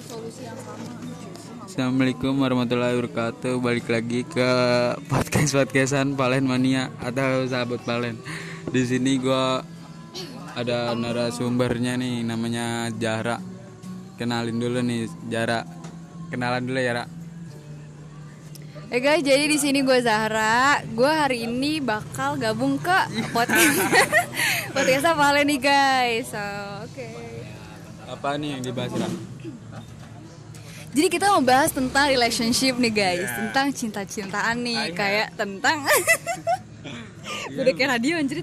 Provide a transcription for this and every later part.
satu solusi yang sama Assalamualaikum warahmatullahi wabarakatuh Balik lagi ke podcast podcastan Palen Mania atau sahabat Palen. Di sini gua ada narasumbernya nih namanya Jara. Kenalin dulu nih Jara. Kenalan dulu ya, Ra. Eh guys, jadi di sini gue Zahra. Gue hari ini bakal gabung ke podcast podcast Valen nih guys. So, Oke. Apa nih yang dibahas, Ra? Jadi kita mau bahas tentang relationship nih guys, tentang cinta-cintaan nih, kayak tentang udah kayak radio anjir.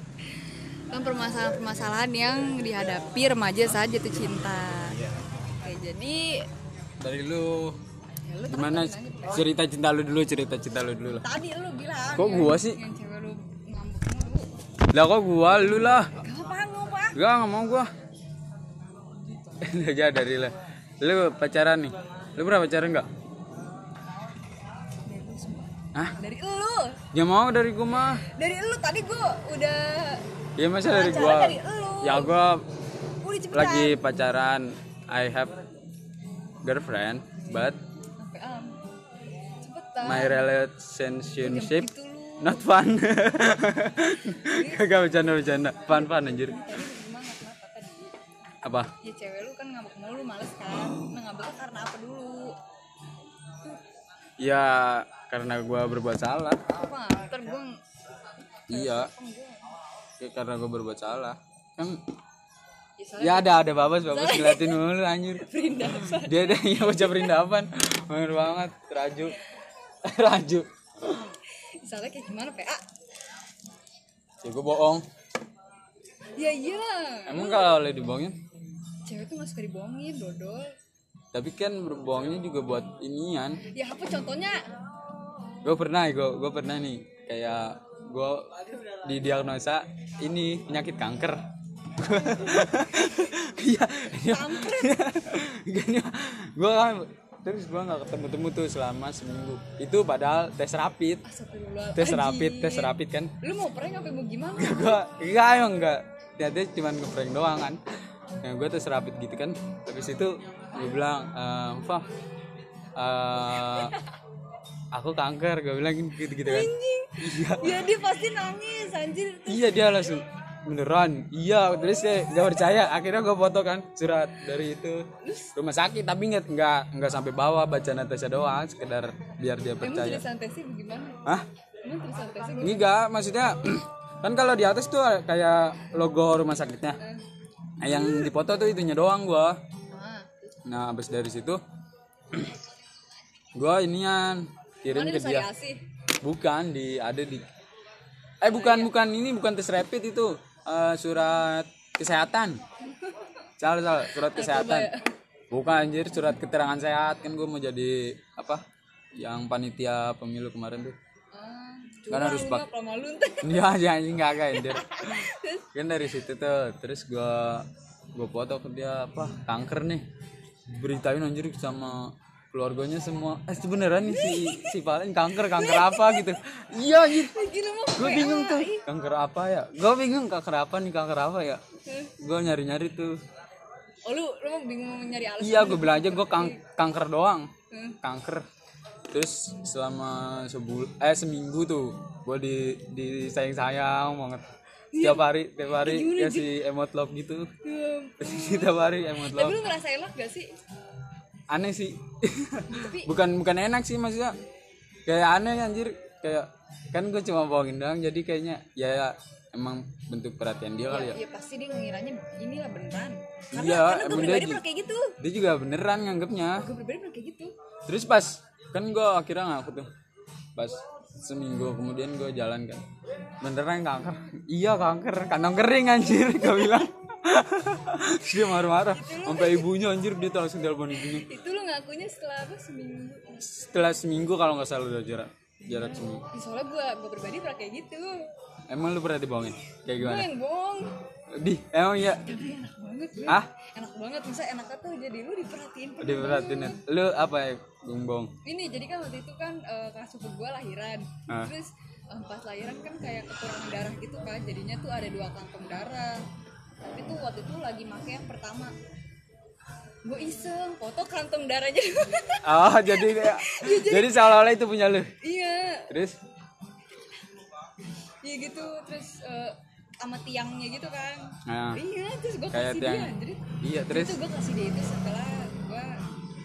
Tentang permasalahan-permasalahan yang dihadapi remaja saat jatuh cinta. Oke, jadi Dari lu ya lu gimana cerita cinta lu dulu, cerita cinta lu dulu lah. tadi lu bilang Kok gua sih? yang cewek lu ngambek mulu. Lah kok gua lu lah. Gak apa ngapa? Gak, gak mau gua Udah dari lah Lu pacaran nih Lu pernah pacaran gak? Hah? Dari lu, Ya mau dari gua mah dari lu tadi gua udah Ya masa dari gua dari lu. Ya gua udah cepetan. lagi pacaran I have girlfriend But. Cepetan. my relationship Gitu. Not fun Gak bercanda-bercanda Fun-fun anjir Apa? Ya cewek lu kan ngambek mulu males kan. Nah ngambeknya karena apa dulu? Ya karena gua berbuat salah Apa? Ntar gua Iya Ya, karena gua berbuat salah Kan Ya Ya ada ada babas babas ngeliatin mulu anjir. perindapan. Dia ada yang ucap perindapan. Bener banget raju. raju. Soalnya kayak gimana PA? Ya gue bohong. Ya iya. Emang kalau boleh dibohongin? Cewek tuh gak suka dibohongin, dodol. Tapi kan berbohongnya juga buat inian. Ya apa contohnya? Gue pernah gue gue pernah nih kayak gue didiagnosa ini penyakit kanker. Iya, iya. Gini, gue kan terus gue nggak ketemu temu tuh selama seminggu. Itu padahal tes rapid. Tes rapid tes rapid kan Lu mau prank apa mau gimana? gua enggak emang enggak ternyata cuma ngeprank doang kan yang gue tes rapid gitu kan habis itu gue bilang ehm, Fah eh, aku kanker gue bilang gitu gitu kan iya Ya dia pasti nangis anjir. iya dia langsung beneran iya terus saya gak percaya akhirnya gue foto kan surat dari itu rumah sakit tapi nggak nggak nggak sampai bawah baca natesnya doang sekedar biar dia Emang percaya tulisan tesnya bagaimana? Hah? Emang tulisan tesnya gimana? Enggak, maksudnya kan kalau di atas tuh kayak logo rumah sakitnya. Nah, yang dipoto tuh itunya doang gua. Ah, Nah, habis dari situ gua inian kirim ke dia. Bukan di ada di Eh bukan bukan ini bukan tes rapid itu. Eh, surat kesehatan. Salah salah, surat kesehatan. Bukan anjir, surat keterangan sehat kan gua mau jadi apa? Yang panitia pemilu kemarin tuh. Kan harus ntar. Iya, jangan enggak enggak anjir. Kan dari situ tuh, terus gua gua foto ke dia apa kanker nih. Beritain anjir sama keluarganya semua. Eh beneran nih si si Valen kanker kanker apa gitu. Iya mau Gue bingung tuh kanker apa ya. Gue bingung kanker apa nih kanker apa ya. Gue nyari nyari tuh. Oh lu lu mau bingung nyari alasan Iya gue bilang aja gue kang kanker doang. Hmm. Kanker. Terus selama sebul eh seminggu tuh gue di di sayang sayang banget. Setiap hari, tiap hari kasih emot love gitu. Setiap hari emot Tapi love. lu ngerasa enak gak sih? Aneh sih. bukan bukan enak sih maksudnya. Kayak aneh anjir. Kayak kan gue cuma bohongin doang jadi kayaknya ya emang bentuk perhatian dia kali ya. Ya pasti dia ngiranya inilah beneran Karena, Iya, karena gue pribadi pernah kayak gitu Dia juga beneran nganggepnya. Gue pribadi pernah kayak gitu Terus pas kan gue akhirnya ngaku tuh. Pas seminggu kemudian gue jalan kan. Beneran kanker? Iya kanker. Kantong kering anjir gue bilang. Dia marah-marah. Sampai ibunya anjir dia tuh langsung telepon ibunya. Itu lu ngakunya setelah apa? Seminggu? Setelah seminggu kalau nggak salah udah jarak jarak seminggu. Ya, Soalnya gue gue pribadi pernah kayak gitu. Emang lu pernah dibohongin? Kayak Gue gimana? yang bohong di emang Tapi enak banget gue ah Enak banget Bisa enaknya tuh jadi lu diperhatiin diperhatiin lu apa ya gumbong Ini jadi kan waktu itu kan eh, kelas sepupu gue lahiran. Ah. Terus eh, pas lahiran kan kayak kekurangan darah gitu kan Jadinya tuh ada dua kantong darah. Tapi tuh waktu itu lagi make yang pertama. Gue iseng foto kantong darahnya. Oh jadi kayak jadi seolah-olah itu punya lu? Iya. Terus? Iya gitu terus eh, sama tiangnya gitu kan. Nah. iya terus gue kasih tiang. dia jadi iya terus? itu gue kasih dia itu setelah gue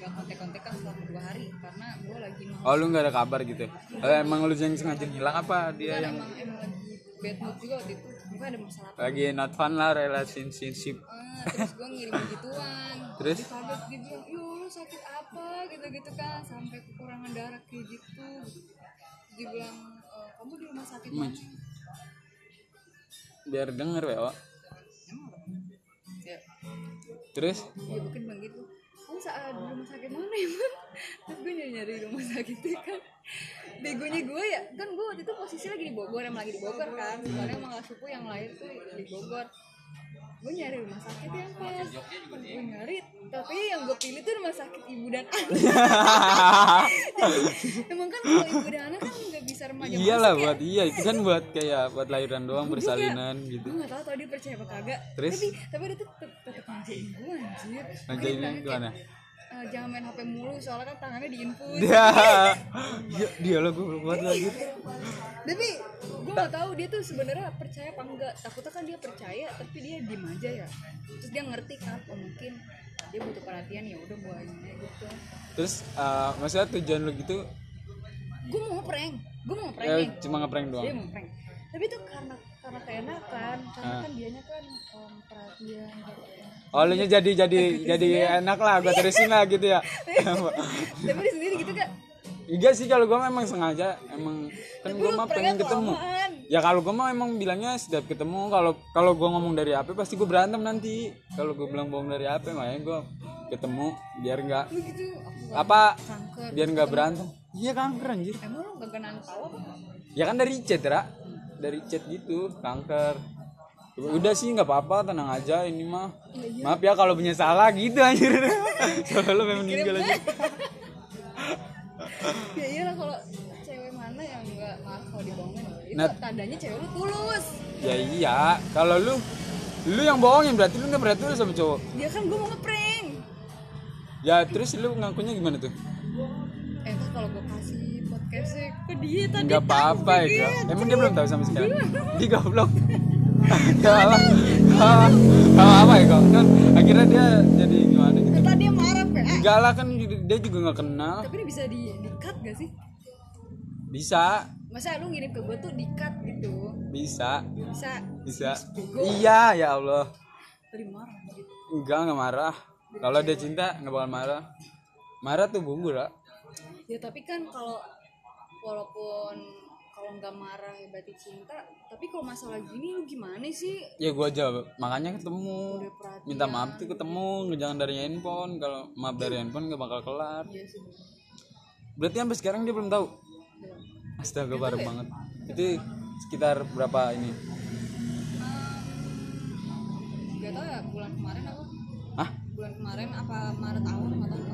gak kontek-kontekan selama dua hari karena gue lagi mau oh lu nggak ada kabar gitu Eh, emang lu yang sengaja ngilang apa? Dia kan yang emang emang lagi bad mood juga waktu itu. Gue ada masalah apa? Lagi not fun lah relationship. Ah, terus gue ngirim gituan Terus? dia kaget dia bilang yo lu sakit apa? Gitu gitu kan sampai kekurangan darah kayak gitu. Dia bilang "Eh, kamu di rumah sakit mana biar denger ya ya. Terus? Ya mungkin bilang gitu. Kamu saat di rumah sakit mana emang terus gue nyari nyari rumah sakit itu kan. Begonya gue ya kan gue waktu itu posisi lagi di Bogor emang lagi di Bogor kan. Soalnya emang sepupu yang lahir tuh di Bogor gue nyari rumah sakit yang pas gue nyari tapi yang gue pilih tuh rumah sakit ibu dan anak emang kan kalau ibu dan anak kan nggak bisa remaja iyalah ya. buat iya itu kan buat kayak buat lahiran doang bersalinan gitu gue gak tau tau dia percaya apa kagak Terus? tapi tapi dia tuh tetep ngajain gue anjir bilangnya gimana? "Eh, jangan main hp mulu soalnya kan tangannya diinfus. Dia dia, dia lah gue buat lagi. Tapi gue gak tahu dia tuh sebenarnya percaya apa enggak. Takutnya kan dia percaya tapi dia diem aja ya. Terus dia ngerti kan oh mungkin dia butuh perhatian ya udah gue aja gitu. Terus eh, maksudnya tujuan lu gitu? Gue mau prank gue mau prank ya nih cuma ngeprank dia doang mau prank tapi tuh karena karena keenakan karena Ah. kan dianya kan um, perhatian gitu. ya. Oh lu jadi jadi jadi enak lah gue terusin lah gitu ya tapi sendiri gitu kan Iya sih kalau gue memang sengaja emang kan gue mah pengen ketemu. kelamaan. Ya kalau gue mah emang bilangnya setiap ketemu kalau kalau gue ngomong dari HP pasti gue berantem nanti. Kalau gue bilang bohong dari HP makanya gue ketemu biar nggak gitu apa kanker biar nggak berantem. Iya kanker anjir. emang lu gak kenal tahu apa Ya kan dari chat ra dari chat gitu kanker. Udah sih nggak apa-apa tenang aja ini mah. Maaf ya kalau punya salah gitu anjir. Soalnya lu memang meninggal aja. ya iyalah kalau cewek mana yang nggak maaf kalau dibohongin itu Nah. tandanya cewek lu tulus Ya iya, kalau lu lu yang bohongin berarti lu nggak berarti lu sama cowok. dia kan gue mau ngeprank Ya terus lu ngakunya gimana tuh? eh kalau gue kasih podcastnya ke dia tadi Enggak apa-apa ya. gitu. Emang dia belum tahu sama sekarang. Di goblok. Gak apa. Gak apa ya kok. Kan akhirnya dia jadi gimana gitu. Ntar dia marah PA Enggak lah kan dia juga nggak kenal. tapi ini bisa di di cut gak sih Bisa, masa lu ngirim ke gue tuh di cut gitu bisa, bisa bisa. Iya ya Allah. tadi marah gitu Enggak nggak marah. Kalau dia cinta nggak bakal marah. Marah tuh bumbu lah. ya tapi kan kalau walaupun kalau nggak marah ya berarti cinta. Tapi kalau masalah gini lu gimana sih? Ya gua aja makanya ketemu. minta maaf tuh ketemu jangan dari handphone. Kalau maaf dari handphone gak bakal kelar. Iya sih berarti sampai sekarang dia belum tahu? Astaga parah banget. Itu sekitar berapa ini? Gak tau ya bulan kemarin apa? Ah bulan kemarin apa Maret awal nggak tahu.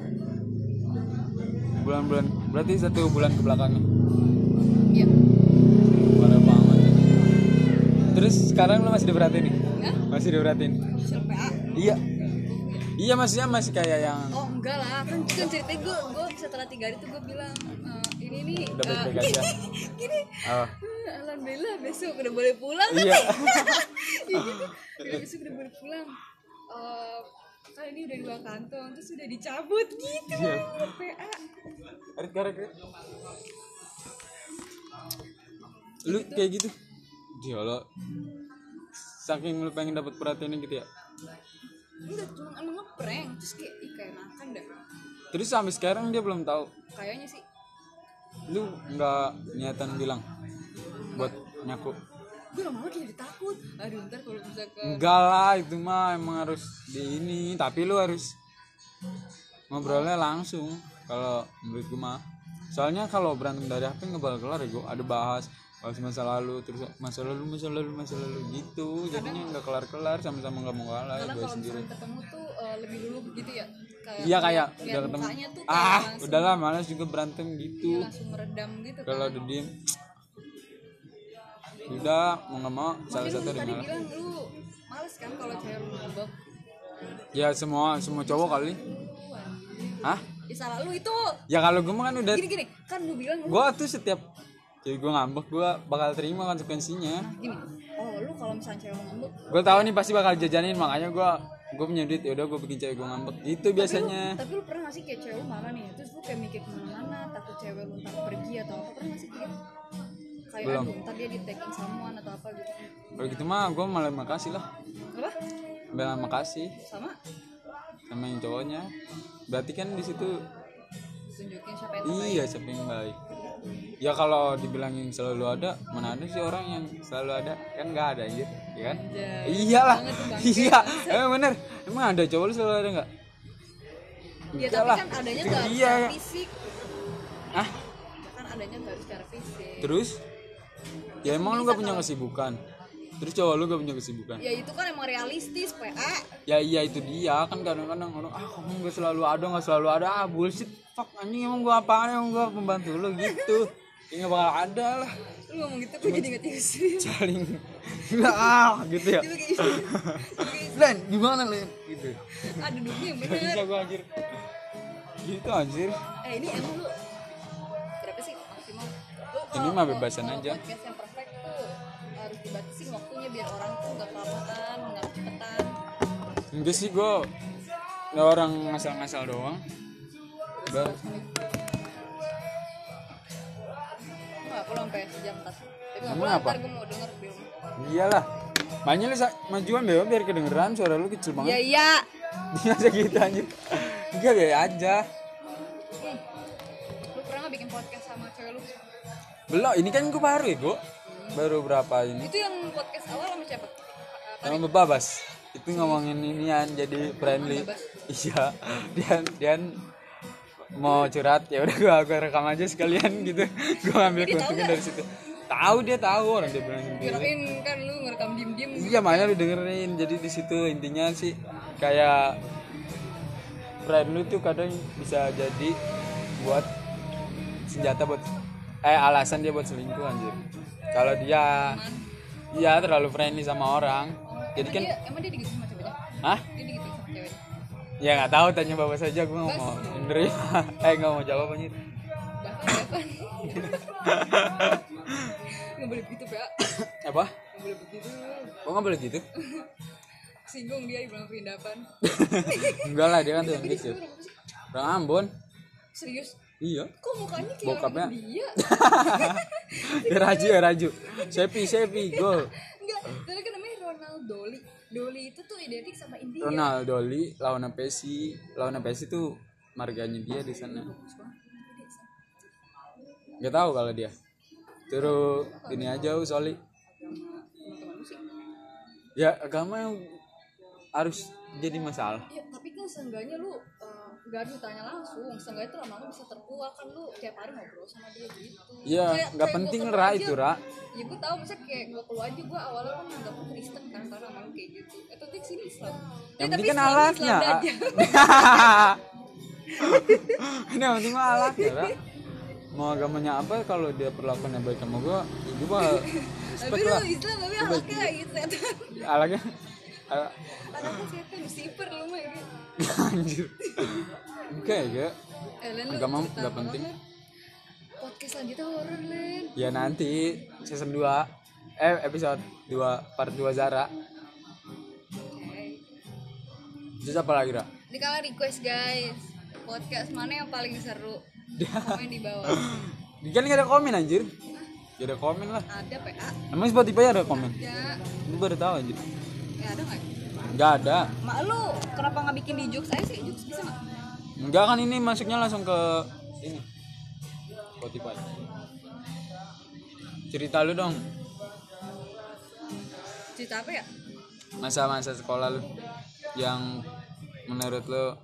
Bulan-bulan berarti satu bulan ke terus sekarang lo masih diperhatiin nih? Ya masih diperhatiin? Official PA iya. Iya maksudnya masih kayak yang oh enggak lah. Kan kan ceritanya gue gue setelah tiga hari tuh gue bilang "Eh, ini nih Udah eh, baik-baik aja. gini. Oh. "Eh, alhamdulillah besok udah boleh pulang. Iya. Iya gitu. Udah besok udah boleh pulang. Eh, kan ini udah dua kantong terus udah dicabut gitu. Iya. PA tarik. lu kayak gitu dia lo saking lu pengen dapat perhatian gitu ya? Enggak cuma emang ngeprank terus kayak ih kayak makan dah terus sampai sekarang dia belum tahu? Kayaknya sih. Lu nggak niatan bilang buat nyaku gue lama-lama jadi takut. Aduh ntar kalau bisa ke enggak lah itu mah emang harus di ini. Tapi lu harus ngobrolnya langsung kalau menurut gue mah. Soalnya kalau berantem dari HP nggak bakal kelar ya gue ada bahas bahas masa lalu terus masa lalu masa lalu masa lalu gitu. Jadinya nggak kelar kelar sama-sama nggak mau kalah karena gue kalau sendiri. ketemu tuh eh, lebih dulu gitu ya? Kayak iya kayak udah ketemu. tuh kayak ah langsung, udahlah malas juga berantem gitu. Iya, langsung meredam gitu kalau kan. udah diem udah mau nggak mau salah satu tadi malah bilang lu males kan kalau cewek ngambek ya semua semua cowok kali. Hah? Ya salah lu itu. Ya kalau gue mah kan udah gini gini kan lu bilang gue tuh setiap jadi gue ngambek gue bakal terima konsekuensinya. Gini. Oh lu kalau misalnya cewek ngambek? Gue tahu nih pasti bakal jajanin makanya gue gue punya duit. Ya udah gue bikin cewek gue ngambek. Itu biasanya. tapi lu pernah gak sih kayak cewek lu marah nih? Terus lu kayak mikir ke mana-mana takut cewek lu ntar pergi atau apa? Pernah gak sih kayak kayak Belum. aduh ntar dia di taking someone atau apa gitu. Kalau gitu mah gue malah makasih lah. Apa? Malah makasih sama? Sama yang cowoknya. Berarti kan di situ tunjukin siapa yang terbaik. Iya siapa yang baik ya kalau dibilangin selalu ada mana ada sih orang yang selalu ada? Kan nggak ada gitu ya kan? Anjay, iyalah iya. Emang bener? Emang ada cowok lu selalu ada nggak? Ya tapi kan adanya Itu gak harus dia. secara fisik. Ah kan adanya gak harus secara fisik. Terus? Ya emang lu gak punya kesibukan terus cowok lu gak punya kesibukan? Ya itu kan emang realistis PA ya iya itu dia. Kan kadang-kadang orang ah kamu gak selalu ada gak selalu ada. Ah bullshit. Fuck anjing emang gua apaan emang gua pembantu lu gitu. Ya gak bakal ada lah. Lu ngomong gitu gue jadi inget istri saling nggak ah gitu ya. Istri Len gimana Len gitu. Ah duduknya yang Gak bener. bisa gua anjir gitu anjir. Eh ini emang lu berapa sih? Maksimal. Lu Ini mah bebasan aja. podcast yang harus dibatasin waktunya biar orang tuh gak kelamaan gak cepetan. Enggak sih gua nggak orang ngasal-ngasal doang. Ba- nggak perlu sampai sejam tas tapi nggak Emang perlu apa? ntar gue mau denger rumah iyalah. Makanya lu majuan beo biar kedengeran suara lu kecil ya banget. Iya dia aja gitu anjir. Enggak biar aja. Hmm. lu pernah nggak bikin podcast sama cewek lu? Belum ini kan gua baru ya gua baru berapa ini? Itu yang podcast awal sama siapa? Apa? sama bebabas itu ngomongin inian jadi friendly. Iya. Dia dia mau curhat ya udah gua, gua rekam aja sekalian gitu. Gua tahu keuntungan dari situ. Tahu dia tahu. Orang dia bilang sendiri. Kirain kan lu ngerekam diem diem iya makanya lu dengerin. Jadi di situ intinya sih kayak friend lu tuh kadang bisa jadi buat senjata buat eh alasan dia buat selingkuh anjir kalau dia iya terlalu friendly sama orang jadi kan dia emang dia digitu sama ceweknya Hah? dia digitu sama ceweknya Ya nggak tahu tanya bapak saja gue nggak mau menerima. eh nggak mau jawab anjir. nggak boleh begitu ya Apa? nggak boleh begitu Kok nggak boleh gitu? singgung dia di bilang perindapan Enggak lah dia kan tuh yang kecil. Orang Ambon. serius Iya. kok mukanya kayak Bokapnya. India ya Raju ya Raju. Sepi Sepi gol. enggak soalnya kan namanya Ronald Dolly Dolly itu tuh identik sama India Ronaldo Li lawan Messi. Lawan Messi tuh marganya dia di sana. Gak tahu kalau dia. Terus ini aja Soli. Ya agama yang harus jadi masalah. Iya, tapi kan seenggaknya lu uh, gak ditanya langsung. Seenggaknya tuh lama-lama bisa terkuak. Kan lu tiap hari ngobrol sama dia gitu. Iya, nggak penting Ra itu Ra. ya gue tau misalnya kayak gue keluar aja gue awalnya kan nganggap lu Kristen kan karena sama lu kayak gitu. Eh tapi sini Islam Yang Ya, penting tapi kan alatnya. Yang penting mah alatnya, Ra. Mau agamanya apa kalau dia perlakuannya baik sama gua, ya gua bakal tapi lu lah. Islam tapi kayak gitu Alatnya al- anaknya setan Lucifer lu mah anjir. Enggak ya, eh Agama nggak penting. podcast selanjutnya horor Len Ya nanti season 2 eh episode 2 part 2 Zara. Terus apa lagi, Ra? Ini kalian request guys Podcast mana yang paling seru Komen di bawah Dia kan ada komen anjir. Gak ada komen lah. Ada PA Emang Spotify ada komen? Ya Gue baru tahu anjir. Ya ada gak? Enggak ada. Mak lu kenapa gak bikin di jokes aja sih? Jokes bisa gak? Enggak kan ini masuknya langsung ke ini. Spotify. Cerita lu dong Cerita apa ya? masa-masa sekolah lu yang menurut lu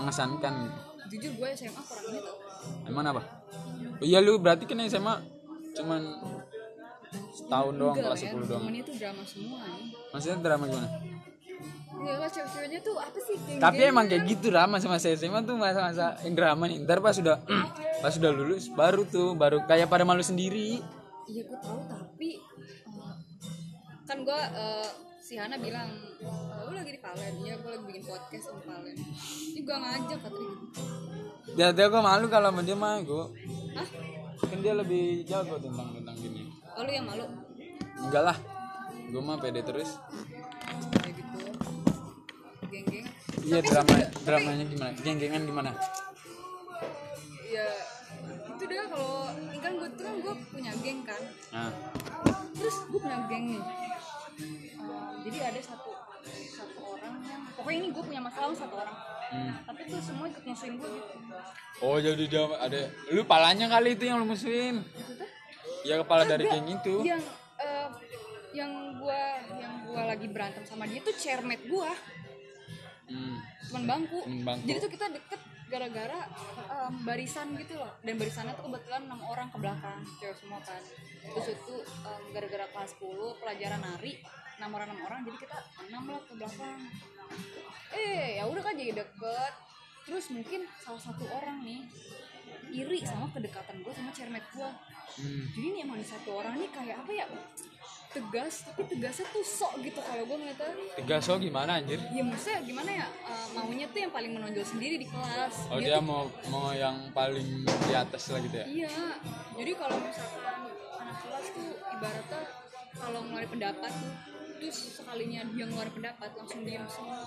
mengesankan gitu. Jujur gue SMA kurang ini tau Emang apa? Oh, iya lu berarti kan SMA cuman setahun doang kelas 10 doang. temennya tuh drama semua Maksudnya drama gimana? Enggak lah cewek-ceweknya tuh apa sih? Tapi emang kayak gitu lah masa-masa SMA tuh masa-masa yang drama nih. Ntar pas sudah pas sudah lulus baru tuh baru kayak pada malu sendiri. Iya gue tahu tapi eh, Kan gue eh, si Hana bilang "Eh, lu lagi di Palen iya gue lagi bikin podcast sama Palen ini gue ngajak katanya gitu Ya dia gue malu kalau sama dia mah gue. Hah? Kan dia lebih jago tentang. Oh, lu yang malu Enggak lah. Gue mah pede terus. kayak gitu geng-geng Iya drama dramanya gimana? Geng-gengan gimana? ya itu dia kalau kan gue tuh kan gue punya geng kan Nah, terus gue punya geng nih Eh, jadi ada satu satu orang yang pokoknya ini gue punya masalah sama satu orang hmm. tapi tuh semua ikut musuhin gue gitu Oh jadi dia ada lu palanya kali itu yang lu musuhin. maksudnya Ya kepala dari geng itu. yang eh, yang gue yang gue lagi berantem sama dia tuh chairmate gue Hmm. teman bangku. Temen bangku. jadi tuh kita deket gara-gara em, barisan gitu loh dan barisannya tuh kebetulan enam orang ke belakang cewek semua kan terus itu em, gara-gara kelas 10 pelajaran nari enam orang enam orang jadi kita enam lah ke belakang eh ya udah kan jadi deket terus mungkin salah satu orang nih iri sama kedekatan gue sama chairmate gue Hmm. jadi nih emang satu orang nih kayak apa ya tegas tapi tegasnya tuh sok gitu kalau gue ngeliatnya Tegas lo gimana anjir? ya maksudnya gimana ya eh, maunya tuh yang paling menonjol sendiri di kelas Oh Dia dia tuh- mau mau yang paling di atas lah gitu ya? iya jadi kalau misalkan anak kelas tuh ibaratnya kalau ngeluarin pendapat tuh terus sekalinya dia ngeluarin pendapat langsung diam semua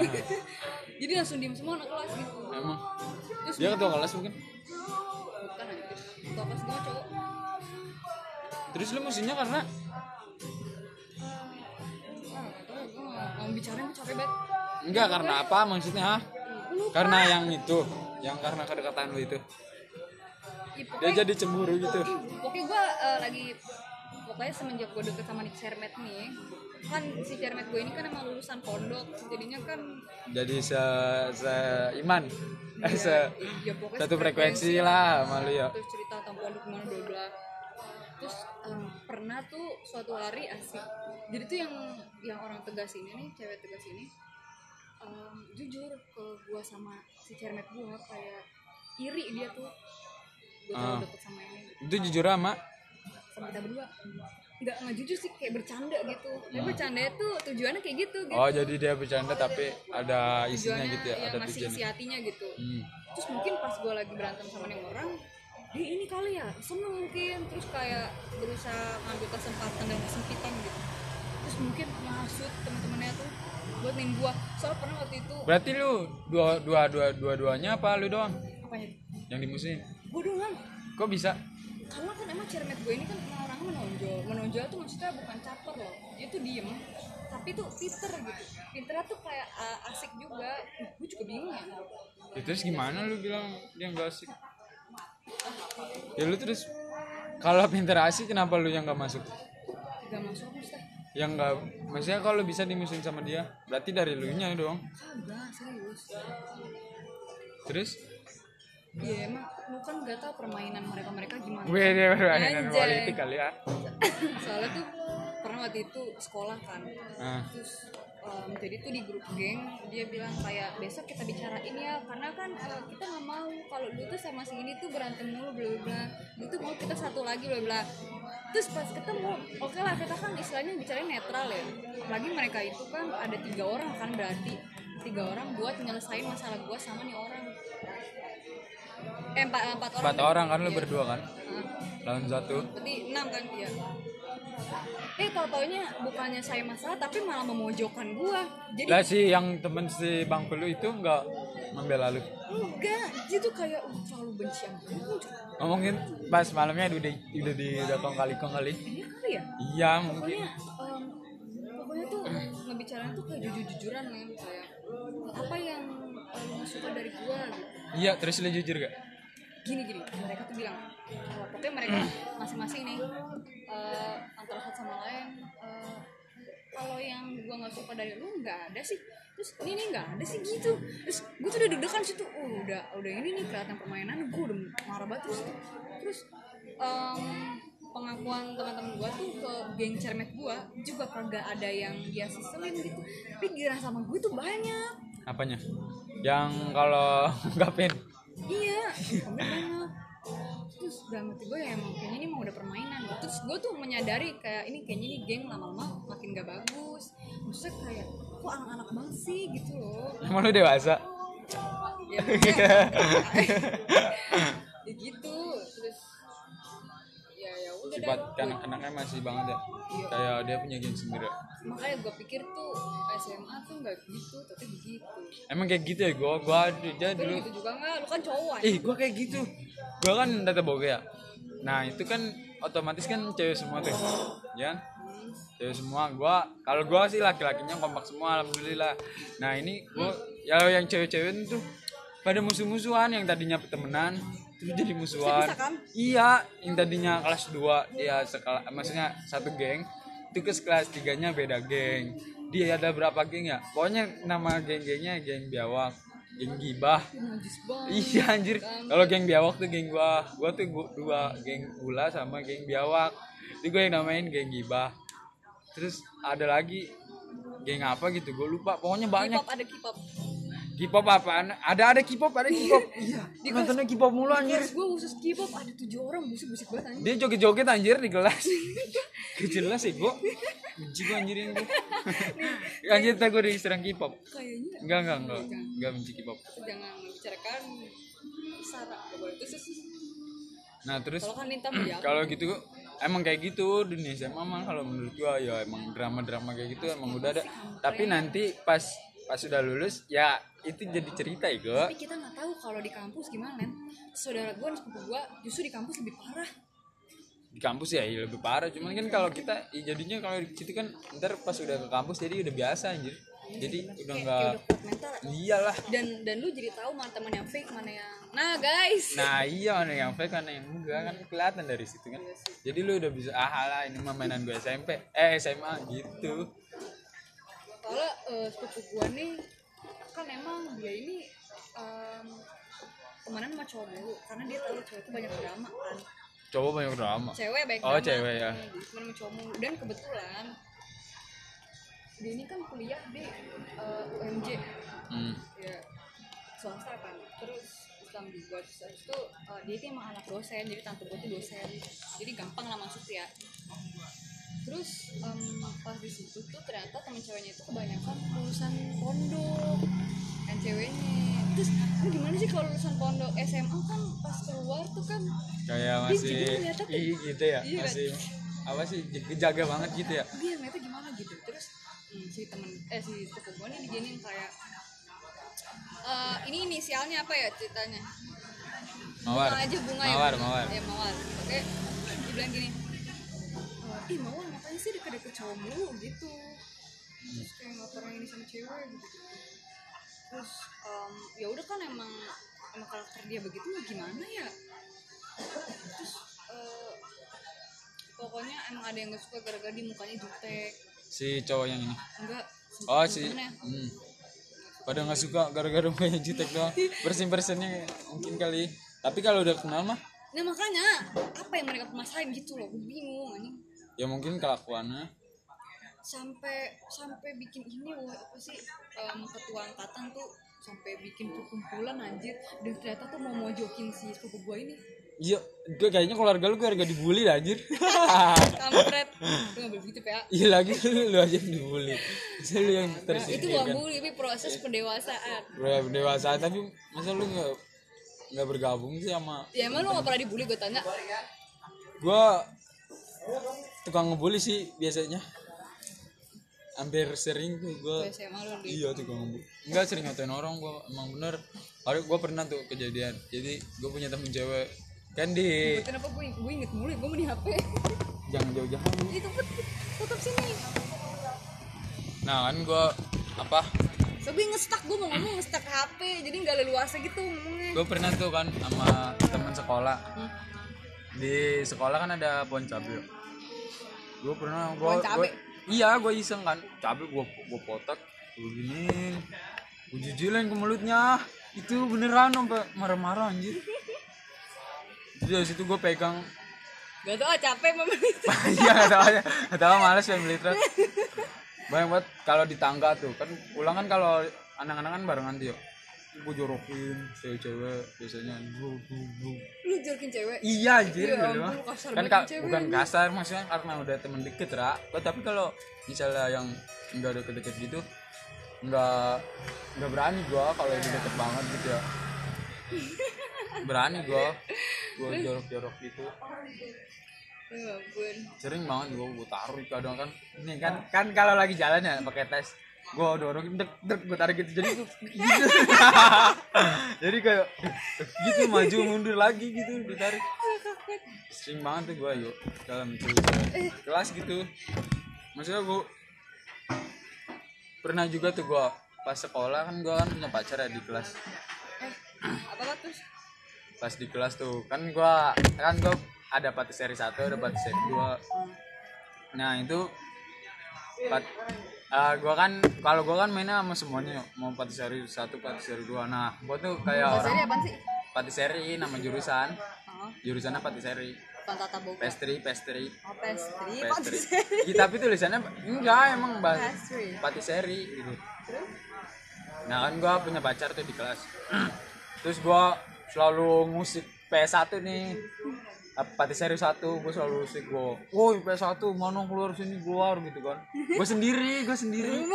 jadi langsung diam semua anak kelas gitu Emang terus dia ketua kelas mungkin? bukan aja ketua kelas gue cowok Terus lu musuhnya karena mau bicarain gue capek banget enggak karena apa maksudnya? Lupa. Karena yang itu, yang karena kedekatan lu itu. Ih, Dia jadi cemburu gitu. pokoknya gue lagi pokoknya semenjak gue deket sama nih Cermet nih kan si Cermet gue ini kan emang lulusan pondok jadinya kan Jadi se se iman. Eh, ya, se ya satu frekuensi lah sama lu ya. terus cerita tentang pondok gimana bla bla terus em, pernah tuh suatu hari asik jadi tuh yang yang orang tegas ini nih cewek tegas ini em, jujur ke gue sama si Cermet gue kayak iri dia tuh gue terlalu Ah. deket sama ini Itu jujur ama. Sama kita berdua. Nggak nggak jujur sih kayak bercanda gitu. Tapi bercanda itu tujuannya kayak gitu gitu. Oh jadi dia bercanda tapi ada isinya tujuannya gitu ya, ya ada masih isi hatinya gitu. Hmm. terus mungkin pas gue lagi berantem sama nih orang dia ini kali ya seneng mungkin. Terus kayak berusaha ngambil kesempatan dan kesempitan gitu. Terus mungkin ngasut temen-temennya tuh buat nim gua. Soalnya pernah waktu itu Berarti lu dua dua dua dua duanya apa lu doang? Apanya yang dimusuhin? gue doang. Kok bisa? Karena kan emang cermet gue ini kan orangnya menonjol menonjol tuh maksudnya bukan caper loh dia tuh diem tapi tuh pinter gitu pinternya tuh kayak uh, asik juga gue juga bingung ya Ya, terus gimana lu bilang dia nggak asik? Ya lu terus kalau pinter asik kenapa lu yang nggak masuk? gak masuk maksudnya Yang nggak, maksudnya kalau bisa dimusuhin sama dia, berarti dari lu nya dong. kagak serius Terus? Iya emang lu kan gak tau permainan mereka mereka gimana. Gue dia permainan Anjay. politik kali ya. soalnya tuh pernah waktu itu sekolah kan. Nah, terus em, jadi tuh di grup geng dia bilang kayak besok kita bicarain ya karena kan eh, kita nggak mau kalau lu tuh sama si ini tuh berantem mulu bla bla lu tuh mau kita satu lagi bla bla. Terus pas ketemu oke lah kita kan istilahnya bicarain netral ya. Lagi mereka itu kan ada tiga orang kan berarti tiga orang buat nyelesain masalah gua sama nih orang eh empat empat orang empat orang kan lu Iya. berdua kan? Nah, Lawan satu. berarti enam kan dia eh tau taunya bukannya saya masalah tapi malah memojokkan gua jadi Lah si yang temen si bangku lu itu nggak membela lu. enggak dia tuh kayak uh, terlalu benci sama Ngomongin pas malamnya udah di udah di udah kong kali kong kali. iya kali ya Iya mungkin. pokoknya em, pokoknya tuh ngebicarain tuh kayak jujur-jujuran men kayak apa yang lu suka dari gua gitu. Iya terus lu jujur gak? Gini gini mereka tuh bilang eh, pokoknya mereka masing-masing nih eh, antara satu sama lain eh, kalau yang gua nggak suka dari lu nggak ada sih. Terus ini nih nggak ada sih gitu. Terus gue tuh udah deg-degan situ. Oh udah udah ini nih kelihatan permainan gue udah marah banget terus. Terus em, pengakuan teman-teman gue tuh ke geng cermet gue juga kagak ada yang dia seselin gitu. Tapi giliran sama gue tuh banyak. Apanya? Yang kalau ngungkapin Iya, banyak. terus dalam hati gue ya emang kayaknya ini emang udah permainan. Gitu. terus gue tuh menyadari kayak ini kayaknya ini game lama-lama makin gak bagus. Maksudnya kayak kok anak-anak banget sih? Gitu loh. Emang lu dewasa? Ya, ya gitu. Terus sifat kanak-kanaknya masih banget ya. Kayak dia punya geng sendiri. Makanya gue pikir tuh SMA tuh nggak gitu tapi begitu. Emang kayak gitu ya gua gua aja dulu gitu juga nggak? Lu kan cowok ih gua kayak gitu. Gua kan data boga ya. Nah itu kan otomatis kan cewek semua tuh ya kan? cewek semua. Gua kalau gua sih laki-lakinya kompak semua alhamdulillah. Nah ini gua ya yang cewek-cewek itu pada musuh-musuhan yang tadinya temenan terus jadi musuhan Bisa-bisa kan? iya yang tadinya kelas 2 dia sekala maksudnya satu geng itu ke kelas tiganya beda geng dia ada berapa geng ya pokoknya nama geng-gengnya geng biawak geng gibah Iya anjir. Kalau geng biawak tuh geng gua. Gua tuh gua, dua geng ula sama geng biawak. Itu gue yang namain geng gibah. Terus ada lagi geng apa gitu. Gue lupa. Pokoknya banyak. K-pop ada K-pop K-pop apaan? Ada ada K-pop, ada K-pop. Iya. Nontonnya K-pop mulu anjir. Kelas gue khusus K-pop ada tujuh orang busuk busuk banget anjing. Dia joget-joget anjir di kelas. Gak jelas sih gua. Benci gua anjirin gua. anjir tak gue diserang K-pop. Kayaknya Enggak, enggak, enggak. Enggak benci K-pop. jangan membicarakan sara terus. Nah, terus Kalau kan Ninta ya. kalau gitu emang kayak gitu dunia SMA mah kalau menurut gua ya emang drama-drama kayak gitu emang udah ada tapi nanti pas pas sudah lulus ya itu jadi cerita ya gua Tapi kita nggak tahu kalau di kampus gimana. Len. Saudara gue dan sepupu gue justru di kampus lebih parah. di kampus ya iya lebih parah cuman kan kalau kita ya jadinya kalau di situ kan ntar pas udah ke kampus jadi udah biasa anjir jadi udah Kayak, enggak kayak udah mental. iyalah Dan dan lu jadi tahu mana teman yang fake mana yang. Nah guys. nah iya mana yang fake mana yang enggak kan kelihatan dari situ kan jadi lu udah bisa ah lah ini mah mainan gue SMP eh SMA gitu Soalnya eh, sepupu gue nih kan emang dia ini em, temenan sama cowok mulu karena dia tahu cowok itu banyak drama kan. cowok banyak drama Cewek baik Oh, drama. cewek ya. Temen sama cowok mulu dan kebetulan dia ini kan kuliah di eh, UMJ hmm. ya swasta kan terus Islam juga terus itu eh, dia itu emang anak dosen jadi tante gue tuh dosen jadi gampang lah masuk ya terus em, pas di situ tuh ternyata temen ceweknya itu kebanyakan lulusan pondok kan ceweknya. Terus gimana sih kalau lulusan pondok SMA kan pas keluar tuh kan kayak masih tuh- ih gitu ya? Iya, masih apa sih jaga banget gitu ya? Dia ngeliatnya gimana gitu. Terus hmm, si temen eh si sepupu gue nih diginin kayak eh, ini inisialnya apa ya ceritanya? Mawar. Bunga aja bunga ya? Mawar mawar. Ya mawar. Oke dibilang gini "Eh, ih mawar sih deket-deket cowok mulu gitu. Terus kayak nggak pernah ini sama cewek gitu terus em, ya udah kan emang emang karakter dia begitu ya gimana ya? Terus eh, pokoknya emang ada yang gak suka gara-gara di mukanya jutek. Si cowok yang ini? Enggak oh si hmm. pada nggak suka gara-gara mukanya jutek doang. Bersin bersinnya mungkin kali. Tapi kalau udah kenal mah? Nah makanya apa yang mereka permasalahin gitu loh? Gue bingung anjing ya mungkin kelakuannya. Sampai sampai bikin ini wah apa sih em, ketua angkatan tuh sampai bikin perkumpulan anjir. Dan ternyata tuh mau mojokin si sepupu gua ini. Iya gue kayaknya keluarga lu keluarga dibully lah, anjir. Kampret. Lu nggak begitu ya iya lagi lu, aja yang dibully. Masa lu yang Nah, itu tersingkir bukan kan bully tapi proses pendewasaan. Dewasa tapi masa lu nggak nggak bergabung sih sama ya emang lu gak pernah dibully gue tanya. Gua tukang ngebully sih biasanya. Hampir sering tuh gua. Gue iya tukang ngebully. Enggak sering ngatain orang gua. Emang bener. Hari gua pernah tuh kejadian. Jadi gua punya temen cewek. Kan di kenapa gue gue inget mulu gue mau di HP jangan jauh-jauh itu tutup sini. Nah kan gua apa? So gue ngestak gue mau ngomong ngestak HP jadi nggak leluasa gitu ngomongnya. Gua pernah tuh kan sama teman sekolah. Hmm. Di sekolah kan ada pohon cabai gue pernah gua- iya gue iseng kan. Cabai gue gue potak gue giniin gue jijilin ke mulutnya. Itu beneran sampai marah-marah anjir. Jadi dari situ gue pegang. Gak tau capek mama iya gak tau aja. Gak tau males family trust banyak banget kalau di tangga tuh. Kan pulang kan kalau anak-anak kan barengan tuh yuk gue jorokin cewek-cewek biasanya. Bro lu jorokin cewek? Iya anjir Ya gitu. ampun, kasar kan ka- cewek bukan kasar maksudnya karena udah temen deket ra. Tapi kalau misalnya yang nggak deket-deket gitu nggak nggak berani gua kalau yang deket banget gitu ya. Berani gua. Gua jorok-jorok gitu. Ya sering banget gua gua taruh kadang kan. Ini kan kan kalau lagi jalan ya pakai tes gua dorong dek dek gua tarik gitu. Jadi gitu. Jadi kayak gitu maju mundur lagi gitu ditarik. Sering banget tuh gua yuk dalam itu. Kelas gitu. Maksudnya gua pernah juga tuh gua pas sekolah kan gua kan punya pacar ya di kelas. Eh apa pas di kelas tuh kan gua kan gua ada patiseri satu ada patiseri dua. Nah itu pat ah, gua kan kalau gua kan mainnya sama semuanya mau patiseri satu patiseri dua. Nah gua tuh kayak Bahasa orang apaan sih? Patiseri nama jurusan. Oh jurusannya patiseri. Boga. Pastry pastry. Oh pastry pastry. Iya, tapi tulisannya enggak emang bahas pastry. Patiseri gitu. Terus? Nah kan gua punya pacar tuh di kelas. Terus gua selalu musik PS1 nih Patiseri satu, gue selalu musik gue Woi PS1 mana keluar sini keluar gitu kan. Gue sendiri, gue sendiri.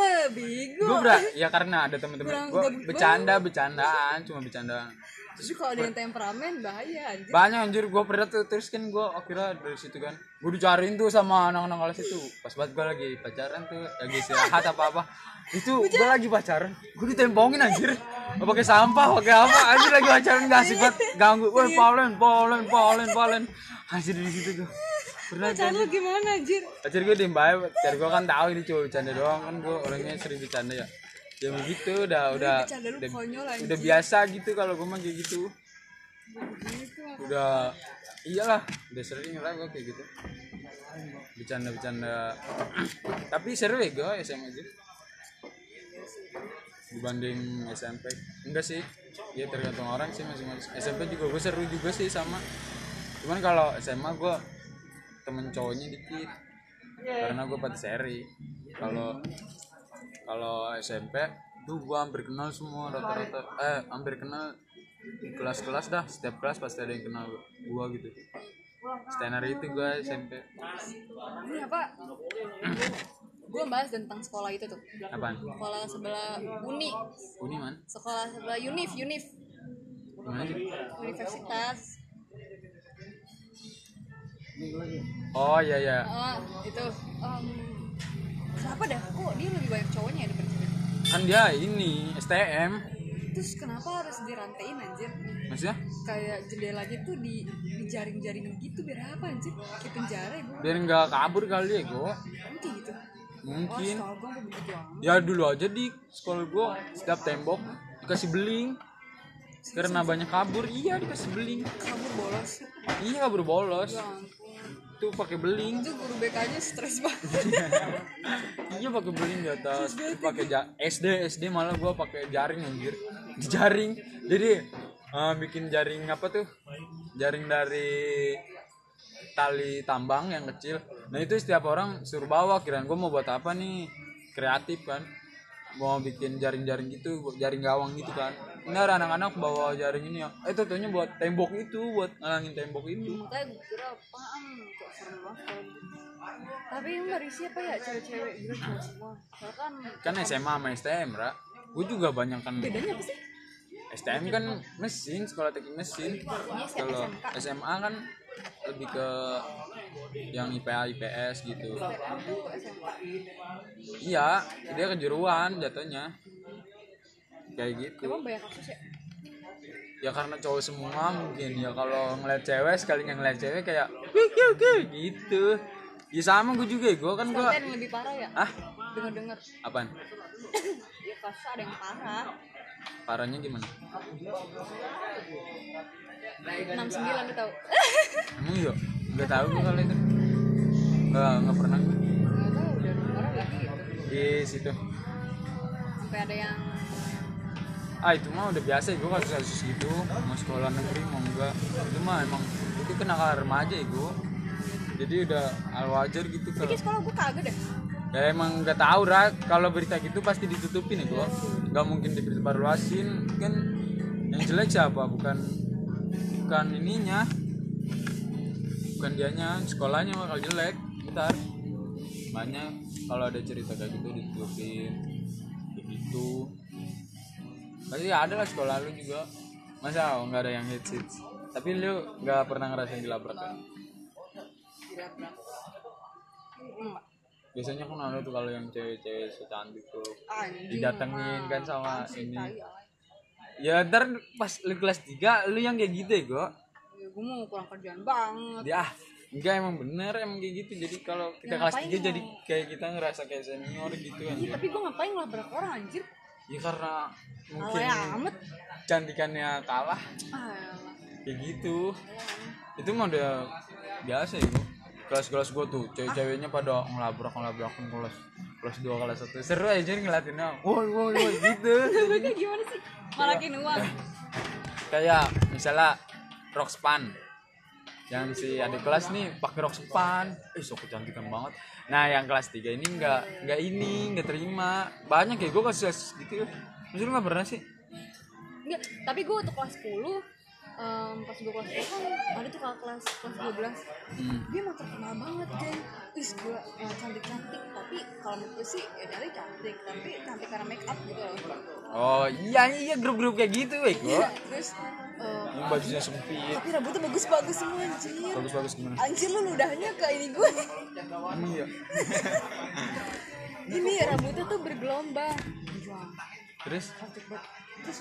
Gue ber ya karena ada temen-temen. Kurang gue bercanda bercandaan cuma bercandaan terus kalau ada yang temperamen bahaya anjir. Banyak anjir. Gue pernah tuh terus kan gue akhirnya dari situ kan. Gue dicariin tuh sama anak-anak kelas itu pas banget gue lagi pacaran tuh lagi istirahat apa apa itu gue lagi pacaran gue ditempongin anjir. Pakai sampah pakai apa? Anjir lagi pacaran gak asik banget. Ganggu. Woi palen palen palen palen anjir di situ gue pernah pacar lu gimana anjir? Pacar gue diem baik pacar gue kan tahu ini cuma bercanda doang. Kan gue orangnya sering bercanda ya. Ya begitu udah udah udah, konyol, udah biasa gitu kalau gue mah kayak gitu. Aku udah iyalah udah sering lah gue kayak gitu. Bercanda bercanda tapi seru ya gue SMA gitu dibanding SMP enggak sih. Ya tergantung orang sih masing-masing. SMP juga gue seru juga sih sama. Cuman kalau SMA gue temen cowoknya dikit. Karena gue patiseri kalau kalau SMP tuh gue hampir kenal semua rata-rata. Eh hampir kenal kelas-kelas dah. Setiap kelas pasti ada yang kenal gue gitu Stenar itu gue SMP ini apa gue bahas tentang sekolah itu tuh. Apaan? Sekolah sebelah uni. Uni man? Sekolah sebelah unif unif. Gimana sih? Universitas. Oh iya iya. Oh itu. Em, kenapa dah? Kok dia lebih banyak cowoknya ya daripada cewek kan dia ini STM terus kenapa harus dirantain anjir? Maksudnya? Kayak jendelanya tuh di dijaring-jaring gitu biar apa anjir? Kayak penjara ya biar nggak kabur kali ya gue kayak gitu? Mungkin. Oh amat ya dulu aja di sekolah gue setiap tembok dikasih beling. Karena banyak kabur iya dikasih beling. Kamu bolos. Iya kabur bolos. Ya tuh pakai beling. Itu guru BK nya stres banget. Iya pakai beling di atas pakai ja- SD SD malah gua pakai jaring anjir. Jaring. Jadi eh, bikin jaring apa tuh? Jaring dari tali tambang yang kecil. Nah itu setiap orang suruh bawa kirain gua mau buat apa nih? Kreatif kan mau bikin jaring-jaring gitu jaring gawang gitu kan. Benar anak-anak bawa jaring ini ya. Eh tentunya buat tembok itu buat ngalangin tembok itu makanya gue kira apaan? Kok serem banget kalau gitu. tapi yang nggak risih apa ya? Cewek-cewek cowok semua. Kan kan SMA sama STM ra. Gue juga banyak kan bedanya apa sih? STM kan mesin sekolah teknik mesin. Kalau SMA kan lebih ke yang IPA IPS gitu. Iya dia kejuruan jatuhnya. Kayak gitu. Emang banyak kasus ya? Ya karena cowok semua mungkin ya kalau ngeliat cewek sekali ngeliat cewek kayak "Wih, wih, wih," gitu. Ya sama gue juga gue kan gue yang lebih parah ya? Ah denger-denger apaan? Ya kasus ada yang parah. Parahnya gimana 69 lu tau emang iya? Nggak tahu gue kali itu. Nggak nggak pernah. Gue. nggak tahu udah orang lagi gitu. Di situ. Sampai ada yang ah itu mah udah biasa gue kasus kasus gitu mau sekolah negeri mau enggak. Itu mah emang itu kenakalan remaja ya gue jadi udah hal wajar gitu Tapi kalau sekolah gue kagak deh. Ya emang nggak tahu ra. Kalau berita gitu pasti ditutupin nih gua. Nggak mungkin diperbaruasin. Kan yang jelek siapa? Bukan bukan ininya. Bukan dianya sekolahnya bakal jelek. Bentar. Banyak kalau ada cerita kayak gitu ditutupin begitu pasti ada lah sekolah lu juga. Masa nggak ada yang hits hits? Tapi lu nggak pernah ngerasain dilabrak kan biasanya kan ada tuh kalau yang cewek-cewek secantik tuh didatengin kan sama ini. Ya ntar pas lu kelas 3 lu yang kayak gitu ya gua Ya, gue mau kurang kerjaan banget. ya enggak emang bener emang kayak gitu jadi kalau kita Ya, kelas ngapain 3 lo? jadi kayak kita ngerasa kayak senior gitu kan Iya, tapi gue ngapain ngelabrak orang anjir? ya karena mungkin Alay amat. cantikannya kalah Ah, elah. kayak gitu itu mah udah biasa ya gua kelas-kelas gua tuh cewek-ceweknya pada ngelabrak ngelabrakin kelas kelas 2 kelas 1 seru aja ngeliatinnya woi woi woi gitu. Gimana sih? Malakin uang. kayak misalnya rok span yang si adik kelas nih pakai rok span eh so kecantikan banget. Nah yang kelas 3 ini nggak nggak ini nggak terima. Banyak ya gue kasus gitu. Maksudnya lu nggak pernah sih? Enggak, tapi gue waktu kelas 10 em, pas gue kelas 10 kan ada tuh kakak kelas kelas 12 hmm. dia emang terkenal banget kan wis gue cantik cantik tapi kalau menurut gue sih ya dari cantik tapi cantik karena make up gitu loh. Oh iya iya grup-grup kayak gitu weh gue terus eh, yang bajunya sempit. tapi rambutnya bagus bagus semua anjir bagus-bagus gimana? Anjir lu ludahnya ke ini gue emang iya ini rambutnya tuh bergelombang. Terus? Cantik banget. Terus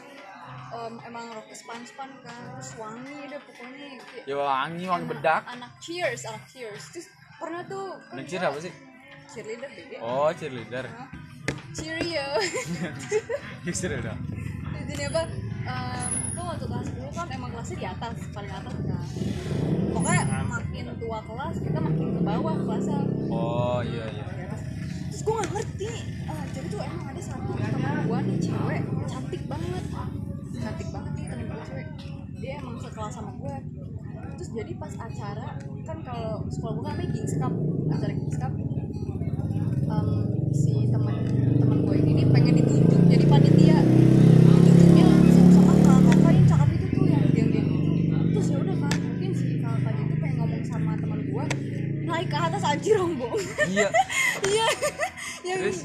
em, emang rok span span kan terus wangi deh pokoknya kayak ya wangi wangi bedak. anak cheers anak cheers. Terus pernah tuh kan Necir gua apa sih? Cheerleader bebe oh cheerleader. Cheerio. Justru dong. Jadi apa tuh waktu kelas 10 kan emang kelasnya di atas paling atas kan. Pokoknya makin tua kelas kita makin ke bawah kelasnya. Oh iya iya. Terus gue gak ngerti ah, jadi tuh emang ada satu teman gue nih cewek. Cantik banget cantik banget nih temen gue cewek. Dia emang sekelas sama gue. Terus jadi pas acara kan kalau sekolah gue kan namanya Cup acara Kings Cup. Em, si teman teman gue ini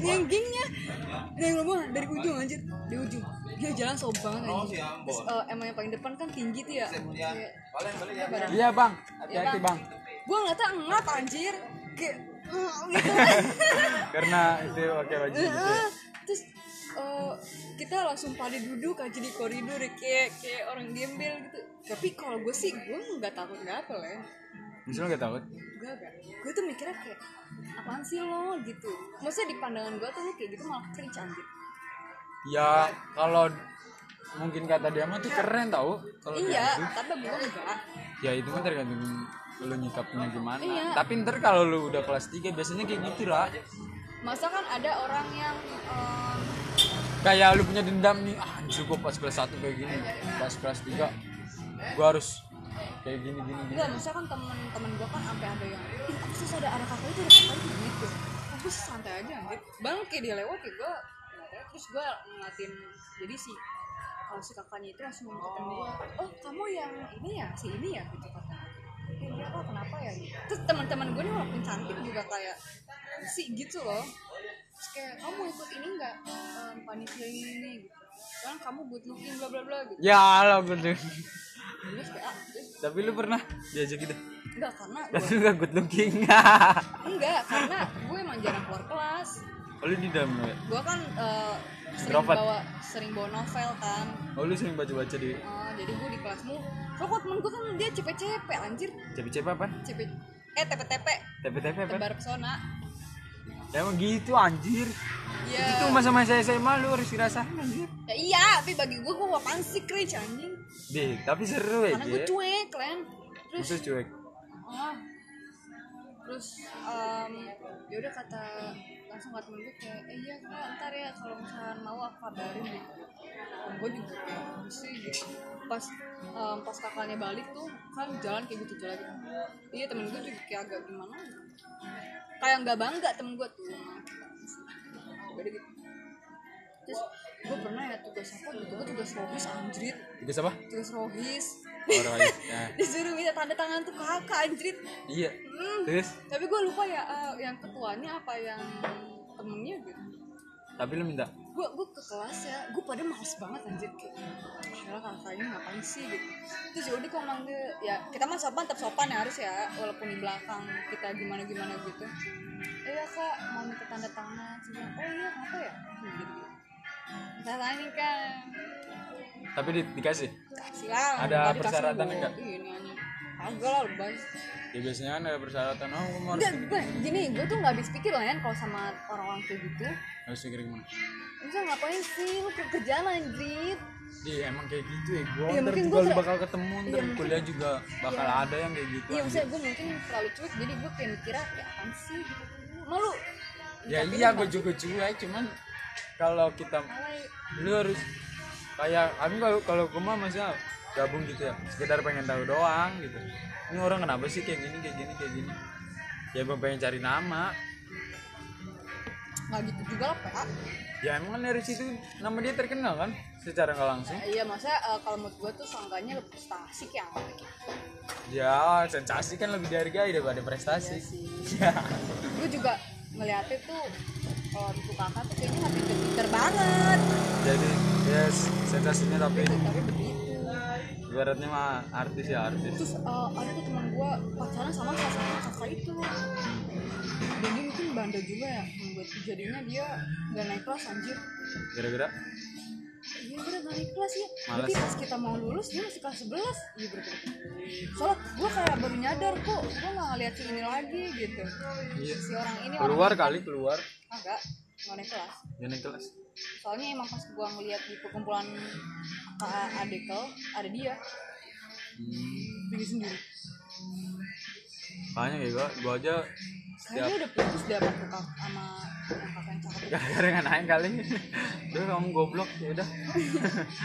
yang gengnya yang ngomong dari ujung anjir. Di ujung. Dia jalan sob banget anjir. terus eh, emang yang paling depan kan tinggi tuh ya. Kayak badan iya bang. Hati-hati bang. Gue ngeliatnya ngap anjir. Kayak "Eh," gitu. Karena itu pakai baju gitu ya. Terus eh, kita langsung pada duduk aja di koridor ya, kayak kayak orang gembel gitu. Tapi kalau gue sih gue nggak takut nggak apa lah ya Misalnya gak takut? Gue gak gue tuh mikirnya kayak apaan sih lo? Gitu. Maksudnya di pandangan gue tuh lo kayak gitu malah cringe anjir ya kalau mungkin kata dia mah tuh keren tau kalau iya gitu. tapi gue enggak. Ya itu mah tergantung lu nyikapnya gimana. Iya. tapi ntar kalau lu udah kelas 3 biasanya kayak gitu lah. Masa kan ada orang yang em, kayak lu punya dendam nih ah cukup pas kelas 1 kayak gini pas kelas 3 gua harus kayak gini gini gini. Enggak maksudnya kan temen-temen gue kan sampai ada yang ih aku ada ada kakak itu ada kakak itu gitu. Aku santai aja anjir. Bang kayak dia lewat ya gue terus gue ngeliatin jadi si kalau si kakaknya itu langsung ngeliatin gue oh. Kamu yang ini ya si ini ya? Gitu katanya "Eh, iya kok kenapa ya? Gitu. terus teman-teman gue nih walaupun cantik juga kayak sih gitu loh. Terus kayak kamu ikut ini enggak um, panitia ini ini gitu. Kan kamu good looking bla bla bla gitu. Ya lo gitu ah, tapi lu pernah diajak gitu enggak karena gue lu gak good looking. Enggak karena gue emang jarang keluar kelas. Oh, lu di dalam ya? Gue kan eh, sering bawa sering bawa novel kan. Oh lu sering baca-baca di Eh, jadi gue di kelasmu. So kok temen gue kan dia cepet-cepet anjir. CP-CP apa? Cepet eh tepe-tepe. TP-TP apa? Tebar pesona. Ya emang gitu anjir. Ya itu masa-masa SMA lu harus dirasain anjir. Ya iya tapi bagi gue gue apaan sih cringe anjing deh tapi seru ya karena gue cuek kan terus Terus cuek? Ah. Terus em, ya udah kata langsung kata temen gue kayak eh iya kak ntar ya kalau misalkan mau aku kabarin gitu Om gue juga kayak sih? Gitu. Pas em, pas kakaknya balik tuh kan jalan kayak gitu jalan. Gitu iya temen gue juga kayak agak gimana gitu. kayak nggak bangga temen gue tuh. Beda gitu terus gue pernah ya tugas apa? Gitu gue tugas rohis anjrit. Tugas apa? tugas rohis Orang ya. disuruh minta tanda tangan tuh kakak anjrit. Iya. Hmm. Terus? Tapi gue lupa ya eh, yang ketuanya apa? Yang temennya gitu. Tapi lu minta? Gue gue ke kelas ya gue pada males banget anjir kayak ah ini ngapain sih? Gitu. Terus yaudah kok manggil ya kita mah sopan tetap sopan ya harus ya walaupun di belakang kita gimana gimana gitu. Eh ya kak mau minta tanda tangan. Bilang, oh iya apa ya? Gitu gitu tangan ini kan tapi di, dikasih? Kasih lah Ada persyaratan enggak? ini hanya agak lah lebay. Ya biasanya kan ada persyaratan. Oh harus gue gini gue tuh nggak habis pikir lah ya kalau sama orang-orang kayak gitu. Harus pikir gimana? Bisa ngapain sih? Lu kerjaan anjir. Iya emang kayak gitu ya gue Iya, ntar mungkin juga gua bakal ketemu ntar Iya, mungkin- kuliah juga bakal ada yang kayak gitu Iya, maksudnya gue mungkin terlalu cuek, jadi gue kayak mikirnya kayak apaan sih? Gitu. Malu. ya iya ini gue juga cuek cuman kalau kita lu harus kayak kami kalau kalau gue mah masih gabung gitu ya. Sekedar pengen tahu doang gitu. Ini orang kenapa sih kayak gini kayak gini kayak gini? Ya gue pengen cari nama. Nggak gitu juga lah, PA. ya emang kan dari situ nama dia terkenal kan secara nggak langsung? Iya, maksudnya eh, kalau menurut gue tuh sangkanya lebih prestasi kayak apa gitu. ya sensasi kan lebih dihargai daripada prestasi. Ya. Gue juga ngeliatnya tuh kalau itu kakak tuh kayaknya nggak pinter-pinter banget. jadi ya sensasinya tapi Tapi begitu. ibaratnya mah artis ya artis Terus eh, ada tuh teman gue pacaran sama salah satu kakak itu. Dan dia mungkin bandel juga ya. Membuat jadinya dia nggak naik kelas anjir. gara-gara Iya bener gak naik kelas ya Males. Berarti pas kita mau lulus dia masih kelas 11 Iya bener Soalnya gue kayak baru nyadar kok. Gue gak ngeliat si ini lagi gitu. Iya. Si orang ini keluar orang kali keluar. Enggak Gak naik kelas. Ya naik kelas. Soalnya emang pas gue ngeliat di perkumpulan kakak kau Ada dia. Hmm. Pergi sendiri. Makanya kayak gue gue aja Kayaknya dia udah putus dia sama kak Sama yang itu. gara-gara naik kali. Udah kamu goblok ya udah.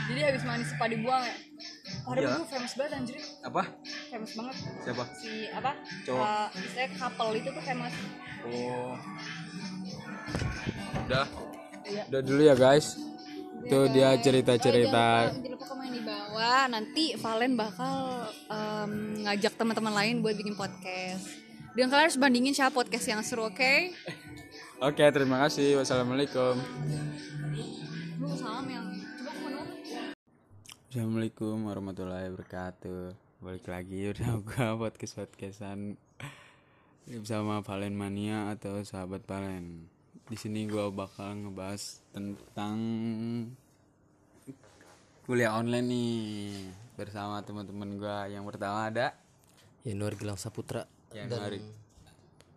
Jadi habis manis sepa dibuang ya? Padahal Iya. gue famous banget anjir. Apa? Famous banget. Siapa? Si apa? Cowok. uh, Misalnya couple itu tuh famous. Oh. Udah. Iya. Udah dulu ya guys. Tuh dia cerita-cerita. Oh, jangan lupa, jangan lupa komen di bawah. Nanti Valen bakal ngajak teman-teman lain buat bikin podcast. Dan kalian harus bandingin siapa podcast yang seru, oke? oke terima kasih wassalamualaikum. Assalamualaikum warahmatullahi wabarakatuh Balik lagi udah gua podcast podcastan bersama Valen Mania atau sahabat Valen. Di sini gua bakal ngebahas tentang kuliah online nih bersama teman-teman gua. Yang pertama ada Yanuar Gilang Saputra yang hari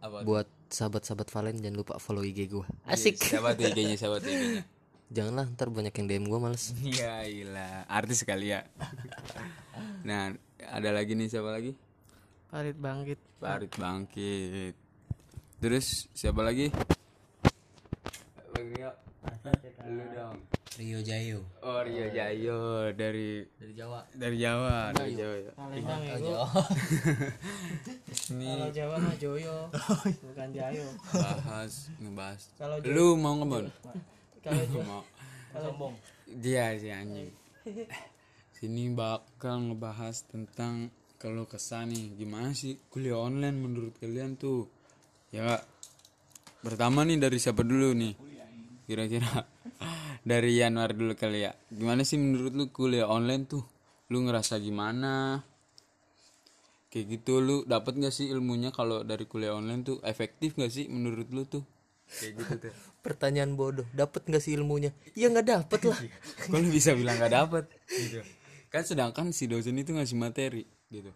apa? buat sahabat-sahabat Valen jangan lupa follow IG gue asik Siapa tuh IG-nya? Tuh IG-nya? janganlah ntar banyak yang DM gue males Iya, gila. Artis sekali ya. nah, ada lagi nih siapa lagi? Farid bangkit Farid bangkit. Terus siapa lagi? Lu dong. Rio Jayo Oh Rio Jayo dari dari Jawa dari Jawa, dari Jawa ya. Ini Jawa mah Joyo, bukan Jayo. bahas ngebahas. Kalau Lu mau ngebon? Kalau mau. sombong. Dia si anjing. Sini bakal ngebahas tentang kalau kesan nih gimana sih kuliah online menurut kalian tuh? Ya Kak. Pertama nih dari siapa dulu nih? Kira-kira. Dari Januar dulu kali ya. Gimana sih menurut lu kuliah online tuh? Lu ngerasa gimana? Kayak gitu lu dapat gak sih ilmunya kalau dari kuliah online tuh? Efektif gak sih menurut lu tuh? Kayak gitu tuh. pertanyaan bodoh. Dapat nggak sih ilmunya? Ya nggak dapet lah. Kok lu bisa bilang gak dapet? Gitu. Kan sedangkan si dosen itu ngasih materi gitu.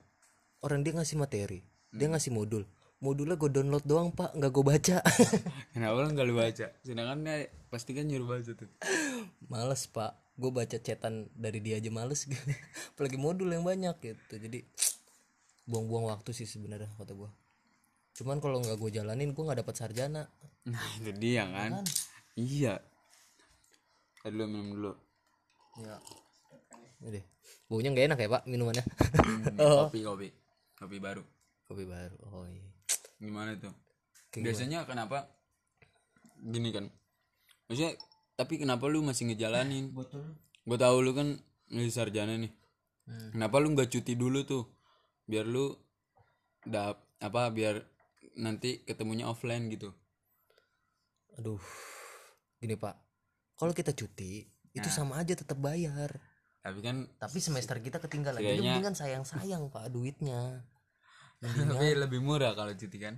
Orang dia ngasih materi. Dia ngasih modul modulnya gue download doang pak. Nggak gue baca. Kenapa lu gak lu baca? Sedangkan dia pasti kan nyuruh baca tuh. Males pak. Gue baca cetan dari dia aja males. Apalagi modul yang banyak gitu. Jadi buang-buang waktu sih sebenarnya kata gue cuman kalau nggak gue jalanin gue nggak dapat sarjana. Nah itu dia kan. Iya. Tadi dulu minum dulu. Ya udah baunya nggak enak ya pak minumannya? Kopi kopi. Kopi baru. Kopi baru oh iya gimana tuh biasanya kenapa? Gini kan. Maksudnya tapi kenapa lu masih ngejalanin? Gue tahu lu kan lagi sarjana nih. Kenapa lu nggak cuti dulu tuh? Biar lu dap apa biar nanti ketemunya offline gitu. Aduh gini pak. Kalau kita cuti itu sama aja tetap bayar. Tapi kan tapi semester kita ketinggalan. Jadi mendingan sayang sayang pak duitnya tapi lebih murah kalau cuti kan?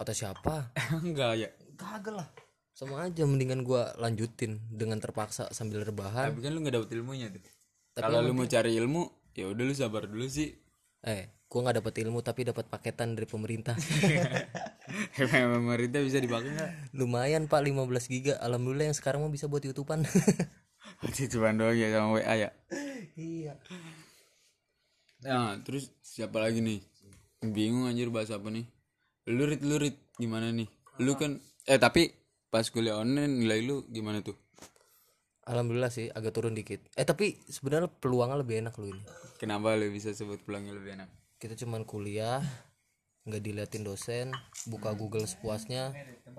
Kata siapa? Enggak ya. Kagak lah. Sama aja mendingan gua lanjutin dengan terpaksa sambil rebahan. Tapi kan lu nggak dapet ilmunya tuh Tapi kalau lu mau cari ilmu ya udah lu sabar dulu sih. Eh gua nggak dapet ilmu tapi dapat paketan dari pemerintah. Pemerintah bisa dipakai nggak? Lumayan pak 15 giga. Alhamdulillah yang sekarang mah bisa buat youtubean. Berarti cuma doang ya sama WA ya? Iya. Nah, terus siapa lagi nih? Bingung anjir bahas apa nih? Lurit lurit gimana nih? Lu kan eh tapi pas kuliah online nilai lu gimana tuh? alhamdulillah sih agak turun dikit eh tapi sebenarnya peluangnya lebih enak lu ini Kenapa lu bisa sebut pulangnya lebih enak? kita cuman kuliah nggak diliatin dosen buka Google sepuasnya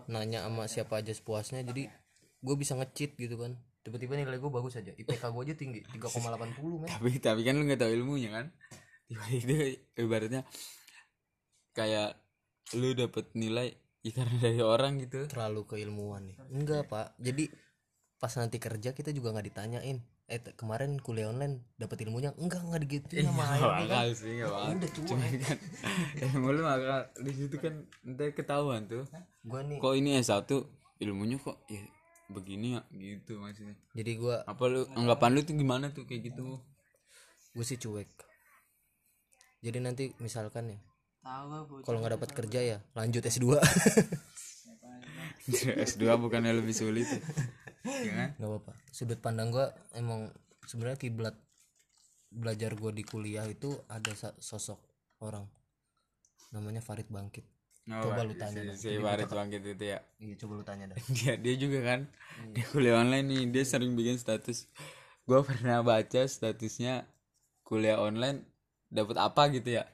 nanya sama siapa aja sepuasnya jadi gue bisa ngecheat gitu kan tiba-tiba nilai gue bagus aja IPK gue aja tinggi 3,80 men Tapi tapi kan lu nggak tahu ilmunya kan? Tiba-tiba ibaratnya kayak lu dapet nilai ya karena dari orang gitu. terlalu keilmuan nih. Enggak pak. Jadi pas nanti kerja kita juga nggak ditanyain. Eh kemarin kuliah online dapat ilmunya? Enggak nggak digituin sama Gak ayah bakal sih, gak bakal. Cuma kan ilmu lu bakal di situ kan ntar ketahuan tuh. gue nih. Kok ini S1 ilmunya kok ya begini ya gitu maksudnya. jadi gue apa lu anggapan lu tuh gimana tuh kayak gitu? Gue sih cuek. Jadi nanti misalkan ya tahu kalau nggak dapat kerja ya lanjut S2 S2 bukannya lebih sulit ya? Kan? Nggak apa-apa. Sudut pandang gua emang sebenarnya kiblat belajar gua di kuliah itu ada sosok orang. Namanya Farid Bangkit. Coba lu tanya si, si Farid Bangkit itu ya. Iya coba lu tanya dah. Dia dia juga kan. Dia kuliah online nih dia sering bikin status. Gua pernah baca statusnya kuliah online dapat apa gitu ya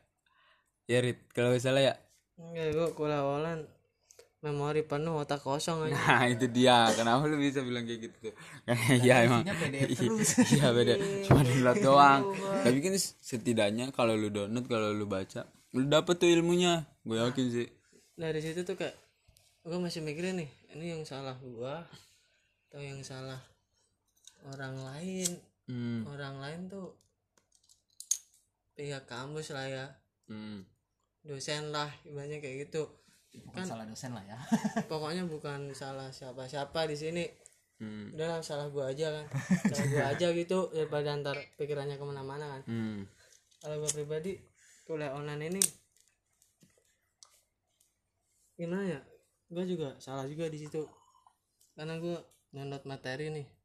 ya Rit kalau salah ya. Enggak gua kuliah online memori penuh otak kosong aja. Nah itu dia. Kenapa lu bisa bilang kayak gitu tuh? Iya emang. Iya beda Cuma download doang. Tapi kan setidaknya Kalau lu download Kalau lu baca Lu dapet tuh ilmunya. Gue yakin sih. Dari situ tuh kayak gua masih mikirin nih ini yang salah gua atau yang salah orang lain. Hmm. orang lain tuh pihak kampus lah ya. Hmm. Dosen lah ibaratnya kayak gitu. Kan salah dosen lah ya. pokoknya bukan salah siapa-siapa di sini. Hmm. udah lah, salah gua aja kan. Salah gua aja gitu daripada antar pikirannya ke mana-mana kan. Hmm. kalau gua pribadi kuliah online ini gimana ya? Gua juga salah juga di situ. Karena gua download materi nih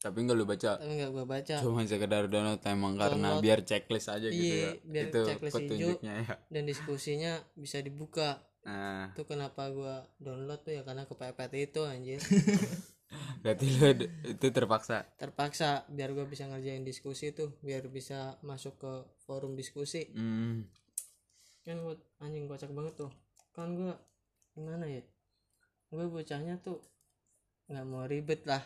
Tapi nggak lu baca. Tapi nggak gua baca. Cuma sekedar download Emang karena biar checklist aja gitu Iya, ya. biar Itu checklist hijau. petunjuknya ya. dan diskusinya bisa dibuka. Nah. Itu kenapa gua download tuh ya karena kepepet itu anjir. Berarti lu itu terpaksa? Terpaksa biar gua bisa ngerjain diskusi tuh biar bisa masuk ke forum diskusi. Hmm. kan gua anjing kocak banget tuh. Kan gua gimana ya? Gua bocahnya tuh nggak mau ribet lah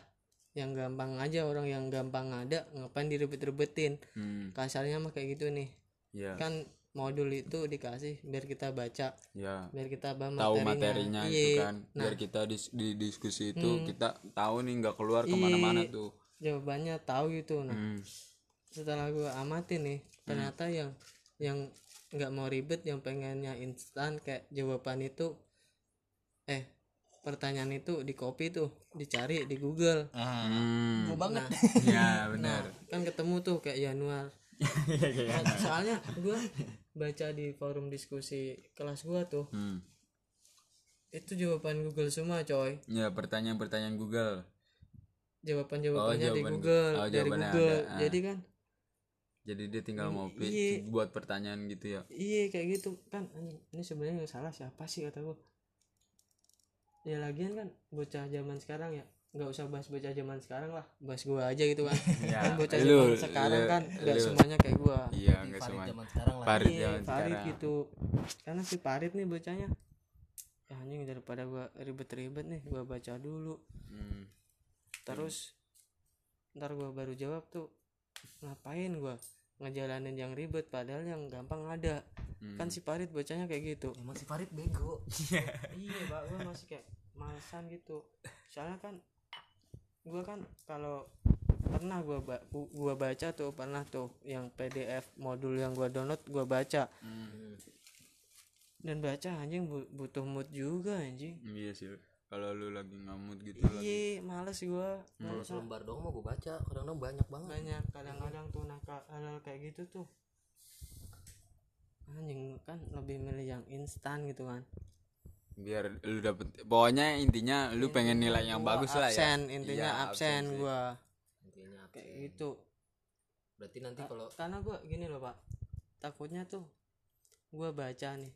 yang gampang aja orang yang gampang ada ngapain diribet-ribetin Hmm. kasarnya mah kayak gitu nih. Ya kan modul itu dikasih biar kita baca. Ya biar kita tahu materinya. itu Iya. kan. Biar kita dis- di diskusi itu kita tahu nih nggak keluar ke mana-mana tuh. Jawabannya tahu gitu. Nah Hmm. setelah gua amatin nih ternyata yang yang nggak mau ribet yang pengennya instan kayak jawaban itu eh pertanyaan itu di copy tuh dicari di Google. Hmm. banget. Ya benar. kan ketemu tuh kayak Januar. Nah, soalnya gua baca di forum diskusi kelas gua tuh Hmm. itu jawaban Google semua coy. Ya pertanyaan-pertanyaan Google. Jawaban jawabannya di jawaban- Google oh, dari Google. ada, ah. jadi kan jadi dia tinggal mau iya. buat pertanyaan gitu ya? Iya kayak gitu. Kan ini sebenarnya yang salah siapa sih? kata gua ya lagian kan bocah zaman sekarang ya nggak usah bahas bocah zaman sekarang lah. Bahas gua aja gitu kan. Ya, kan bocah lu- zaman sekarang lu- kan nggak semuanya kayak gua. Iya nggak Farid semua zaman sekarang lah. Farid iya zaman Farid sekarang. gitu. Karena si Farid nih bocahnya. Ya anjing daripada gua ribet-ribet nih gua baca dulu. Hmm. terus ntar gue baru jawab tuh ngapain gue ngejalanin yang ribet padahal yang gampang ada kan si Farid bacanya kayak gitu. Emang si Farid bego. Iya. Pak gue masih kayak malesan gitu. Soalnya kan gue kan kalau pernah gue ba gua baca tuh pernah tuh yang PDF modul yang gue download gue baca. Dan baca anjing bu- butuh mood juga anjing. Iya sih kalau lu lagi ngamut gitu lagi iya males gue kalau selembar doang mau gue baca kadang-kadang banyak banget. Banyak kadang-kadang tuh nakal hal kayak gitu tuh anjing kan lebih milih yang instan gitu kan. Biar lu dapet pokoknya intinya lu pengen nilai yang Gua bagus lah ya. absen intinya Iya, absen sih. gua. Intinya apa kayak gitu. Berarti nanti kalau karena gua gini loh pak. Takutnya tuh gua baca nih.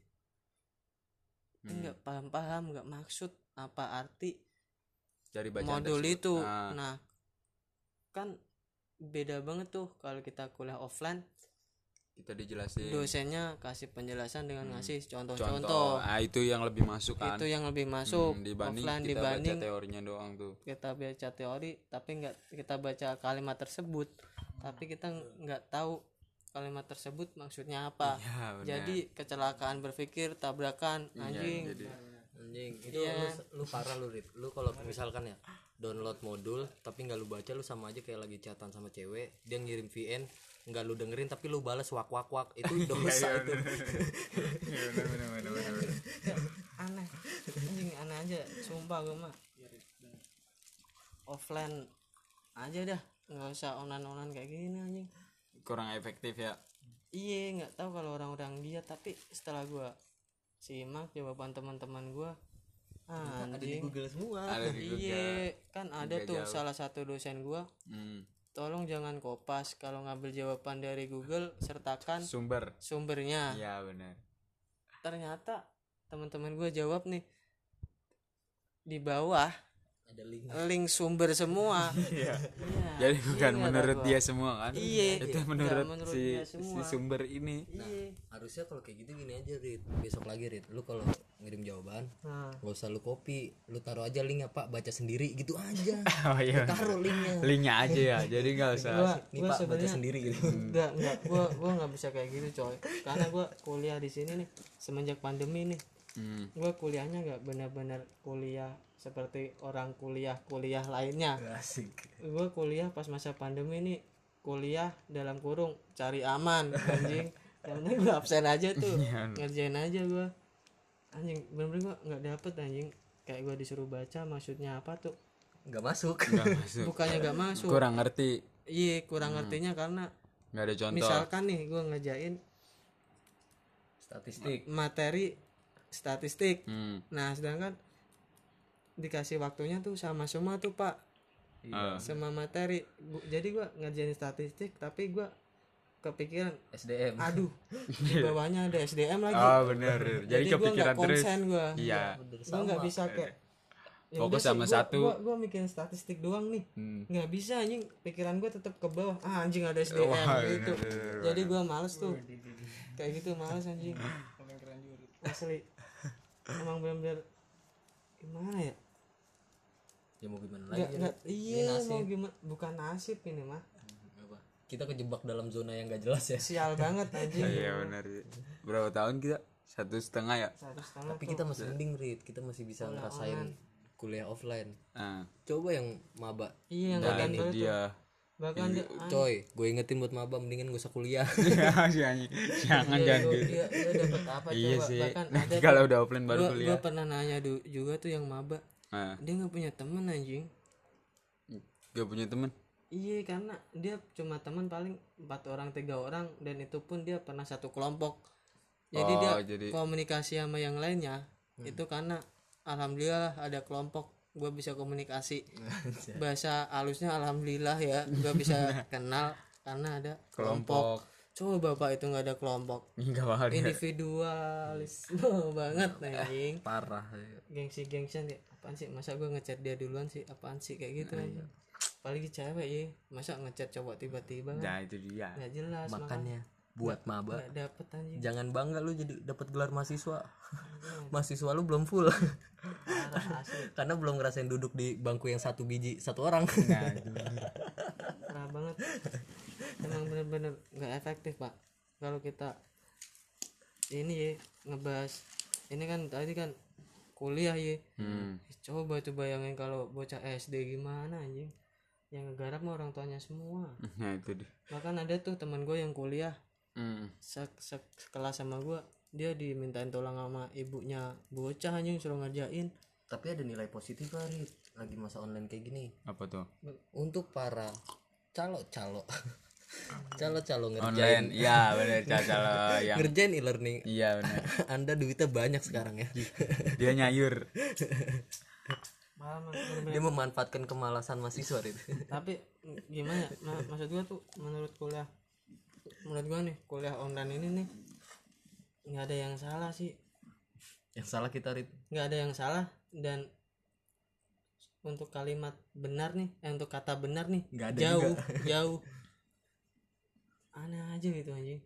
Hmm. nggak paham-paham nggak maksud apa arti cari bacaan modul itu. Ah, nah kan beda banget tuh kalau kita kuliah offline kita dijelasin. Dosennya kasih penjelasan dengan ngasih contoh. Contoh-contoh ah itu yang lebih masuk kan? Itu yang lebih masuk. Hmm, dibanding offline kita dibanding baca teorinya doang tuh. kita baca teori tapi nggak kita baca kalimat tersebut. Tapi kita nggak tahu kalimat tersebut maksudnya apa. Iya, benar. jadi kecelakaan berpikir tabrakan anjing. jadi. Anjing itu Iya. lu, lu parah lu Rit. lu kalau misalkan ya download modul tapi nggak lu baca lu sama aja kayak lagi chatan sama cewek dia ngirim VN nggak lu dengerin tapi lu balas wak wak wak itu. dosa itu aneh. Anjing aneh aja. Sumpah gue mah. Offline aja dah. Nggak usah onan onan kayak gini anjing. Kurang efektif ya. Iya nggak tahu kalau orang-orang dia tapi setelah gua simak jawaban teman-teman gua ah, ada di anjing. Google semua. Ada di Google. iya kan ada tuh jauh. salah satu dosen gua. Hmm. Tolong jangan kopas kalau ngambil jawaban dari Google sertakan sumber. sumbernya. Iya benar. Ternyata teman-teman gua jawab nih di bawah ada link. Link sumber semua. Iya. Iya, jadi iya bukan nggak menurut gua. dia semua kan? Iya, itu nggak menurut, menurut si, si sumber ini. Iya. Harusnya kalau kayak gitu gini aja Rit. Besok lagi Rit. Lu kalau ngirim jawaban nah. gak usah lu copy. Lu taruh aja linknya pak. Baca sendiri gitu aja. Oh iya. Taruh linknya. Linknya aja ya jadi nggak usah. gua nih gua pak. Baca sendiri gitu. Enggak, enggak. Gua gua nggak bisa kayak gitu, coy. Karena gua kuliah di sini nih semenjak pandemi nih. Hmm. Gua kuliahnya nggak benar-benar kuliah seperti orang kuliah-kuliah lainnya. asik Gua kuliah pas masa pandemi nih kuliah dalam kurung cari aman anjing. Yang penting gua absen aja tuh. Ngerjain aja gua. Anjing, bener-bener gua nggak dapet anjing. Kayak gua disuruh baca maksudnya apa tuh? nggak masuk nggak masuk Bukannya nggak masuk. kurang ngerti Iya, kurang ngertinya karena nggak ada contoh misalkan nih gua ngerjain statistik materi statistik. hmm. Nah, sedangkan dikasih waktunya tuh sama semua tuh, Pak. Ah. Sama materi. Gu- Jadi gua ngerjain statistik tapi gua kepikiran SDM aduh di bawahnya ada SDM lagi. oh bener jadi, gua kepikiran nggak terus konsen gua. iya Gua nggak bisa kayak Ya Fokus sih, sama gua- satu. Gua, gua mikirin statistik doang nih. Hmm. nggak bisa anjing pikiran gue tetap ke bawah ah anjing ada SDM Wah, gitu bener, bener, jadi gue males tuh kayak gitu males anjing asli emang bener-bener gimana ya? Ya mau gimana lagi nggak Rit? iya Ini nasib. mau gimana? Bukan nasib ini mah Apa? kita kejebak dalam zona yang gak jelas ya? Sial banget anjing. Iya benar. Berapa tahun kita? Satu setengah ya? Satu setengah tapi kita masih mending Rit. Kita masih bisa ngerasain kuliah offline. Nah, coba yang maba. Iya yang nah itu tuh. dia bahkan dia coy gue ingetin buat maba mendingan gak usah kuliah. Jangan jangan jangan gitu iya iya dapat apa iya coba. sih. Bahkan ada nanti kalau udah offline baru gue kuliah. pernah nanya du- juga tuh yang maba. Nah, dia nggak punya temen anjing. Gak punya temen? Iya karena dia cuma teman paling empat orang tiga orang dan itu pun dia pernah satu kelompok. Jadi Oh, dia jadi- komunikasi sama yang lainnya itu karena alhamdulillah ada kelompok gue bisa komunikasi. Bahasa halusnya alhamdulillah ya gue bisa kenal karena ada kelompok. Coba bapak itu nggak ada kelompok. Nggak bakal individualisme banget anjing. Parah gengsi gengsian ya. Apaan sih? Masa gue ngechat dia duluan sih? Apaan sih? Kayak gitu Iya. aja apalagi cewek ya. Masa ngechat cowok tiba-tiba kan? Nah itu dia. Nggak jelas makanya. makannya buat maba. nggak dapet anjing. Jangan bangga lu jadi dapat gelar mahasiswa. Mahasiswa lu belum full. Karena belum ngerasain duduk di bangku yang satu biji satu orang. Parah banget. Emang bener-bener nggak efektif pak. Kalau kita ini ya ngebahas ini kan tadi kan kuliah ya Hmm. coba tuh bayangin kalau bocah SD gimana anjing. Yang ngegarap mah orang tuanya semua. Nah itu deh. bahkan ada tuh teman gue yang kuliah Hmm. se- se- sekelas sama gue dia dimintain tolong sama ibunya bocah anjing suruh ngerjain tapi ada nilai positif Farid lagi masa online kayak gini Apa tuh? untuk para calo calo calo calo Online. ngerjain Iya benar calo yang. ngerjain e-learning Iya benar. anda duitnya banyak sekarang ya Dia nyayur. dia memanfaatkan kemalasan mahasiswa itu tapi gimana ya, ma- maksud gue tuh menurut kuliah menurut gue nih kuliah online ini nih nggak ada yang salah sih. Yang salah kita Rit. Nggak ada yang salah dan untuk kalimat benar nih eh, untuk kata benar nih Nggak ada jauh jauh. Aneh aja gitu anjing.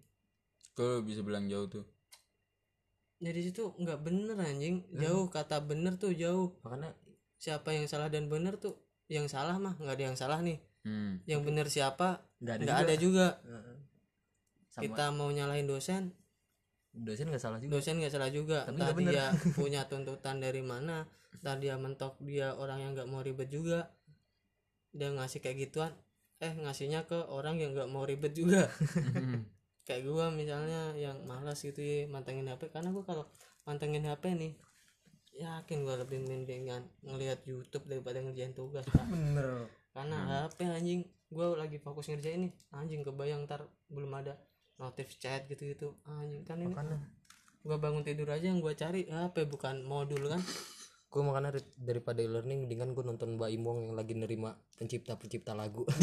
Kok bisa bilang jauh tuh? jadi situ nggak bener anjing. Jauh kata bener tuh jauh. Makanya siapa yang salah dan bener tuh yang salah mah nggak ada yang salah nih. Hmm. yang bener siapa nggak ada nggak juga. ada juga. Heeh. Sama. Kita mau nyalahin dosen. Dosen nggak salah juga. Dosen nggak salah juga. Tapi entah dia punya tuntutan dari mana entah dia mentok dia orang yang nggak mau ribet juga. Dia ngasih kayak gituan. Eh ngasihnya ke orang yang nggak mau ribet juga. Kayak gua misalnya yang malas gitu ya mantengin HP karena gua kalau mantengin HP nih yakin gua lebih mendingan ngelihat YouTube daripada ngerjain tugas pak bener. Karena HP anjing gua lagi fokus ngerjain nih. Anjing kebayang ntar belum ada notif chat gitu gitu anjing kan ini makanya. gua bangun tidur aja yang gua cari HP bukan modul kan? Gue makanya daripada e-learning mendingan gue nonton Mbak Imong yang lagi nerima pencipta pencipta lagu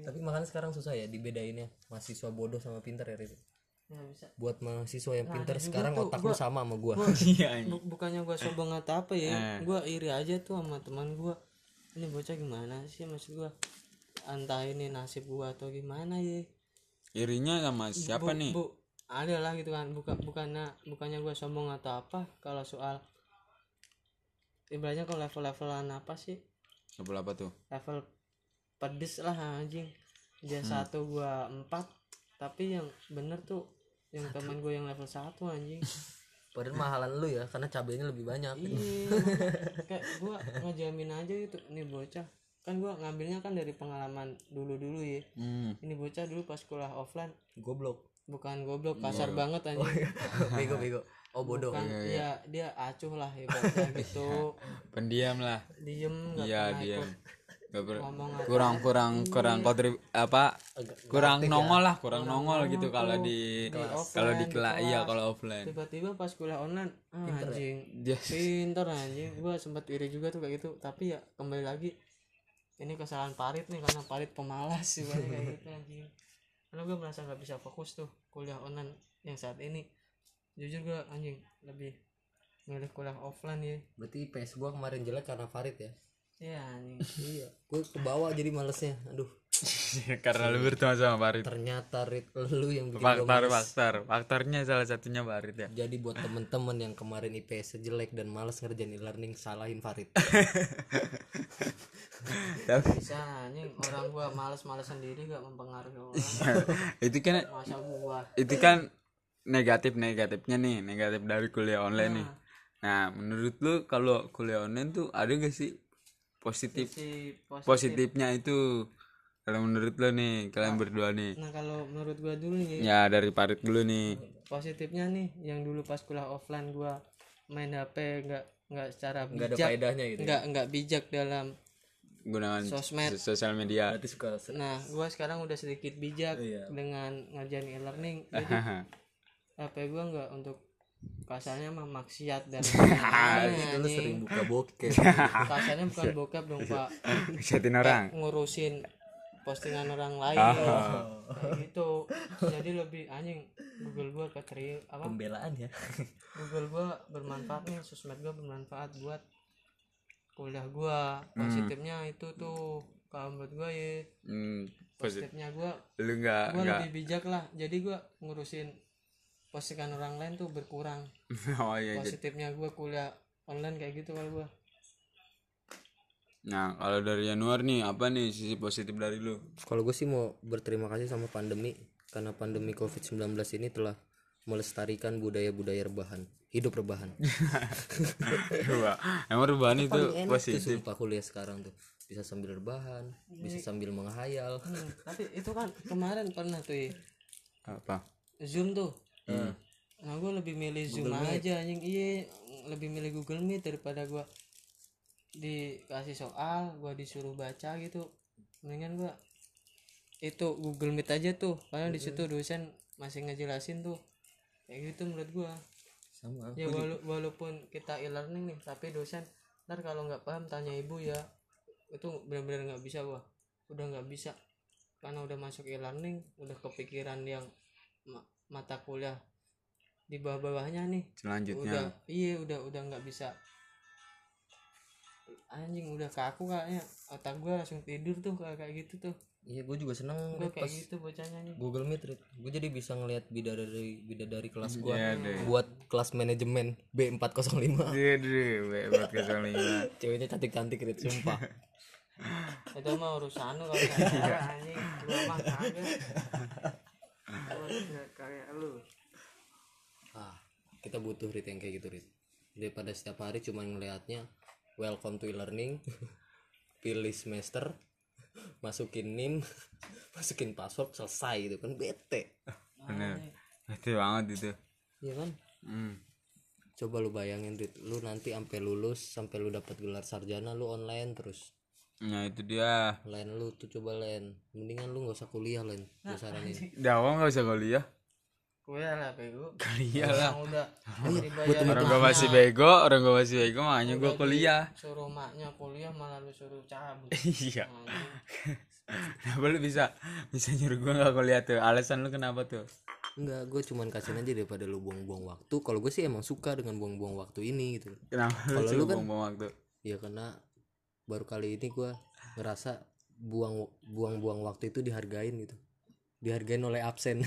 tapi makanya sekarang susah ya dibedainnya. Mahasiswa bodoh sama pintar ya Rit. ya bisa. Buat mahasiswa yang pintar juga sekarang tuh, otak lu gua- sama sama gua. Iya. Bu- bukannya gua sombong atau apa ya Eh. gua iri aja tuh sama teman gua. Ini bocah gimana sih maksud gua entah ini nasib gua atau gimana ya. Irinya sama siapa bu, nih? bu ada lah gitu kan. Bukan bukannya bukannya gua sombong atau apa. Kalau soal ibaratnya kalau level-levelan apa sih? Level apa tuh? level pedes lah anjing. Dia Hmm. satu gua empat. Tapi yang bener tuh yang teman gue yang level satu anjing. Padahal mahalan lu ya karena cabenya lebih banyak. Iya kayak gua ngejamin aja gitu. Ini bocah kan gua ngambilnya kan dari pengalaman dulu dulu ya. Hmm. ini bocah dulu pas kuliah offline. Goblok. Bukan goblok kasar banget anjing. Bego bego. Oh bodoh. Kan iya dia acuh lah ibaratnya gitu. Pendiam lah. diem nggak Iya pernah dia. ikut Gak ber- ngomong kurang kurang kurang kontrib apa? Kurang nongol lah kurang nongol gitu kalau di kalau di kelas iya kalau offline. Tiba-tiba pas kuliah online ah, anjing Dia- pinter anjing. Gua sempet iri juga tuh kayak gitu. Tapi ya kembali lagi ini kesalahan Parit nih karena Parit pemalas sih banyak kayak gitu anjing. Karena gue merasa nggak bisa fokus tuh kuliah online yang saat ini. Jujur gue anjing lebih milih kuliah offline ya. Berarti PS gua kemarin jelek karena Farid ya? Iya anjing. Iya gue kebawa jadi malesnya. Aduh karena lu berteman sama Farid ternyata Rit lu yang bikin faktor males. faktor. Faktornya salah satunya Farid ya. Jadi buat temen-temen yang kemarin IPS jelek dan males ngerjain e-learning salahin Farid tapi bisa anjing. Orang gua males-males sendiri gak mempengaruhi orang. Itu kan masa gua. itu kan negatif negatifnya nih negatif dari kuliah online nih. Nah. Menurut lu kalau kuliah online tuh ada gak sih positif si positif. positifnya itu kalau menurut lu nih kalian berdua nih. nah kalau menurut gua dulu nih. Ya dari Farid dulu nih. Positifnya nih yang dulu pas kuliah offline gua main HP nggak nggak secara nggak ada bijak faedahnya gitu nggak nggak bijak dalam gunakan Sosmed. sos- sosial media. Berarti suka nah gua sekarang udah sedikit bijak Iya. dengan ngerjain e-learning jadi HP gua nggak untuk kasarnya mah maksiat dan anjing. sering buka bokep. Kasarnya bukan bokap dong pak. Orang. Ngurusin postingan orang lain. Oh. kayak gitu. Jadi lebih anjing Google gua keteri apa? Pembelaan ya. Google gua bermanfaat nih sosmed gua bermanfaat buat kuliah gua. Positifnya itu tuh kalau menurut gua ya. Hmm, positif positifnya gua lu nggak gua nggak lebih bijak lah. Jadi gua ngurusin postingan orang lain tuh berkurang. Oh iya jadi- positifnya gua kuliah online kayak gitu kalau gua nah kalau dari Januar nih apa nih sisi positif dari lu? Kalau gue sih mau berterima kasih sama pandemi karena pandemi COVID-19 ini telah melestarikan budaya-budaya rebahan, hidup rebahan. Emang rebahan itu Paling enak tuh positif. sumpah kuliah sekarang tuh. Bisa sambil rebahan, bisa sambil menghayal. Hmm, tapi itu kan kemarin pernah tuh ya, apa? Zoom tuh. Nah gua lebih milih zoom aja anjing. Iya lebih milih Google Meet daripada gua dikasih soal gua disuruh baca gitu. Mendingan gua itu Google Meet aja tuh karena di situ dosen masih ngejelasin tuh. Kayak gitu menurut gua. Sama. ya wala- walaupun kita e-learning nih tapi dosen ntar kalau nggak paham tanya ibu ya. Itu benar-benar nggak bisa gua. Udah nggak bisa. Karena udah masuk e-learning udah kepikiran yang ma- mata kuliah di bawah-bawahnya nih. Udah selanjutnya iya udah udah nggak bisa anjing udah kaku kayaknya otak gua langsung tidur tuh kayak kayak gitu tuh Iya, gue juga seneng gua Rit, kayak pas gitu bocahnya nih Google Meet. Gue jadi bisa ngelihat bidadari bidadari kelas gue Iya deh. buat kelas manajemen B405. Iya deh, buat kesel lima. Ceweknya cantik-cantik Rit, sumpah. itu mah urusan lu kalau anjing mah kagak Gua nggak kayak lu ah, kita butuh Rit yang kayak gitu Rit. Daripada setiap hari cuma ngelihatnya welcome to e-learning, pilih semester, masukin NIM, masukin password selesai gitu kan bete. Bener. Betul banget itu. Iya kan? Hmm. Coba lu bayangin Rit, lu nanti sampai lulus, sampai lu dapat gelar sarjana lu online terus. Nah itu dia. Lain lu tuh coba lain. Mendingan lu nggak usah kuliah lain. Gue saranin. Dawa nggak usah kuliah. Kuliah lah bego Kuliah lah. udah Orang gua masih bego, orang gua masih bego, makanya gua kuliah. suruh maknya kuliah malah lu suruh cabut Iya. Anjing. Kenapa lu bisa bisa nyuruh gua nggak kuliah tuh? Alasan lu kenapa tuh? Enggak, gue cuman kasihin aja daripada lu buang-buang waktu. Kalau gue sih emang suka dengan buang-buang waktu ini gitu. Kenapa lu Kalau lu suruh kan- buang-buang waktu? Ya karena baru kali ini gue ngerasa buang buang-buang waktu itu dihargain gitu. Dihargain oleh absen.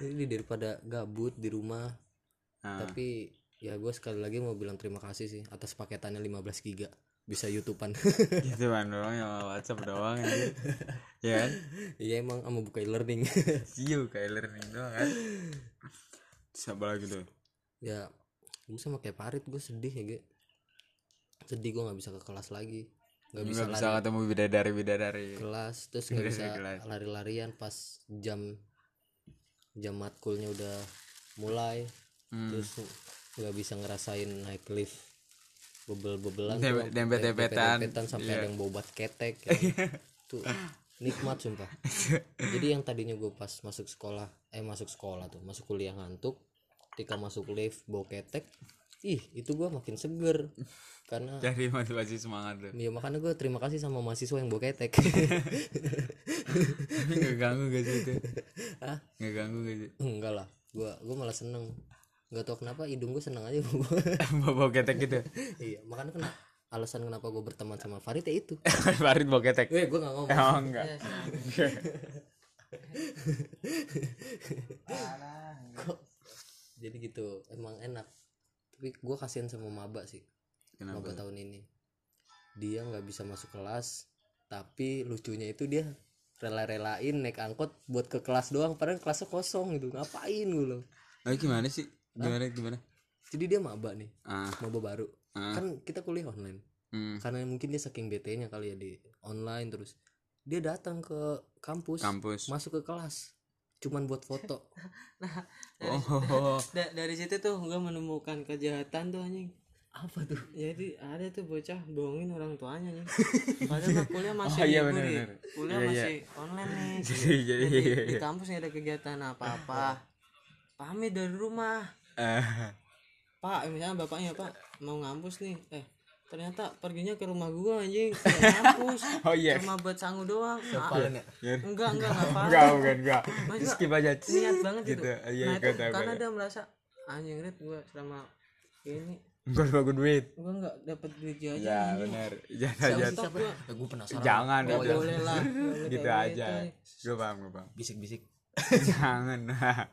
Jadi daripada gabut di rumah. Nah. Tapi ya gue sekali lagi mau bilang terima kasih sih atas paketannya 15 giga bisa youtubean gitu kan doang ya WhatsApp doang. Ya kan? iya emang sama buka e-learning Iya kayak learning doang kan. Siapa lagi tuh? ya gue sama kayak Parit gue sedih ya ge sedih gue nggak bisa ke kelas lagi nggak bisa Nggak bisa lari ketemu bidadari bidadari. kelas terus nggak bisa lari-larian pas jam jam matkulnya udah mulai Hmm. terus nggak bisa ngerasain naik lift bebel-bebelan Dempet- dempet-dempetan. dempet-dempetan sampai Iya. ada yang bobat ketek ya. tuh nikmat sumpah jadi yang tadinya gue pas masuk sekolah eh masuk sekolah tuh masuk kuliah ngantuk ketika masuk lift bau ketek ih itu gue makin seger karena Jadi motivasi semangat tuh. ya makanya gue terima kasih sama mahasiswa yang bau ketek Nggak ganggu gak sih itu? Hah? Nggak ganggu gak sih? enggak lah gue gue malah seneng nggak tau kenapa hidung gue seneng aja Bawa ketek gitu. iya makanya kena alasan kenapa gue berteman sama Farid ya itu Farid bawa ketek. eh gue nggak ngomong Oh enggak. Iya, sih. jadi gitu emang enak tapi gue kasihan sama maba sih Kenapa? maba tahun ini dia nggak bisa masuk kelas tapi lucunya itu dia rela-relain naik angkot buat ke kelas doang padahal kelasnya kosong gitu ngapain gue loh Oh, gimana sih? Gimana gimana? jadi dia maba nih Ah, maba baru ah. kan kita kuliah online Hmm. karena mungkin dia saking bete nya kali ya di online terus dia datang ke kampus Kampus. masuk ke kelas cuman buat foto Oh. Da- dari situ tuh gue menemukan kejahatan tuh anjing apa tuh jadi ada tuh bocah bohongin orang tuanya nih padahal mah kuliah masih Oh, iya, libur bener, nih. bener. kuliah Iya, iya. masih online nih Jadi jadi Jadi, iya, di iya. kampus ada kegiatan apa-apa pamit dari rumah Ah, pak misalnya bapaknya pak mau ngampus nih eh ternyata perginya ke rumah gua anjing ke kampus Oh iya. cuma buat sangu doang Ah, Paling ya enggak enggak enggak apa Enggak, bukan enggak. Maksudnya, Skip aja. niat banget gitu, Gitu. Iya, nah gua itu karena gua dia merasa anjing red gua selama ini Enggak lu duit. gua nggak dapat duit jajan Ya benar. Jangan aja. siapa ya gue penasaran Jangan Oh, udah. boleh lah Gitu aja. Gue paham, gue paham. bisik-bisik Jangan.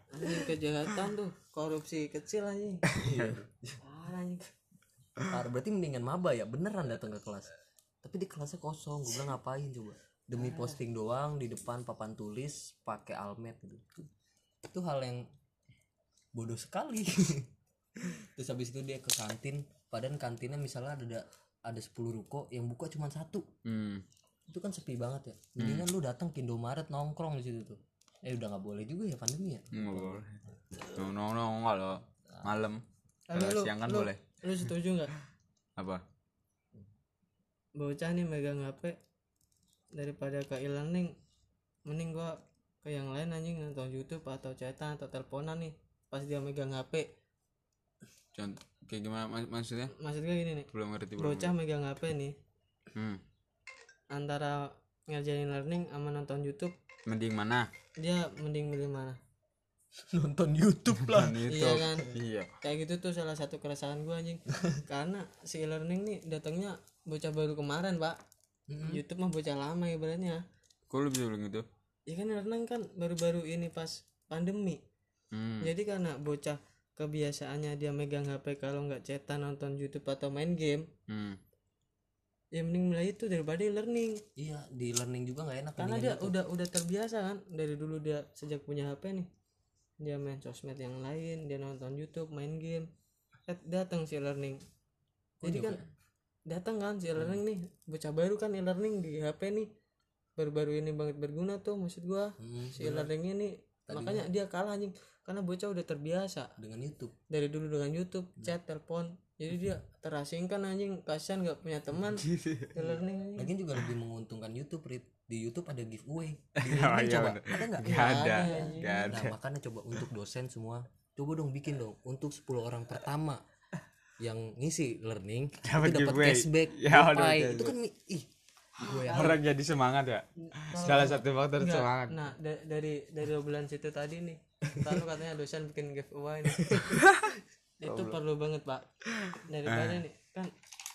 anjing kejahatan tuh korupsi kecil anjing parah anjing Parah, berarti mendingan maba ya beneran datang ke kelas. Tapi di kelasnya kosong gue bilang ngapain coba? Demi posting doang di depan papan tulis pakai almet gitu. Itu, itu hal yang bodoh sekali. Terus habis itu dia ke kantin padahal kantinnya misalnya ada ada 10 ruko yang buka cuma satu. Hmm. itu kan sepi banget ya. Mendingan lu datang ke Indomaret nongkrong di situ tuh. Eh udah nggak boleh juga ya pandemi ya? Enggak boleh. No, no, no, kalau malam. Kalau siang kan lu- boleh. Lu setuju nggak Apa? bocah nih megang HP daripada ke e-learning mending gua ke yang lain anjing nonton YouTube atau chatan atau teleponan nih pas dia megang HP Contoh kayak gimana mak- maksudnya? maksudnya gini nih Belum ngerti belum. bocah megang HP nih Hmm. antara ngerjain learning sama nonton YouTube Mending mana? dia mending milih mana nonton YouTube lah itu. Iya kan? Iya. kayak gitu tuh salah satu keresahan gua anjing karena si e-learning nih datangnya bocah baru kemarin pak YouTube mah bocah lama ibaratnya Kok lu bisa bilang gitu? ya kan e-learning kan baru-baru ini pas pandemi Hmm. jadi karena bocah kebiasaannya dia megang HP kalau nggak cetak nonton YouTube atau main game Hmm. ya mending milih itu daripada learning iya di learning juga nggak enak karena dia itu. udah udah terbiasa kan dari dulu dia sejak punya HP nih dia main sosmed yang lain dia nonton YouTube main game. Eh, datang si learning jadi kan datang kan si learning nih. Bocah baru kan e-learning di HP nih. Baru-baru ini banget berguna tuh maksud gua. Hmm, si e-learning ini. Makanya dia kalah anjing. Karena bocah udah terbiasa. Dengan YouTube. Dari dulu dengan YouTube chat telepon. Jadi dia terasingkan anjing. Kasihan nggak punya teman. E-learning. Lagian juga lebih menguntungkan YouTube Rit. Di YouTube ada giveaway. Di Oh, iya coba bener. ada nggak? Gak ada. Gak ada. Nah, makanya coba untuk dosen semua, coba dong bikin dong untuk 10 orang pertama yang ngisi learning Dapat cashback Ya, udah, itu kan ih gue ya Orang jadi semangat ya. Salah satu faktor Enggak. semangat. Nah, da- dari dari obrolan situ tadi nih, lu katanya dosen bikin giveaway nih. itu perlu banget, Pak. Daripada nih, kan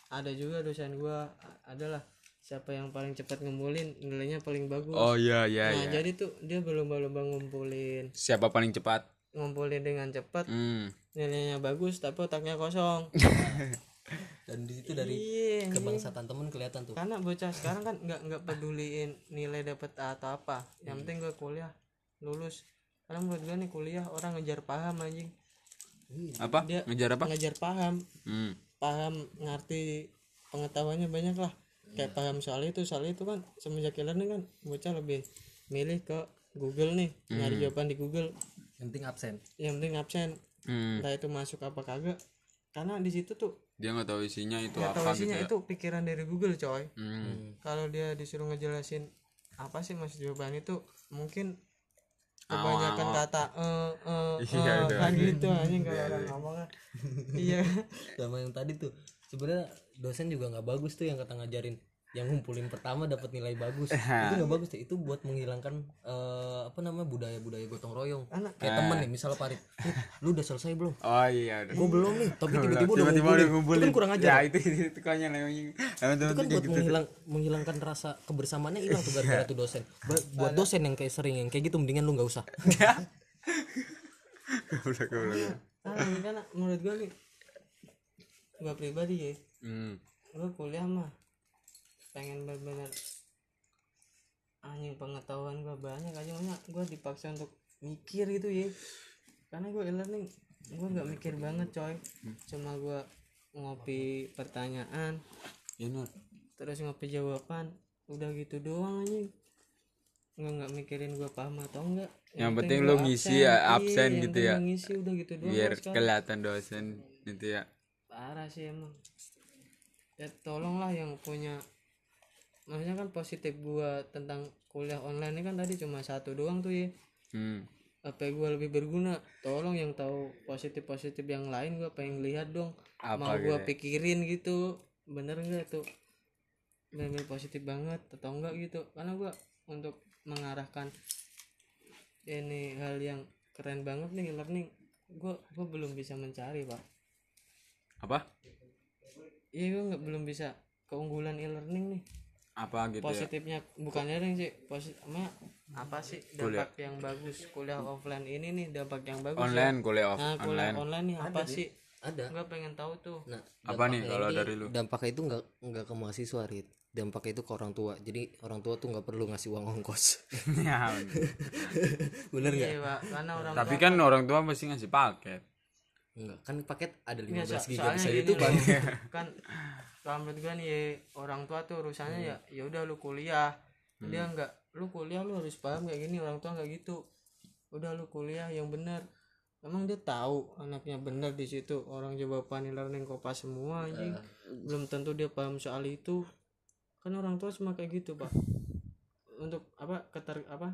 ada juga dosen gua adalah siapa yang paling cepat ngumpulin nilainya paling bagus. Oh iya iya nah, iya. jadi tuh dia berlomba-lomba ngumpulin. Siapa paling cepat? Ngumpulin dengan cepat, Hmm. nilainya bagus tapi otaknya kosong. dan di situ dari Iya. anjing. kebangsaan temen kelihatan tuh. karena bocah sekarang kan nggak nggak peduliin nilai dapat A atau apa yang penting gue kuliah lulus karena menurut gue nih kuliah orang ngejar paham anjing Apa? Dia- Ngejar apa? ngejar paham Hmm. paham ngerti pengetahuannya banyak lah kayak paham soal itu soal itu kan semenjak e-learning kan bocah lebih milih ke Google nih nyari jawaban di Google Yang penting absen. yang penting absen Hmm. entah itu masuk apa kagak karena di situ tuh Dia nggak tahu isinya itu nggak tahu apa isinya gitu. ya. itu pikiran dari Google coy Hmm. kalau dia disuruh ngejelasin apa sih maksud jawaban itu mungkin kebanyakan kata eh eh Iya, eh, udah. kan gitu anjing kalau orang ngomong kan. iya Sama yang tadi tuh sebenarnya dosen juga nggak bagus tuh yang kata ngajarin. Yang ngumpulin pertama dapat nilai bagus. Itu nggak bagus tuh itu buat menghilangkan eh, apa namanya budaya budaya gotong royong. Anak- kayak temen nih misalnya Parit "Rit, lu udah selesai belum? Oh iya udah. gue belum nih. Tapi tiba-tiba udah Tiba-tiba ngumpulin. udah ngumpulin. itu kan kurang ajar. Ya itu itu, itu konyol emang. Emang itu kan temen-temen buat gitu. menghilang menghilangkan rasa kebersamaannya hilang tuh gara-gara tuh dosen. Ba- buat dosen yang kayak sering yang kayak gitu mendingan lu nggak usah. Goblok, goblok. ah, ini kan menurut gua nih gua pribadi ya Hmm. gua kuliah mah. Pengen bener-bener anjing pengetahuan gua banyak aja. Makanya gua dipaksa untuk mikir gitu ya karena gua e-learning gua nggak mikir banget coy. Cuma gua ngopi pertanyaan. Ya Nur. terus ngopi jawaban. Udah gitu doang anjing. Nggak nggak mikirin gua paham atau enggak Yang penting lu gua ngisi ya, Iya, absen yang gitu penting ya. ngisi udah gitu doang Biar kelihatan dosen itu ya. Parah sih emang. Ya tolonglah yang punya maksudnya kan positif gua tentang kuliah online ini kan tadi cuma satu doang tuh ya. Hmm. apa gua lebih berguna? Tolong yang tahu positif positif yang lain gua pengen lihat dong. Apa mau gitu gua ya? pikirin gitu. Bener nggak tuh? Bener positif banget atau enggak gitu? Karena gua untuk mengarahkan ini hal yang keren banget nih learning gua gua belum bisa mencari pak Apa? iya gue nggak belum bisa keunggulan e-learning nih. Apa gitu ya? Positifnya bukan learning sih positif apa sih dampak yang bagus. Kuliah offline ini nih dampak yang bagus ya. online kuliah off nah kuliah online. online nih apa sih? ada. Gue pengen tahu tuh. Nah apa nih kalau dari lu? dampaknya itu nggak nggak ke mahasiswa Rit. Dampaknya itu ke orang tua. Jadi orang tua tuh nggak perlu ngasih uang ongkos. Ya bener nggak? Iya pak. Karena orang tapi kan orang tua pasti ngasih paket Enggak, kan paket ada Nggak, 15 so- giga bisa itu kan kan kalau menurut gue nih ya, orang tua tuh urusannya ya ya udah lu kuliah. Dia nggak lu kuliah lu harus paham kayak gini orang tua nggak gitu. Udah lu kuliah yang benar emang dia tahu anaknya benar di situ orang coba pani learning kopas semua anjing. Belum tentu dia paham soal itu. Kan orang tua cuma kayak gitu pak. Untuk apa keter apa?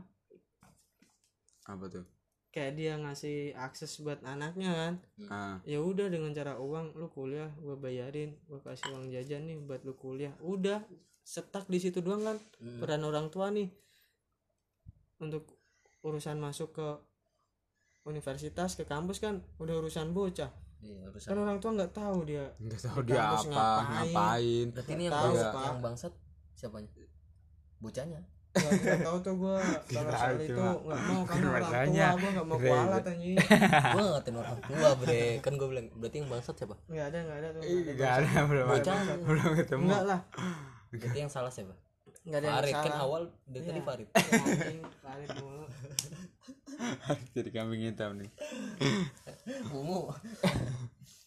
Apa tuh kayak dia ngasih akses buat anaknya kan. Ah. Ya udah dengan cara uang lu kuliah gua bayarin gua kasih uang jajan nih buat lu kuliah. Udah setak di situ doang kan peran orang tua nih. Untuk urusan masuk ke universitas ke kampus kan udah urusan bocah. Iya kan orang tua nggak tahu dia nggak tahu Di dia apa ngapain. ngapain. Berarti ini yang Tahu, bangsat Pak. yang bangsat siapanya? Bocahnya tahu tuh gua kalau soal itu. Nggak mau karena orang tua gua nggak mau kualat anjing. Gua ngatain orang tua bre. Kan gua bilang berarti yang bangsat siapa? Nggak ada nggak ada tuh. Nggak ada belum ada. Belum ketemu. Nggak lah. Berarti yang salah siapa? Nggak ada yang Farid. kan salah awal dari tadi Iya. Farid. Anjing, Farid mulu. jadi kambing hitam nih. Mumu.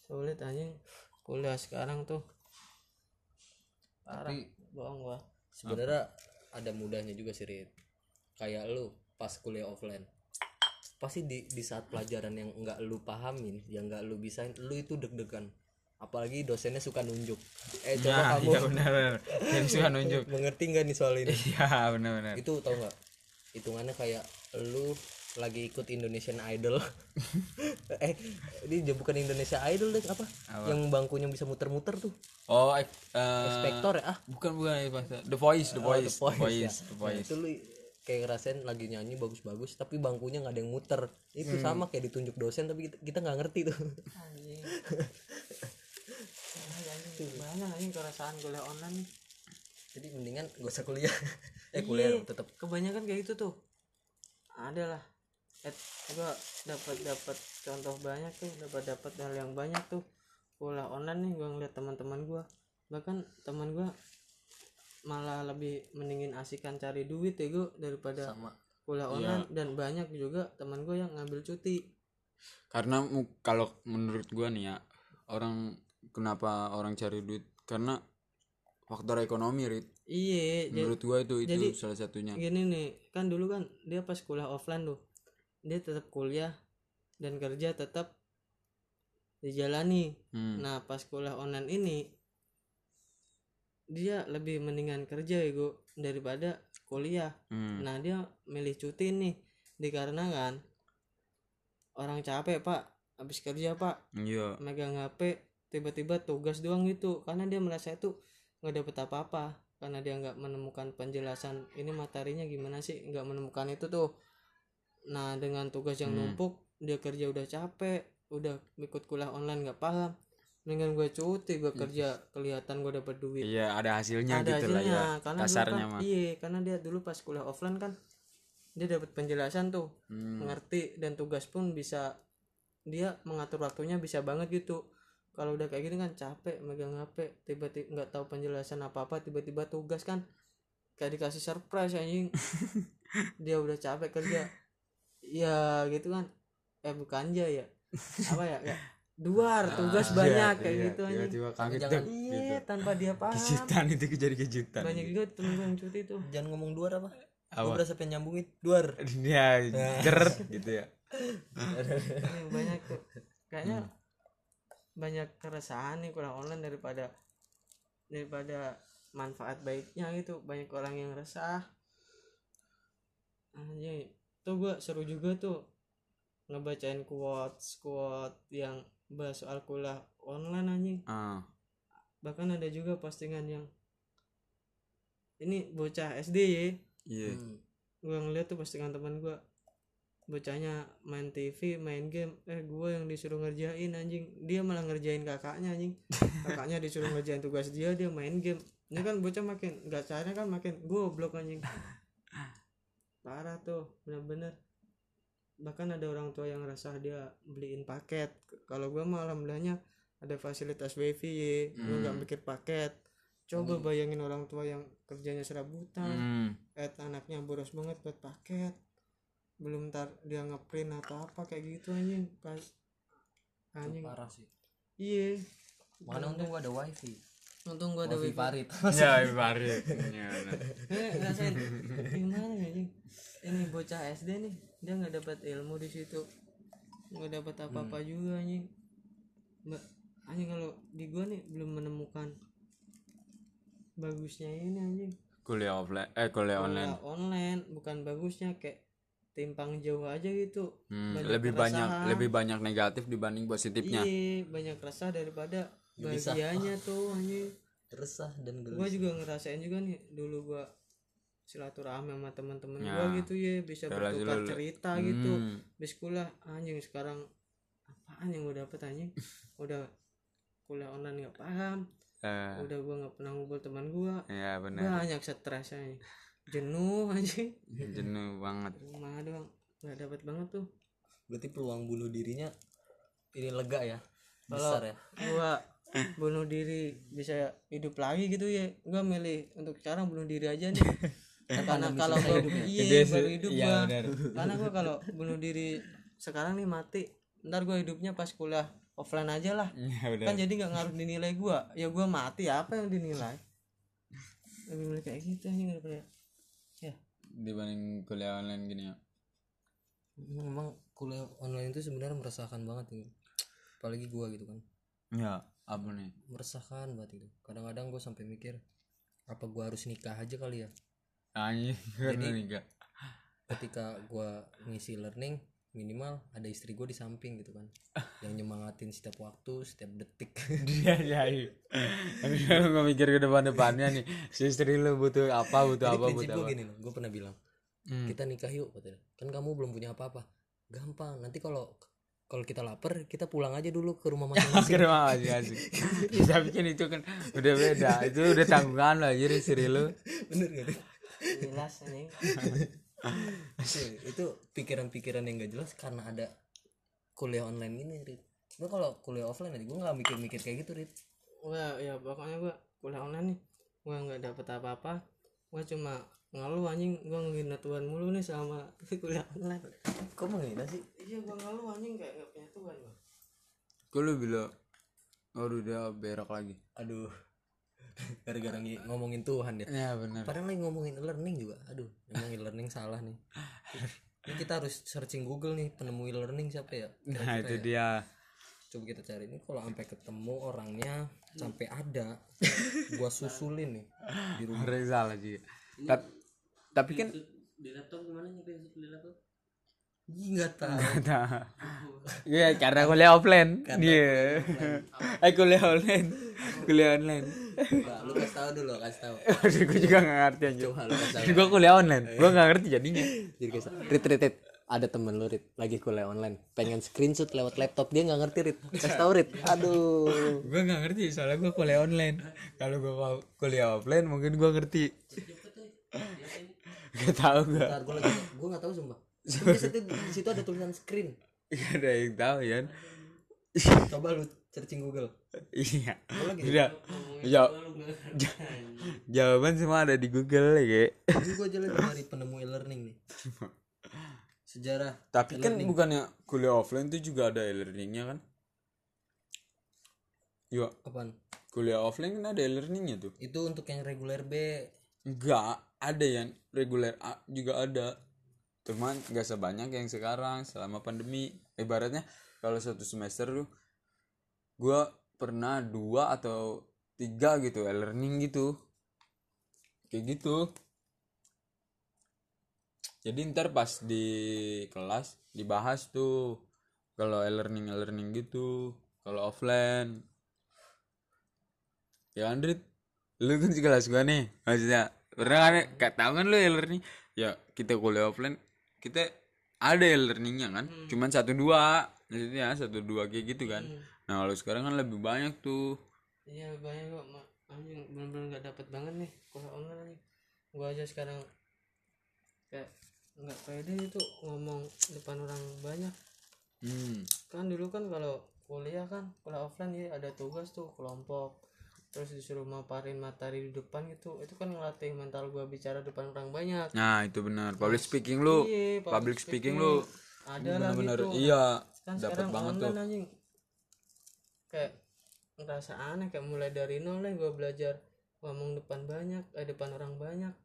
Sulit anjing. Kuliah sekarang tuh. Parah. Bohong gua. Sebenarnya ada mudahnya juga sih Rit. Kayak lu pas kuliah offline. Pasti di di saat pelajaran yang enggak lu pahamin yang enggak lu bisain lu itu deg-degan. Apalagi dosennya suka nunjuk. Eh coba nah kamu iya benar benar. Suka nunjuk. Mengerti nggak nih soal ini? Iya benar benar. Itu tau nggak? Hitungannya kayak lu lagi ikut Indonesian Idol. Eh ini dia bukan Indonesia Idol deh apa, yang bangkunya bisa muter-muter tuh. Oh eh Inspektor ya ah? bukan bukan itu bahasa The Voice The Oh, Voice The ya. Voice The Nah, Voice. Itu lu kayak ngerasain lagi nyanyi bagus-bagus tapi bangkunya nggak ada yang muter. Itu sama kayak ditunjuk dosen tapi kita- nggak ngerti tuh. Banyak anjing keresahan kuliah online nih? Jadi mendingan gak usah kuliah. Eh kuliah Iya, tetap kebanyakan kayak gitu tuh. Ada lah eh, gua dapat dapat contoh banyak tuh dapat dapat hal yang banyak tuh. Kuliah online nih gua ngeliat teman-teman gua. Bahkan teman gua malah lebih mendingin asikan cari duit ya gua daripada sama. kuliah online. Dan banyak juga teman gue yang ngambil cuti. Karena kalau menurut gua nih ya orang kenapa orang cari duit? Karena faktor ekonomi Rit. Iya menurut gua itu itu jadi- salah satunya. gini nih kan dulu kan dia pas kuliah offline tuh dia tetap kuliah dan kerja tetap dijalani. Hmm. nah pas kuliah online ini dia lebih mendingan kerja ya gue daripada kuliah. Hmm. nah dia milih cuti nih dikarenakan orang capek pak. Habis kerja pak. Iya. Megang HP tiba-tiba tugas doang gitu. Karena dia merasa itu nggak dapet apa-apa. Karena dia nggak menemukan penjelasan ini materinya gimana sih? Nggak menemukan itu tuh nah dengan tugas yang Hmm. numpuk dia kerja udah capek udah ikut kuliah online nggak paham. Dengan gue cuti gue kerja kelihatan gue dapet duit. Iya ada hasilnya ada gitu lah ya hasilnya karena kasarnya kan, mah. iya karena dia dulu pas kuliah offline kan dia dapat penjelasan tuh Hmm. mengerti dan tugas pun bisa dia mengatur waktunya bisa banget gitu. Kalau udah kayak gini kan capek megang HP tiba-tiba nggak tahu penjelasan apa apa tiba-tiba tugas kan kayak dikasih surprise anjing. Dia udah capek kerja ya gitu kan. Eh bukan aja ya. Apa ya ya duar tugas banyak kayak Iya, gitu anjing. tiba-tiba kaget jangan- tuh, iya gitu. tanpa dia paham kejutan itu jadi kejutan. Banyak juga temen gue yang cuti tuh jangan ngomong duar apa? Apa? gue berasa pengen nyambungin duar. Dia jeret gitu ya. Iya, banyak tuh. Kayaknya banyak keresahan nih kurang online daripada daripada manfaat baiknya gitu. Banyak orang yang resah. Anjing tuh gua seru juga tuh ngebacain quotes quote yang bahas soal kuliah online anjing. Ah. Bahkan ada juga postingan yang ini bocah SD ya. Iya. Hmm. gua ngeliat tuh postingan teman gua. Bocahnya main TV main game. Eh gue yang disuruh ngerjain anjing. Dia malah ngerjain kakaknya anjing. Kakaknya disuruh ngerjain tugas dia dia main game. Ini kan bocah makin nggak caranya kan makin goblok anjing parah tuh bener-bener. Bahkan ada orang tua yang resah dia beliin paket. Kalau gue mah alhamdulillahnya ada fasilitas wifi gue nggak mikir paket. Coba bayangin orang tua yang kerjanya serabutan Hmm. eh anaknya boros banget buat paket. Belum ntar dia ngeprint atau apa kayak gitu anjing. Pas anjing. parah sih. Iya. Mana untung gua ada wifi untung gua ada wifi wifi parit Ya. Ya, benar. eh rasain gimana ya anjing ini bocah SD nih dia nggak dapat ilmu di situ nggak dapat apa apa juga anjing mbak anjing kalau di gua nih belum menemukan bagusnya ini anjing Kuliah offline, eh kuliah online. Kuliah online bukan bagusnya kayak timpang jauh aja gitu Hmm, Banyak lebih banyak keresahan. lebih banyak negatif dibanding positifnya. iya banyak resah daripada bahagianya tuh anjing. Resah dan gue gelisah juga ngerasain juga nih dulu gua silaturahmi sama teman-teman Ya. gua gitu ya bisa Relasi bertukar lu- cerita gitu. Hmm. bis kuliah anjing sekarang apaan yang gue dapet anjing? Udah kuliah online nggak paham. Eh, udah gua nggak pernah ngumpul teman gua. Ya benar. banyak stres anjing jenuh anjing. Jenuh banget. rumah doang nggak dapat banget tuh. Berarti peluang bunuh dirinya ini lega ya? Kalau- besar ya? gua bunuh diri bisa hidup lagi gitu ya. Gua milih untuk sekarang bunuh diri aja nih. Karena kalau gua iya baru hidup gua. benar. karena gua kalau bunuh diri sekarang nih mati ntar gua hidupnya pas kuliah offline aja lah. Ya kan jadi nggak ngaruh dinilai gua. Ya gua mati apa yang dinilai? Lebih milih kayak gitu aja daripada ya. Dibanding kuliah online gini ya. memang kuliah online itu sebenarnya meresahkan banget ini. Apalagi gua gitu kan. Ya, apa nih? meresahkan banget itu kadang-kadang gue sampai mikir apa gua harus nikah aja kali ya Anjing, karena nikah. ketika gua ngisi learning minimal ada istri gue di samping gitu kan yang nyemangatin setiap waktu setiap detik Dia jadi. Tapi kalau nggak mikir ke depan depannya nih, si istri lu butuh apa, butuh Jadi apa, butuh gue apa. gini loh gue pernah bilang Hmm. kita nikah yuk katanya kan kamu belum punya apa-apa gampang nanti kalau kalau kita lapar kita pulang aja dulu ke rumah Ke masing-masing rumah masing asik. Bisa bikin itu kan udah beda. Itu udah tanggungan lo aja istri lu. bener gak Dit? jelas anjing Iya, itu pikiran-pikiran yang gak jelas karena ada kuliah online ini Rit gue kalau kuliah offline aja gue nggak mikir-mikir kayak gitu Rit Wah, ya pokoknya gua kuliah online nih gua nggak dapet apa-apa gua cuma ngeluh anjing. Gua ngehina Tuhan mulu nih sama kuliah online. Kok menghina sih? Iya gua ngeluh anjing. Kayak gak punya Tuhan gua. Kok lu bilang Aduh dia berak lagi. aduh. Gara-gara ngi- ngomongin Tuhan ya. Ya benar. padahal lagi ngomongin learning juga. Aduh emang learning salah nih. Ini kita harus searching Google nih penemu learning siapa ya? Nah itu dia. coba kita cari ini kalau sampai ketemu orangnya sampai ada gua susulin nih di rumah. Orang salah sih. Ta- Tapi kan di laptop gimana nih di laptop nggak tahu Iya karena kuliah offline. Iya. Eh kuliah online. Kuliah online. Nggak, lu kasih tahu dulu kasih tahu Aduh gue juga gak ngerti aja. coba lu kasih tahu Gue kuliah online. Gue gak ngerti jadinya. jadi kasih tahu. Rit rit rit ada temen lu Rit lagi kuliah online pengen screenshot lewat laptop dia nggak ngerti Rit kasih tahu Rit aduh gue nggak ngerti soalnya gue kuliah online kalau gue kuliah offline mungkin gue ngerti gak tau gue Ntar gue lagi gue nggak tahu sumpah. Di situ di situ ada tulisan screen. Gak ada yang tahu ya coba lu searching Google. Iya. Ja- ja- jawaban semua ada di Google ya kayak ini gue aja lagi nyari penemu e-learning nih. Sejarah tapi kan bukannya kuliah offline tuh juga ada e-learningnya kan? Iya, apaan? Kuliah offline kan ada e-learningnya tuh. itu untuk yang reguler B. Enggak, ada yang reguler juga ada. Cuman nggak sebanyak yang sekarang selama pandemi. Ibaratnya kalau satu semester tuh gua pernah dua atau tiga gitu e-learning gitu. Kayak gitu. Jadi ntar pas di kelas dibahas tuh kalau e-learning e-learning gitu, kalau offline. Ya Andrit, lu kan sekelas gua nih maksudnya pernah kan gak tau kan lu e-learning? Ya kita kuliah offline kita ada e-learningnya kan cuman satu dua maksudnya satu dua kayak gitu kan. Nah kalau sekarang kan lebih banyak tuh. Iya banyak kok ma- anjing bener-bener nggak dapet banget nih kuliah online anjing. Gua aja sekarang kayak nggak pede itu ngomong depan orang banyak. Hmm. kan dulu kan kalau kuliah kan kuliah offline ya ada tugas tuh kelompok terus disuruh maparin materi di depan gitu itu kan ngelatih mental gua bicara depan orang banyak. Nah itu benar. Public speaking lu. Iya, public speaking. lu. Ada lah bener-bener gitu. iya kan dapat banget tuh. anjing. Kayak ngerasa aneh kayak mulai dari nol nih gue belajar ngomong depan banyak eh depan orang banyak.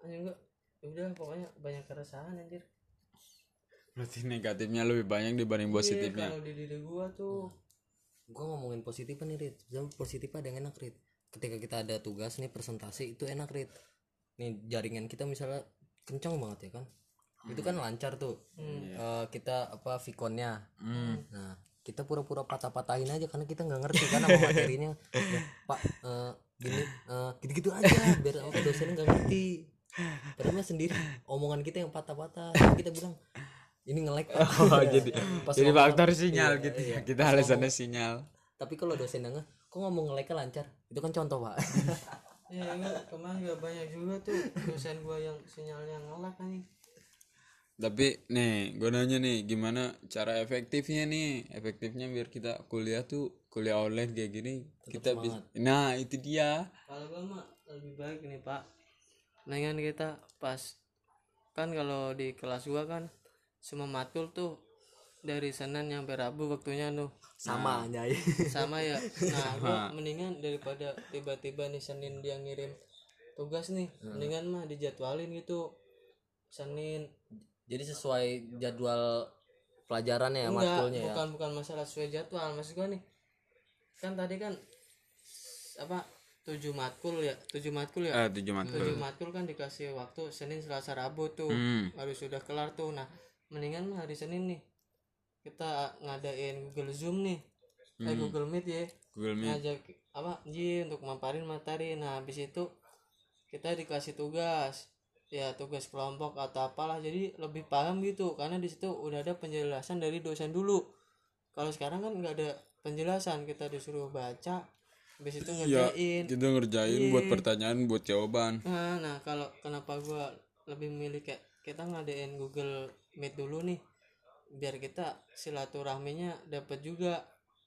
Anjing gua ya udah pokoknya banyak keresahan anjir. Berarti negatifnya lebih banyak dibanding Iya, positifnya. kalau di diri gua tuh gue ngomongin positif nih Rit. Positif ada yang enak Rit. Ketika kita ada tugas nih presentasi itu enak Rit. Nih jaringan kita misalnya kencang banget ya kan? Itu kan lancar tuh. Eh, kita apa vikonnya nah kita pura-pura patah-patahin aja karena kita nggak ngerti kan sama materinya. Ya, pak eh, gini eh, gitu-gitu aja biar dosennya nggak ngerti. Padahal sendiri omongan kita yang patah-patah. Kita bilang ini nge-lag. Oh jadi Pas jadi ngomong- faktor sinyal Iya, gitu iya. ya. kita alasannya sinyal. Tapi kalau dosen nggak kok ngomong nge lancar? Itu kan contoh pak. Ya enggak kemarin juga banyak juga tuh dosen gua yang sinyalnya ngelak anjing tapi nih gue nanya nih gimana cara efektifnya nih? Efektifnya biar kita kuliah tuh kuliah online kayak gini kita bisa nah itu dia. Kalau gua mah lebih baik nih pak. Mendingan kita pas kan kalau di kelas gua kan semua matkul tuh dari Senin sampai Rabu waktunya tuh sama nyai sama ya. Nah gua mendingan daripada tiba-tiba nih Senin dia ngirim tugas nih mendingan mah dijadwalin gitu. Senin. Jadi sesuai jadwal pelajarannya ya enggak matkulnya ya? bukan bukan masalah sesuai jadwal. Maksud gua nih kan tadi kan apa tujuh matkul ya? Tujuh matkul ya? Eh tujuh matkul. Tujuh matkul kan dikasih waktu Senin Selasa Rabu tuh. Hmm. harus sudah kelar tuh. Nah mendingan hari Senin nih kita ngadain Google Zoom nih. Eh Google Meet ya. Google Meet. Ngajak apa Ji untuk maparin materi. Nah habis itu kita dikasih tugas. Ya tugas kelompok atau apalah. Jadi lebih paham gitu karena di situ udah ada penjelasan dari dosen dulu. Kalau sekarang kan nggak ada penjelasan. Kita disuruh baca habis itu ya ngerjain. kita ngerjain buat pertanyaan buat jawaban. Nah, nah kalau kenapa gua lebih milih kayak kita ngadain Google Meet dulu nih biar kita silaturahminya dapat juga.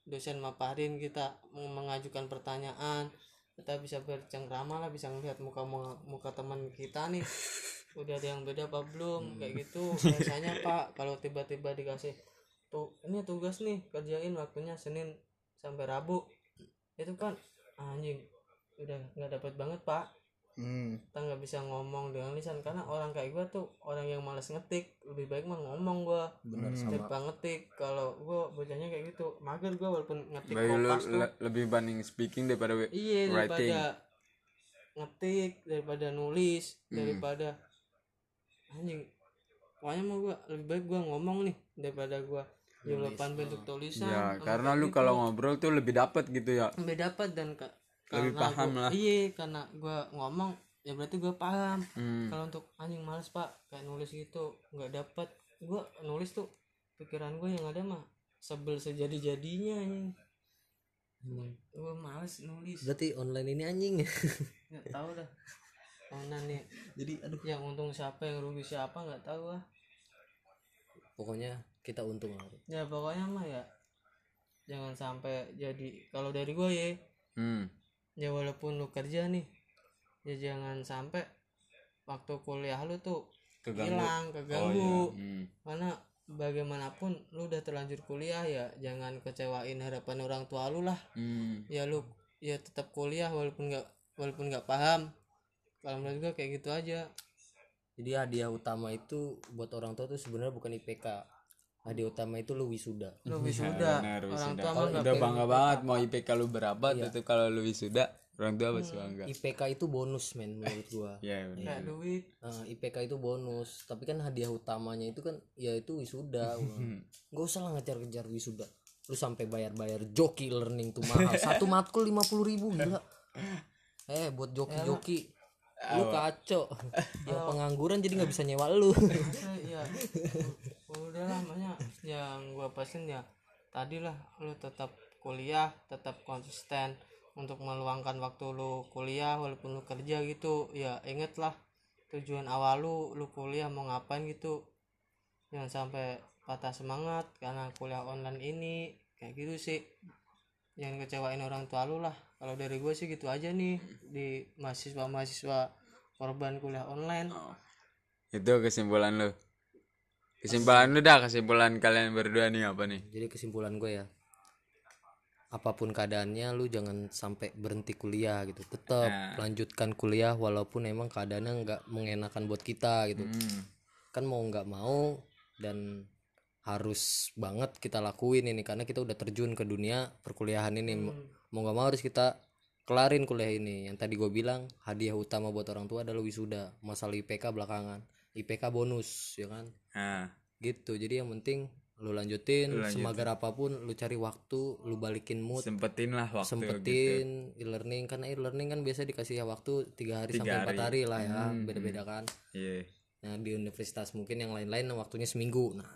Dosen maparin kita meng- mengajukan pertanyaan kita bisa bercengkrama lah bisa ngeliat muka muka, muka teman kita nih. Udah ada yang beda apa belum? Kayak gitu biasanya pak. Kalau tiba-tiba dikasih tuh ini tugas nih kerjain waktunya Senin sampai Rabu. Itu kan anjing udah nggak dapat banget pak kita nggak bisa ngomong dengan lisan karena orang kayak gua tuh orang yang malas ngetik. Lebih baik mah ngomong gua. Benar daripada ngetik. Kalau gua bacanya kayak gitu mager gua walaupun ngetik kopas tuh. le- lebih banding speaking daripada we- iya writing. daripada ngetik daripada nulis Hmm. daripada anjing. Pokoknya mah gua lebih baik gua ngomong nih daripada gua jawaban bentuk tulisan. Ya karena lu gitu. kalau ngobrol tuh lebih dapet gitu ya. Lebih dapat dan Lebih karena paham gua- lah. iya karena gua ngomong ya berarti gua paham. Hmm. kalau untuk anjing males pak kayak nulis gitu nggak dapat gua nulis tuh pikiran gua yang ada mah sebel sejadi jadinya anjing gua males nulis. Berarti online ini anjing. Nggak tahu dah. Mana nih jadi aduh. Yang untung siapa yang rugi siapa nggak tahu ah. Pokoknya kita untung lah ya pokoknya mah ya jangan sampai jadi kalau dari gue ya Hmm. Ya walaupun lu kerja nih ya jangan sampai waktu kuliah lu tuh Keganggu. hilang Oh, keganggu iya. Hmm. karena bagaimanapun lu udah terlanjur kuliah ya jangan kecewain harapan orang tua lu lah Hmm. ya lu ya tetap kuliah walaupun nggak walaupun nggak paham kalau menurut gua kayak gitu aja jadi hadiah utama itu buat orang tua tuh sebenarnya bukan IPK hadiah utama itu lu wisuda lu wisuda. Benar, orang tua mah Oh, udah bangga banget mau IPK lu berapa Iya. tuh kalau lu wisuda orang tua pasti bangga. IPK itu bonus men menurut gua. Ya benar. kayak duit Nah, IPK itu bonus. Tapi kan hadiah utamanya itu kan ya itu wisuda nggak usah lah ngejar-ngejar wisuda lu sampai bayar-bayar joki learning tuh mahal. Satu matkul lima puluh ribu gila. Eh buat joki-joki. Lu kacau. Yang pengangguran jadi nggak bisa nyewa lu. Iya udah lah makanya yang gua pesan ya tadi lah lu tetap kuliah tetap konsisten untuk meluangkan waktu lu kuliah walaupun lu kerja gitu. Ya inget lah tujuan awal lu lu kuliah mau ngapain gitu. Jangan sampai patah semangat karena kuliah online ini kayak gitu sih. Jangan kecewain orang tua lu lah. Kalau dari gue sih gitu aja nih di mahasiswa mahasiswa korban kuliah online. Itu kesimpulan lu kesimpulan lu dah kesimpulan kalian berdua nih apa nih? Jadi kesimpulan gue ya apa pun keadaannya lu jangan sampai berhenti kuliah gitu. Tetap lanjutkan kuliah walaupun emang keadaannya nggak mengenakan buat kita gitu. Hmm. kan mau nggak mau dan harus banget kita lakuin ini karena kita udah terjun ke dunia perkuliahan ini. Mau nggak mau harus kita kelarin kuliah ini. Yang tadi gue bilang hadiah utama buat orang tua adalah wisuda masalah IPK belakangan. IPK bonus ya kan Nah, gitu. Jadi yang penting lu lanjutin, semagar apa pun lu cari waktu lu balikin mood. Sempetin lah waktu gitu. sempetin e-learning. Karena e-learning kan biasa dikasih waktu tiga hari sampai empat hari. lah ya. Beda-beda kan. Iya. nah di universitas mungkin yang lain-lain waktunya seminggu. Nah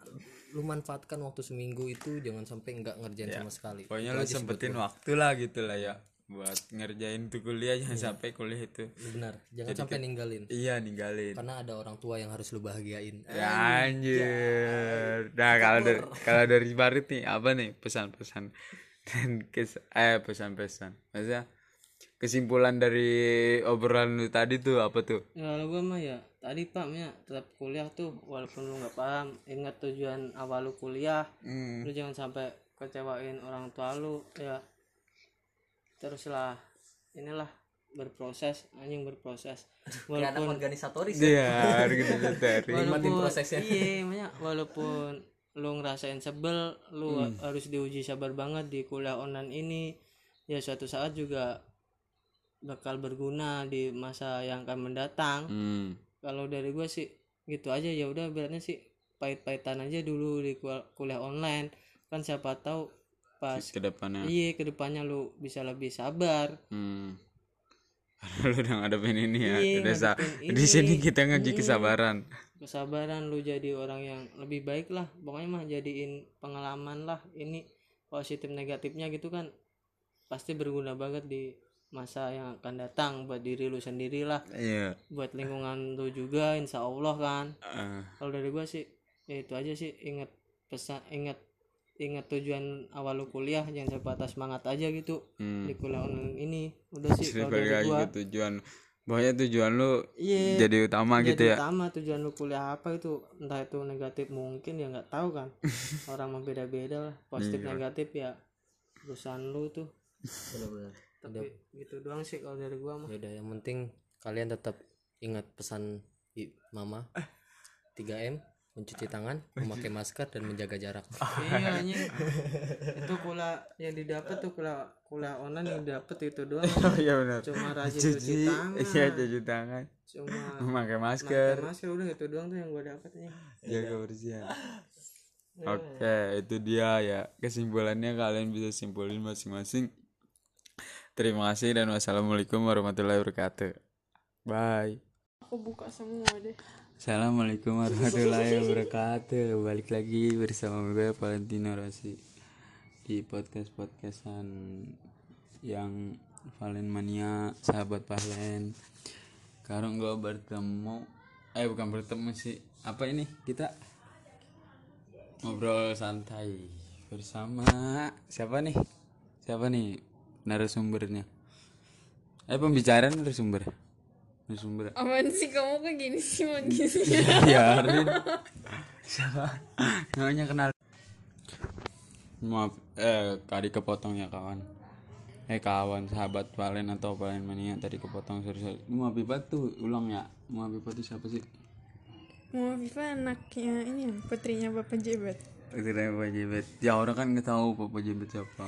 lu manfaatkan waktu seminggu itu jangan sampai nggak ngerjain sama sekali. Pokoknya lu sempetin waktu lah gitu lah ya buat ngerjain tuh kuliah jangan sampai kuliah itu benar jangan sampai ninggalin iya ninggalin. karena ada orang tua yang harus lu bahagiain Ya anjir. Nah, kalau dari kalau dari Barit nih apa nih pesan-pesan dan kes eh pesan-pesan. Maksudnya kesimpulan dari obrolan lu tadi tuh apa tuh? ya kalau gue mah ya tadi pak ya tetap kuliah tuh walaupun lu nggak paham ingat tujuan awal lu kuliah Hmm. lu jangan sampai kecewain orang tua lu ya teruslah inilah berproses anjing berproses. Walaupun organisatoris Iya, gitu dari. Nikmatin prosesnya. iya makanya walaupun lu ngerasain sebel lu harus diuji sabar banget di kuliah online ini. Ya suatu saat juga bakal berguna di masa yang akan mendatang. Hmm. kalau dari gue sih gitu aja. Ya udah beratnya sih pahit-pahitan aja dulu di kul- kuliah online. Kan siapa tahu pas Ke depannya. iya ke depannya lu bisa lebih sabar Hmm. lu udah ngadepin ini ya. Iya, udah sa- di sini ini. kita ngaji kesabaran. kesabaran lu jadi orang yang lebih baik lah pokoknya mah jadiin pengalaman lah ini positif negatifnya gitu kan pasti berguna banget di masa yang akan datang buat diri lu sendiri lah Iya. buat lingkungan lu juga insya Allah kan Eh, kalau dari gua sih ya itu aja sih ingat pesan ingat ingat tujuan awal lu kuliah jangan sebatas semangat aja gitu hmm. di kuliah online ini. Udah sih kalau dari gua. ke tujuan. Pokoknya tujuan lu Iya. jadi utama gitu jadi ya? utama tujuan lu kuliah apa itu? Entah itu negatif mungkin ya nggak tahu kan. Orang mah beda-beda lah. Positif Iya. negatif ya urusan lu tuh. Benar-benar. Tapi gitu doang sih kalau dari gua mah. Ya udah yang penting kalian tetap ingat pesan mama. 3M mencuci tangan memakai masker dan menjaga jarak. Iya anjing. Itu kuliah yang didapat tuh kuliah kuliah online yang dapet itu doang. Iya benar. Cuma rajin cuci. cuci tangan. Iya cuci tangan. Cuma memakai pakai masker. masker udah itu doang tuh yang gua dapet nih jaga kebersihan oke itu dia ya. Kesimpulannya kalian bisa simpulin masing-masing. Terima kasih dan wassalamualaikum warahmatullahi wabarakatuh. Bye. Aku buka semua deh Assalamualaikum warahmatullahi wabarakatuh. Balik lagi bersama gue Valentino Rossi Di podcast-podcastan Yang Valen Mania Sahabat Valen. Sekarang gue bertemu Eh bukan bertemu sih. Apa ini? Kita Ngobrol santai Bersama Siapa nih? Siapa nih narasumbernya? Eh pembicaraan narasumber Narasumber aman sih? Kamu kok gini sih? Mau gini biarin siapa? Namanya kenal. Maaf. Eh tadi kepotong ya kawan. Eh kawan sahabat Valen atau Valen mania tadi kepotong sorry sorry. Mau Pipa tuh? Ulang ya. Mau Pipa tuh? Siapa sih? Mau Viva anaknya ini ya putrinya bapak Jebat Kira Bapak Jebet. Ya orang kan nggak tahu Bapak Jebet siapa.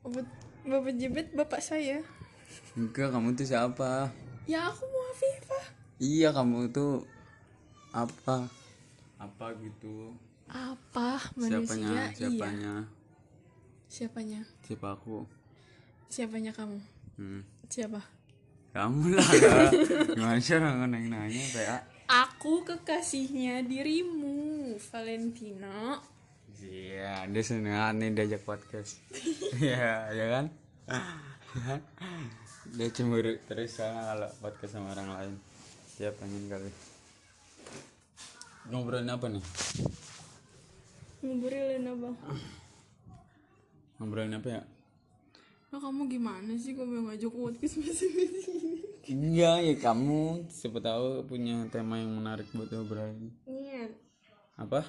Bapak, bapak Jebat bapak saya. Enggak kamu tuh siapa? Ya aku iya kamu tuh apa? Apa gitu? Apa siapanya manusia? Iya. siapanya? Siapanya? Siapa aku? Siapanya kamu? Hmm. siapa? Kamu lah. Gimana sih orang nanya nanya PA Aku kekasihnya dirimu, Valentina. iya dia seneng nih diajak podcast. Iya ya kan dia cemburu terus soalnya kalau podcast sama orang lain dia pengen kali ngobrolin apa nih Ngobrolin apa? ngobrolin apa ya Nah, kamu gimana sih kamu yang ngajak podcast masing-masing? enggak ya kamu siapa tahu punya tema yang menarik buat ngobrolin Iya. apa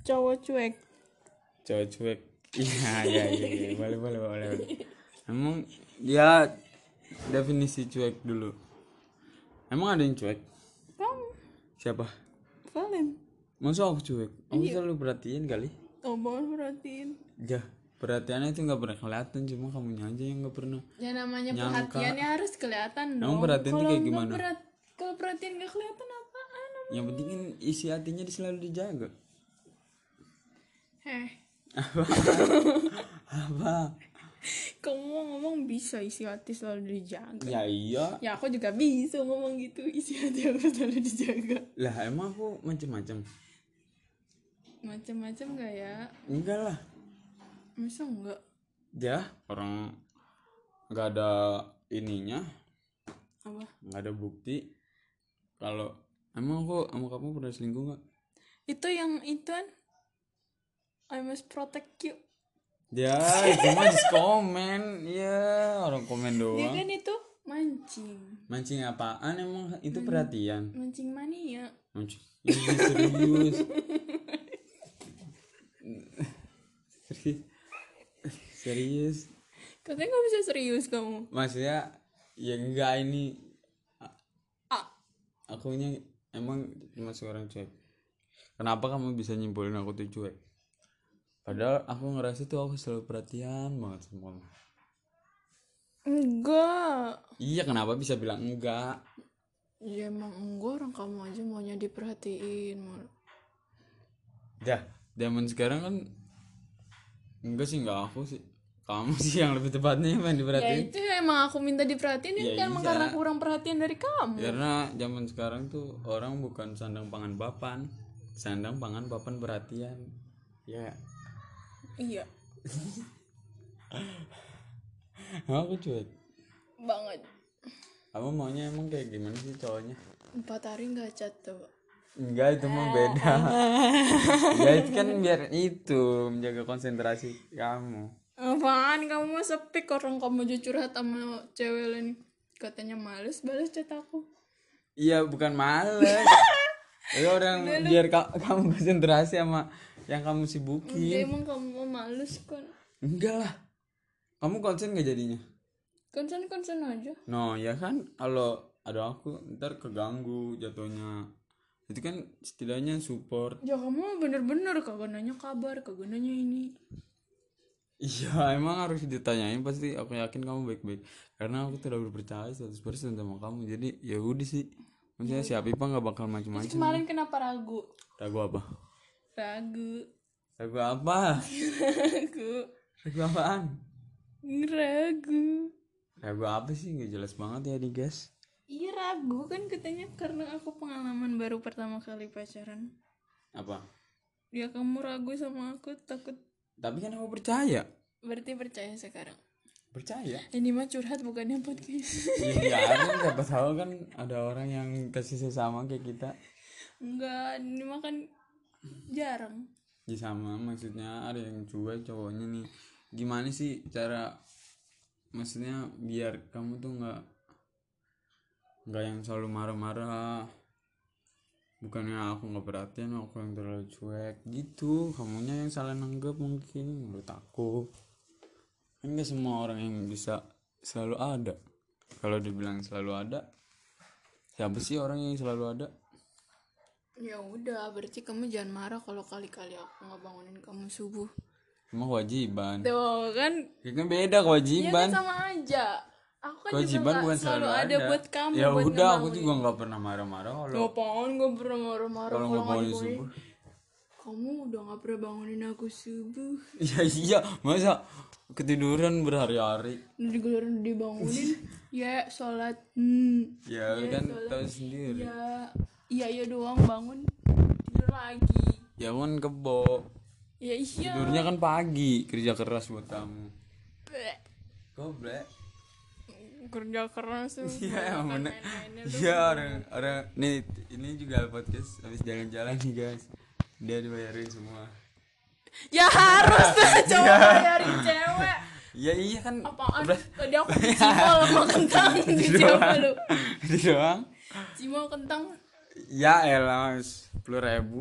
Cowok cuek. cowok cuek iya iya iya iya. boleh boleh boleh boleh. emang ya definisi cuek dulu emang ada yang cuek Kamu, siapa Valen. masa aku cuek aku selalu perhatiin kali Oh, banget perhatiin. ya perhatiannya itu nggak pernah kelihatan cuma kamunya aja yang nggak pernah Ya namanya Nyangka. perhatian ya harus kelihatan dong. Emang perhatian tuh Kalau kayak nggak gimana? perhat- kalau perhatian gak kelihatan apaan? yang penting kan isi hatinya selalu dijaga Heh, apa kamu mau ngomong bisa isi hati selalu dijaga. ya iya Ya aku juga bisa ngomong gitu isi hati aku selalu dijaga. lah emang aku macem-macem Macam-macam gak ya? enggak lah Masa enggak? ya orang nggak ada ininya Apa? nggak ada bukti kalau emang aku sama kamu pernah selingkuh nggak Itu yang itu kan I must protect you. Ya itu mah just komen ya orang komen Dia doang. kan itu mancing. mancing apaan emang? Itu perhatian. Mancing mania. mancing ini serius. Serius. Serius. Katanya gak bisa serius kamu. maksudnya ya enggak ini. Ah, akunya emang cuma seorang cuek. Kenapa kamu bisa nyimpulin aku tuh cuek padahal aku ngerasa tuh aku selalu perhatian banget sama kamu enggak. iya kenapa bisa bilang enggak Ya emang enggak orang kamu aja maunya diperhatiin. Mal. dah zaman sekarang kan enggak sih enggak aku sih kamu sih yang lebih tepatnya yang Ya diperhatiin itu emang aku minta diperhatiin Ya kan emang iya. karena kurang perhatian dari kamu. karena zaman sekarang tuh orang bukan sandang pangan papan sandang pangan papan perhatian ya Iya, aku cuek banget. kamu maunya emang kayak gimana sih cowoknya? Empat hari nggak chat tuh. Enggak itu mah beda. Ya itu kan biar itu Menjaga konsentrasi kamu. Apaan? Kamu mau sepi orang kamu curhat sama cewek lain. Katanya males balas chat aku. Iya bukan males. Ya orang biar ka- kamu konsentrasi sama Yang kamu sibukin emang kamu mau males kan? Enggak lah Kamu konsen gak jadinya? Konsen konsen aja. No ya kan Kalau ada aku ntar keganggu jatuhnya Itu kan setidaknya support Ya kamu bener-bener kagak nanya kabar, kagak nanya ini. Iya emang harus ditanyain pasti aku yakin kamu baik-baik Karena aku tidak berpercaya 100% sama kamu Jadi ya udah sih Maksudnya si Apipa gak bakal Terus macem-macem kemarin kenapa ragu? Ragu apa? Ragu. Ragu apa? Ragu. Ragu apaan? Ragu. Ragu apa sih? Gak jelas banget ya nih guys Iya ragu kan katanya karena aku pengalaman baru pertama kali pacaran. Apa? Ya kamu ragu sama aku takut Tapi kan aku percaya berarti percaya sekarang. Percaya Ini mah curhat bukannya podcast. Iya kan siapa tahu kan ada orang yang kasih sesama kayak kita Enggak, ini mah kan jarang. Ya sama maksudnya ada yang cuek cowoknya nih. Gimana sih cara Maksudnya biar kamu tuh nggak nggak yang selalu marah-marah? Bukannya aku nggak perhatian aku yang terlalu cuek. Gitu kamunya yang salah nanggap mungkin menurut aku. Kan nggak semua orang yang bisa selalu ada. Kalau dibilang selalu ada siapa sih orang yang selalu ada Ya udah, berarti kamu jangan marah kalau kali-kali aku nggak bangunin kamu subuh. emang kewajiban. Tuh kan, ya kan beda ya kewajiban kan sama aja. Aku kan kewajiban juga bukan nggak selalu ada, buat kamu. ya buat udah aku juga nggak pernah marah-marah kalau Apaan gak pernah marah-marah kalau nggak nggak bangunin subuh. Kamu udah gak pernah bangunin aku subuh. ya iya. Masa ketiduran berhari-hari? Digulurin dibangunin. Ya sholat. Hmm. Ya kan tahu sendiri. Ya iya iya doang bangun tidur lagi. Ya kan kebo. Ya iya. Tidurnya kan pagi kerja keras buat kamu. Bleh. goblek kerja keras tuh. Iya bener. iya orang orang nih ini juga podcast habis jalan-jalan nih guys. Dia dibayarin semua. Ya harus tuh cowok bayarin cewek. Ya iya kan. Apaan? Beras tadi aku cimol sama kentang di lu. Itu doang. Cimol kentang ya elah sepuluh ribu.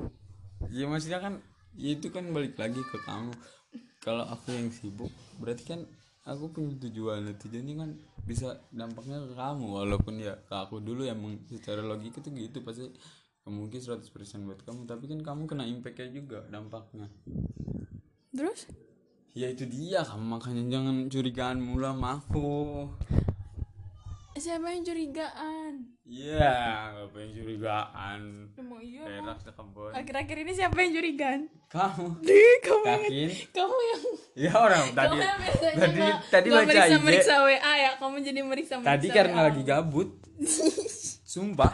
Ya maksudnya kan ya itu kan balik lagi ke kamu. Kalau aku yang sibuk berarti kan aku punya tujuan. Tujuannya kan bisa dampaknya ke kamu. Walaupun ya ke aku dulu emang secara logika tuh gitu. Pasti mungkin 100% buat kamu. Tapi kan kamu kena impactnya juga dampaknya. Terus? Ya itu dia kamu. Makanya jangan curigaan mulu sama aku siapa yang curigaan. Iya gak pengen curigaan. Emang iya perak akhir-akhir ini siapa yang curigaan? Kamu. Di kamu yang yakin kamu yang ya orang tadi kamu yang biasanya tadi nggak- tadi nggak baca meriksa meriksa WA ya kamu jadi meriksa tadi karena lagi gabut. Sumpah.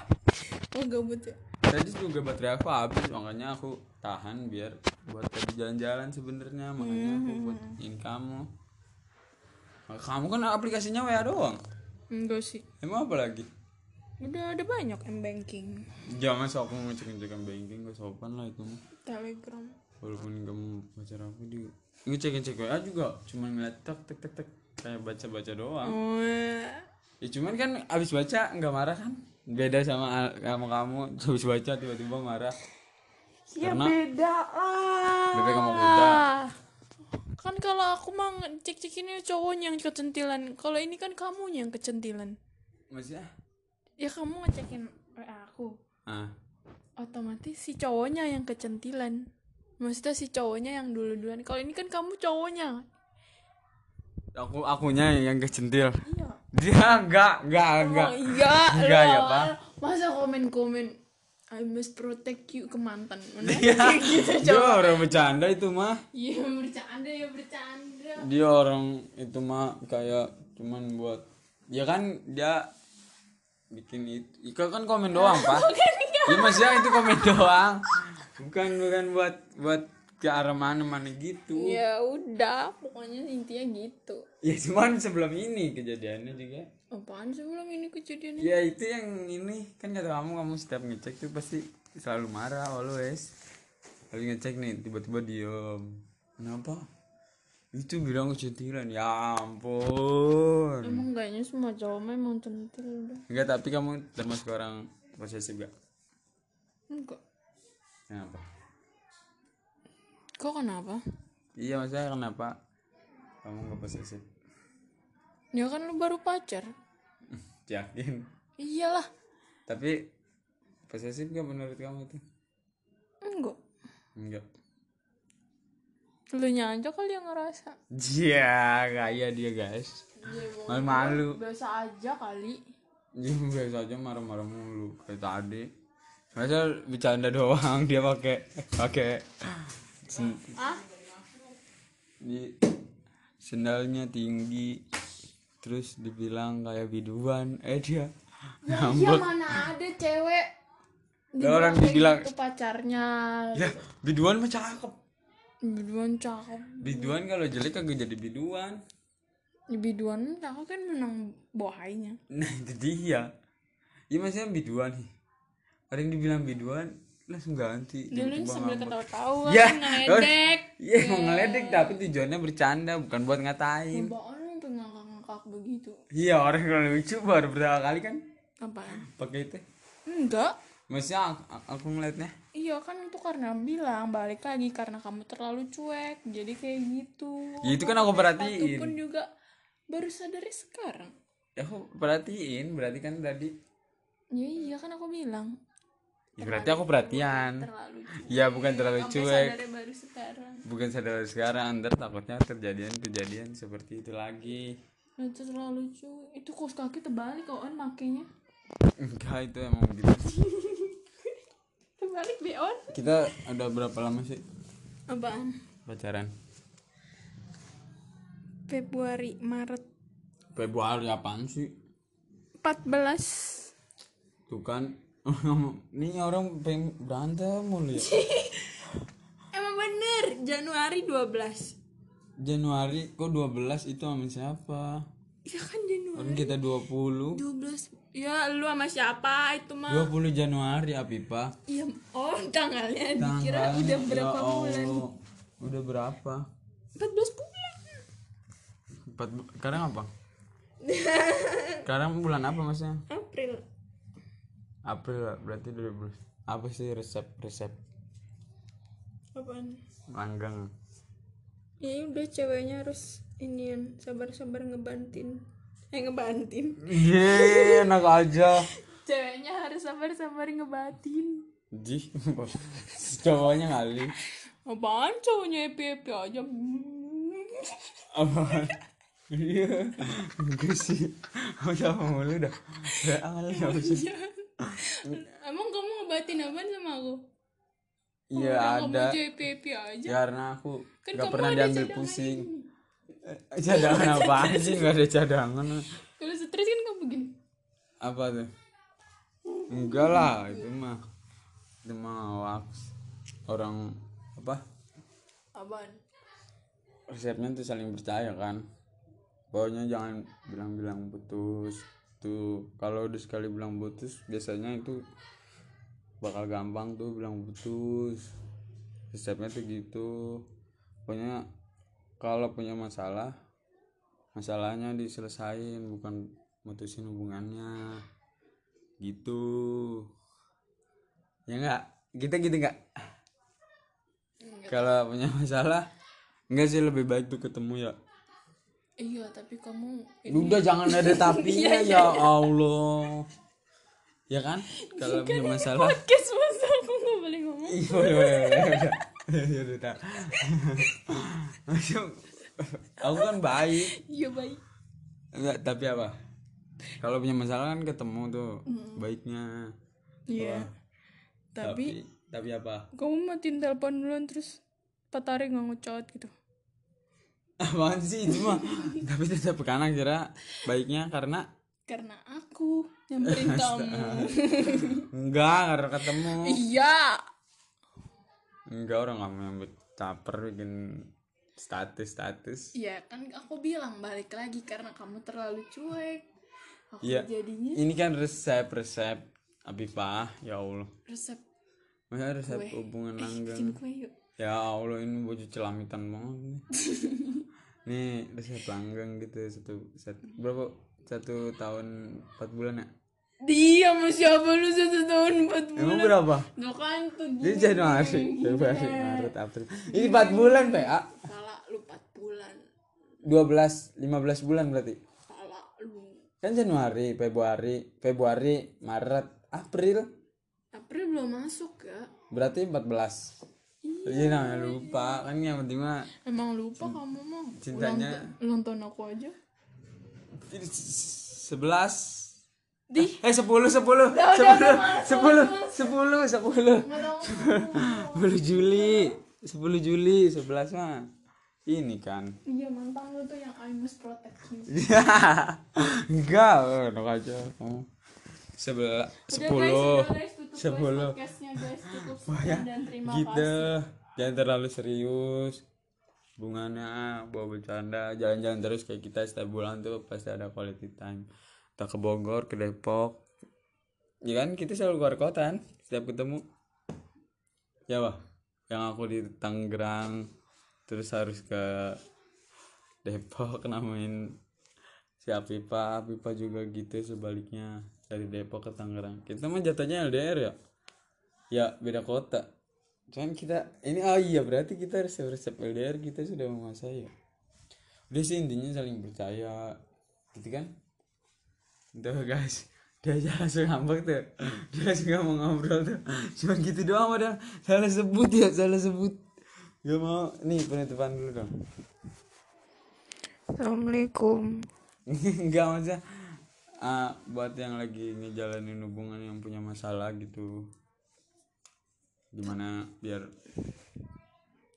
Oh gabut ya? Tadi juga baterai aku habis makanya aku tahan biar buat tadi jalan-jalan sebenarnya. Makanya aku buat ini kamu. Kamu kan aplikasinya WA doang enggak sih. Emang apa lagi? Udah ada banyak m banking. Jangan sok aku ngecek ngecek banking gak sopan lah itu mah. Telegram. Walaupun kamu pacar aku di ngecek ngecek WA juga cuma ngeliat tek tek tek tek. Kayak baca baca doang. Oh ya cuman kan abis baca nggak marah kan? Beda sama sama kamu habis baca tiba-tiba marah. ya Karena- beda. Lah beda kamu kuda kan kalau aku mah cek cek ini cowoknya yang kecentilan. Kalau ini kan kamunya yang kecentilan. Maksudnya? Ya kamu ngecekin WA aku. Ah otomatis si cowoknya yang kecentilan. Maksudnya si cowoknya yang dulu duluan kalau ini kan kamu cowoknya. Aku akunya yang kecentil iya. Dia enggak enggak enggak. Oh iya Enggak ya. Pak. masa komen komen I must protect you ke mantan. Kayak gitu dia orang bercanda itu mah iya bercanda ya bercanda. Dia orang itu mah kayak cuman buat ya kan dia bikin itu Ika kan komen doang pak. Ya maksudnya itu komen doang. Bukan bukan buat buat ke arah mana mana gitu. Ya udah pokoknya intinya gitu. Ya cuman sebelum ini kejadiannya juga. Apaan sebelum ini kejadian ya itu yang ini. Kan kata kamu kamu setiap ngecek tuh pasti selalu marah always. Lagi ngecek nih tiba-tiba diem. Kenapa? Itu bilang kecentilan ya ampun. Emang kayaknya semua cowok memang centil udah. Enggak tapi kamu termasuk orang posesif gak enggak. Kenapa kok kenapa? Iya maksudnya kenapa? Kamu gak posesif ya kan lu baru pacar. Yakin? Iyalah. Tapi posesif gak menurut kamu itu? Enggak. Enggak. Lu aja kali yang ngerasa. Iya, kaya dia guys. Malu-malu. biasa aja kali. Dia biasa aja marah-marah mulu. Kayak tadi. Masa bercanda doang dia pakai pakai sen- di sendalnya tinggi terus dibilang kayak biduan. Eh dia iya ngambek. mana ada cewek Ada orang dibilang- gitu pacarnya. Ya biduan mah cakep. Biduan cakep. Biduan kalau jelek kagak jadi biduan. Ya, biduan cakep kan menang bohainya. Nah itu dia. Ya maksudnya biduan. Nih ada yang dibilang biduan langsung ganti dulu Tiba-tiba sambil ketawa-tawa Ya, ngeledek Iya mau ngeledek tapi tujuannya bercanda bukan buat ngatain. Lu sampai ngakak-ngakak begitu Iya orang kalau lucu baru pertama kali kan apaan pakai itu. enggak Maksudnya aku, aku ngeliatnya Iya kan itu karena bilang balik lagi karena kamu terlalu cuek jadi kayak gitu. Ya, itu kan aku perhatiin. pun juga baru sadar sekarang. ya aku perhatiin berarti kan tadi. Ya iya kan aku bilang Ya, berarti aku perhatian. terlalu cuek. Ya bukan terlalu Sampai cuek. baru sekarang. Bukan sadar sekarang ntar takutnya kejadian-kejadian seperti itu lagi. Nah, Itu terlalu cuek. Itu kos kaki terbalik kok on makainya. Enggak itu emang gitu. Terbalik be on. Kita ada berapa lama sih Apaan? pacaran? Februari Maret Februari apaan sih 14 tuh kan ini orang pengen berantem mulu ya. Emang bener Januari 12 Januari kok 12 itu sama siapa? Ya kan Januari. Kan kita 20 12 ya lu sama siapa? Itu mah. 20 Januari Apipa. Iya oh tanggalnya dikira udah berapa ya bulan? Allah. udah berapa? 14 bulan. Empat, sekarang apa? Sekarang bulan apa maksudnya? April April berarti 12 apa sih resep resep apaan langgang ya udah ceweknya harus inian sabar-sabar ngebantin eh ngebantin Iya, enak aja. ceweknya harus sabar-sabar ngebatin Ji, cowoknya kali. apaan cowoknya happy happy aja Apaan? Iya, gue sih. Udah mulu dah. Ya kali nggak usah. emang kamu ngebatin apaan sama aku Iya kamu ada. happy aja Karena aku Kan kamu pernah diambil cadangan pusing. ini. Eh, Cadangan apaan sih? Gak ada cadangan. kalau stres kan kamu begini Apa tuh? Enggak lah, itu mah. Itu mah wax. Orang apa? apaan resepnya tuh saling percaya kan pokoknya jangan bilang-bilang putus tuh kalau udah sekali bilang putus biasanya itu bakal gampang tuh bilang putus. Resepnya tuh gitu. Pokoknya kalau punya masalah masalahnya diselesain bukan mutusin hubungannya. Gitu. Ya enggak kita gitu enggak kalau punya masalah enggak sih lebih baik tuh ketemu ya iya tapi kamu udah jangan ada tapinya ya Allah. Ya kan? Kalau punya masalah. podcast masa aku nggak boleh ngomong. Iya, boleh boleh boleh ya udah aku kan baik. Iya baik. Enggak tapi apa? Kalau punya masalah kan ketemu tuh baiknya. Iya. Tapi tapi apa? kamu matiin telepon duluan terus empat hari nggak ngechat gitu apaan sih? Itu mah. Tapi tetap karena kira baiknya karena karena aku nyamperin kamu enggak karena ketemu. Iya. Enggak orang kamu yang caper bikin status status iya kan aku bilang balik lagi karena kamu terlalu cuek. Aku Iya. jadinya ini kan resep resep Abipah ya Allah. Resep masa resep hubungan langgang. kue yuk ya Allah ini baju celamitan banget nih nih resep langgang gitu satu satu berapa satu tahun empat bulan ya dia sama siapa lu satu tahun empat bulan emang berapa Nah kan tuh Jadi Januari, Februari, Maret, April. Ini 4 bulan, PA. salah lu empat bulan 12, 15 bulan berarti. salah lu Kan Januari, Februari, Februari, Maret, April. April belum masuk ya Berarti 14. Iya, namanya lupa. Kan yang penting mah emang lupa kamu mah. Cintanya- ulang, tahun aku aja. 11 di. Eh 10 10 10 10 10 10 10 Juli. 10 Juli 11 mah. Ini kan. Iya mantan lu tuh yang I must protect you enggak enak aja. Kamu sebelah sepuluh sepuluh podcastnya guys. Cukup sekian dan terima gitu. kasih. Jangan terlalu serius. Hubungannya bawa bercanda. Jalan-jalan terus kayak kita setiap bulan tuh pasti ada quality time. Kita ke Bogor ke Depok. Ya kan kita selalu keluar kota kan? Setiap ketemu. Ya wah yang aku di Tangerang terus harus ke Depok nemuin si Apipa. Apipa juga gitu sebaliknya dari Depok ke Tangerang. Kita mah jatuhnya LDR ya? Ya beda kota. Cuman kita ini oh iya berarti kita resep resep LDR kita sudah menguasai ya? Udah sih intinya saling percaya gitu kan? Udah guys dia aja langsung ngambek tuh. Dia langsung nggak mau ngobrol tuh. Cuma gitu doang padahal salah sebut ya salah sebut. Gak mau nih penutupan dulu dong. Assalamualaikum. Enggak maksudnya ah, buat yang lagi ngejalanin hubungan yang punya masalah gitu. Gimana biar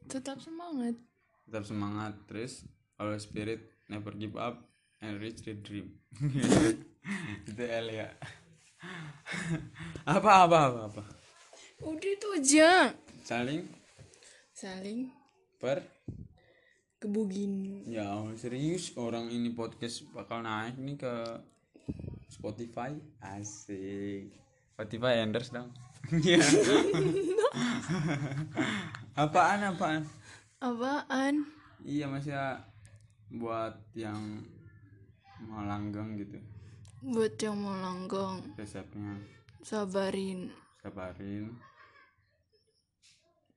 tetap semangat. tetap semangat terus kalau spirit never give up and reach the dream. Itu L ya. Apa apa apa apa? Udah itu aja. Saling? Saling. Per? Kebugin. Ya serius orang ini podcast bakal naik nih ke Spotify? Asik. Spotify endorse dong. Iya. apaan apaan? Apaan? Iya masih buat yang mau langgeng gitu. Buat yang mau langgeng. Resepnya. Sabarin. Sabarin.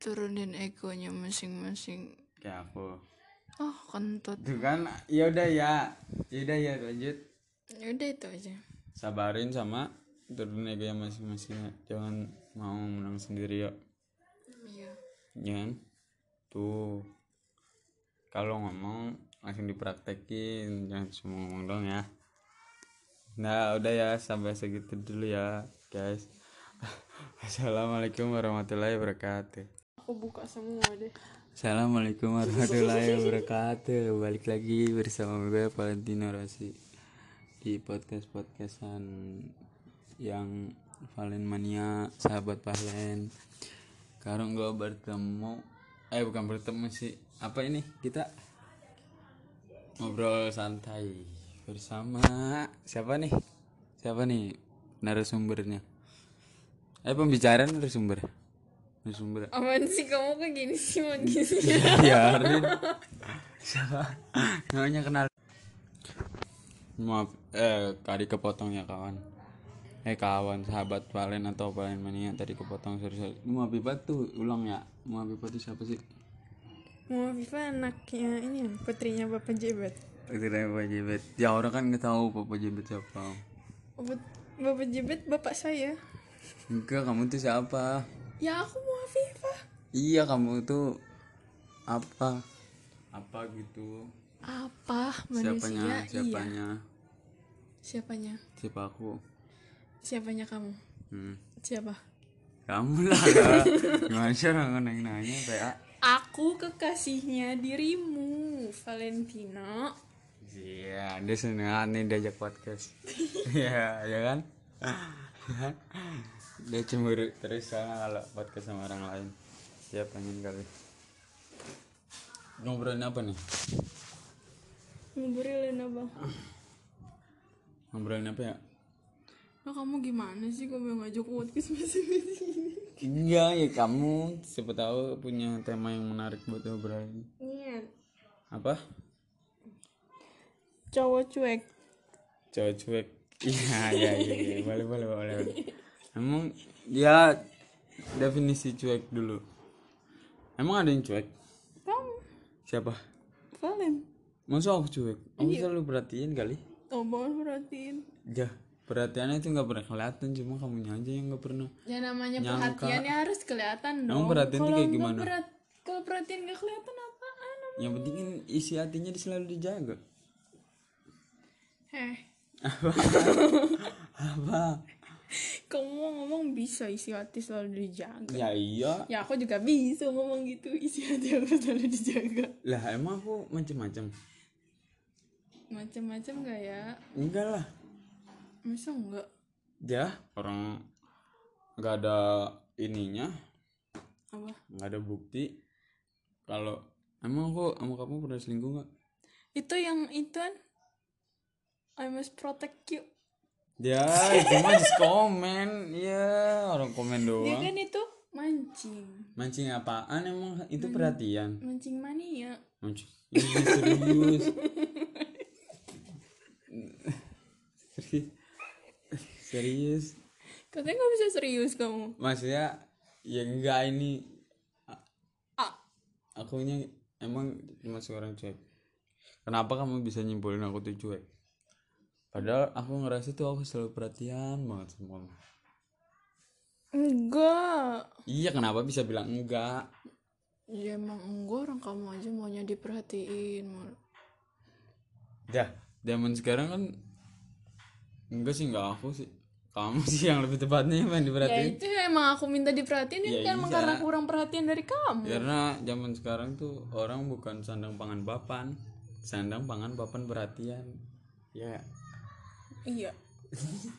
Turunin egonya masing-masing. Kayak aku. Oh kentut. Tuh kan ya udah ya. Ya udah ya lanjut. Udah itu aja sabarin sama turunin ego yang masing-masing ya. jangan mau menang sendiri ya iya. Jangan tuh. Kalau ngomong langsung dipraktekin. Jangan cuma ngomong dong ya. Nah udah ya sampai segitu dulu ya guys. Assalamualaikum warahmatullahi wabarakatuh. Aku buka semua deh. Assalamualaikum warahmatullahi wabarakatuh. Balik lagi bersama gue Valentino Rossi Di podcast-podcastan Yang Valen Mania Sahabat Valen. Sekarang gue bertemu Eh bukan bertemu sih. Apa ini? Kita Ngobrol santai Bersama Siapa nih? Siapa nih narasumbernya? Eh pembicaraan narasumber? Narasumber. Aman sih? Kamu kayak gini sih mau gini biarin siapa? Namanya kenal maaf eh tadi kepotong ya kawan. Eh kawan sahabat Valen atau Valen mania tadi kepotong sorry sorry. Mau Bibat tuh ulang ya. Mau Bibat tuh siapa sih? Mau Viva anaknya ini ya, putrinya bapak Jebat Tidak Bapak Jebet. Ya orang kan nggak tahu Bapak Jebet siapa. Bapak, bapak Jebat bapak saya. Enggak kamu tuh siapa? Ya aku mau Viva iya kamu tuh apa? Apa gitu. Apa siapanya manusia? Iya siapanya? Siapa aku? Siapanya kamu? Hmm. siapa? Kamu lah sih orang nanya kayak aku kekasihnya dirimu Valentino. Iya dia seneng nih diajak podcast. Iya ya kan? Dia cemburu terus soalnya kalau podcast sama orang lain. Dia pengen kali ngobrolin apa nih? Ngobrolin apa ngobrolin apa ya? Nah, kamu gimana sih? Kamu ngajak podcast masih begini? enggak ya kamu siapa tahu punya tema yang menarik buat ngobrolin Iya. apa? Cowok cuek. cowok cuek. Iya iya iya iya. boleh boleh boleh emang dia definisi cuek dulu. Emang ada yang cuek? Kamu, siapa? Valen. masa aku cuek? Aku selalu perhatiin kali Oh, banget perhatiin. ya perhatiannya itu nggak pernah kelihatan cuma kamunya aja yang nggak pernah Ya namanya Nyangka. perhatian ya harus kelihatan dong. Emang perhatian Kalau kayak nggak gimana? perhat- kalau perhatian gak kelihatan apaan? yang penting kan isi hatinya selalu dijaga Heh, apa kamu mau ngomong bisa isi hati selalu dijaga. ya iya Ya aku juga bisa ngomong gitu isi hati aku selalu dijaga. lah emang aku macem-macem Macam-macam gak ya? enggak lah Masa enggak? ya orang nggak ada ininya Apa? nggak ada bukti kalau emang aku sama kamu pernah selingkuh nggak Itu yang itu kan I must protect you. ya itu mah just komen ya orang komen Dia doang kan itu mancing. mancing apaan emang itu perhatian Mancing mania. mancing Ih, serius serius? Katanya gak bisa serius kamu. maksudnya ya enggak ini Ah, akunya emang cuma seorang cuek. Kenapa kamu bisa nyimpulin aku tuh cuek? Padahal aku ngerasa tuh aku selalu perhatian banget sama kamu. Enggak. iya kenapa bisa bilang enggak? Ya emang enggak orang kamu aja maunya diperhatiin ya zaman sekarang kan enggak sih enggak aku sih. Kamu sih yang lebih tepatnya yang Ya diperhatiin. itu emang aku minta diperhatiin Ya ya, emang iya. karena kurang perhatian dari kamu. karena zaman sekarang tuh orang bukan sandang pangan papan sandang pangan papan perhatian. Ya. Iya.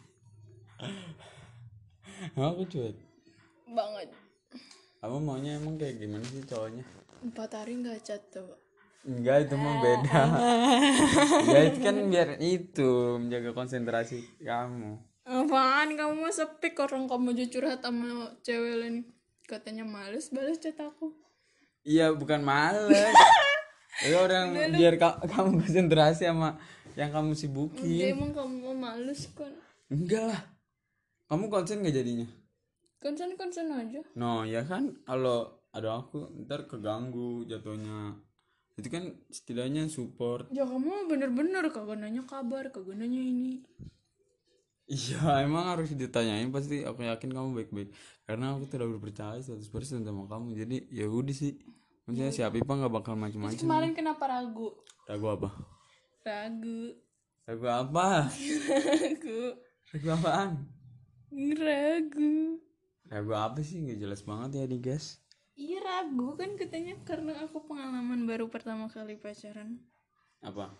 Aku cuek. Banget. Kamu maunya emang kayak gimana sih cowoknya? Empat hari nggak chat tuh enggak itu mah beda. Ya itu kan biar itu menjaga konsentrasi kamu. Apaan? Kamu mah sepi orang kamu aja curhat sama cewek lain. Katanya males balas chat aku. Iya bukan males. Itu orang biar ka- kamu konsentrasi sama yang kamu sibukin. Emang kamu mah males kan enggak lah. Kamu konsen gak jadinya? Konsen konsen aja. No ya kan? Kalau ada aku ntar keganggu jatuhnya itu kan setidaknya support. Ya kamu bener-bener kagak nanya kabar kagak nanya ini. Iya emang harus ditanyain pasti aku yakin kamu baik-baik. Karena aku tidak berpercaya 100% sama kamu jadi ya udah sih. Maksudnya si Apipa nggak bakal macam-macam kemarin kenapa ragu? Ragu apa? Ragu. Ragu apa? Ragu. Ragu apaan? Ragu. Ragu apa sih? Nggak jelas banget ya nih guys iya ragu kan katanya karena aku pengalaman baru pertama kali pacaran. Apa?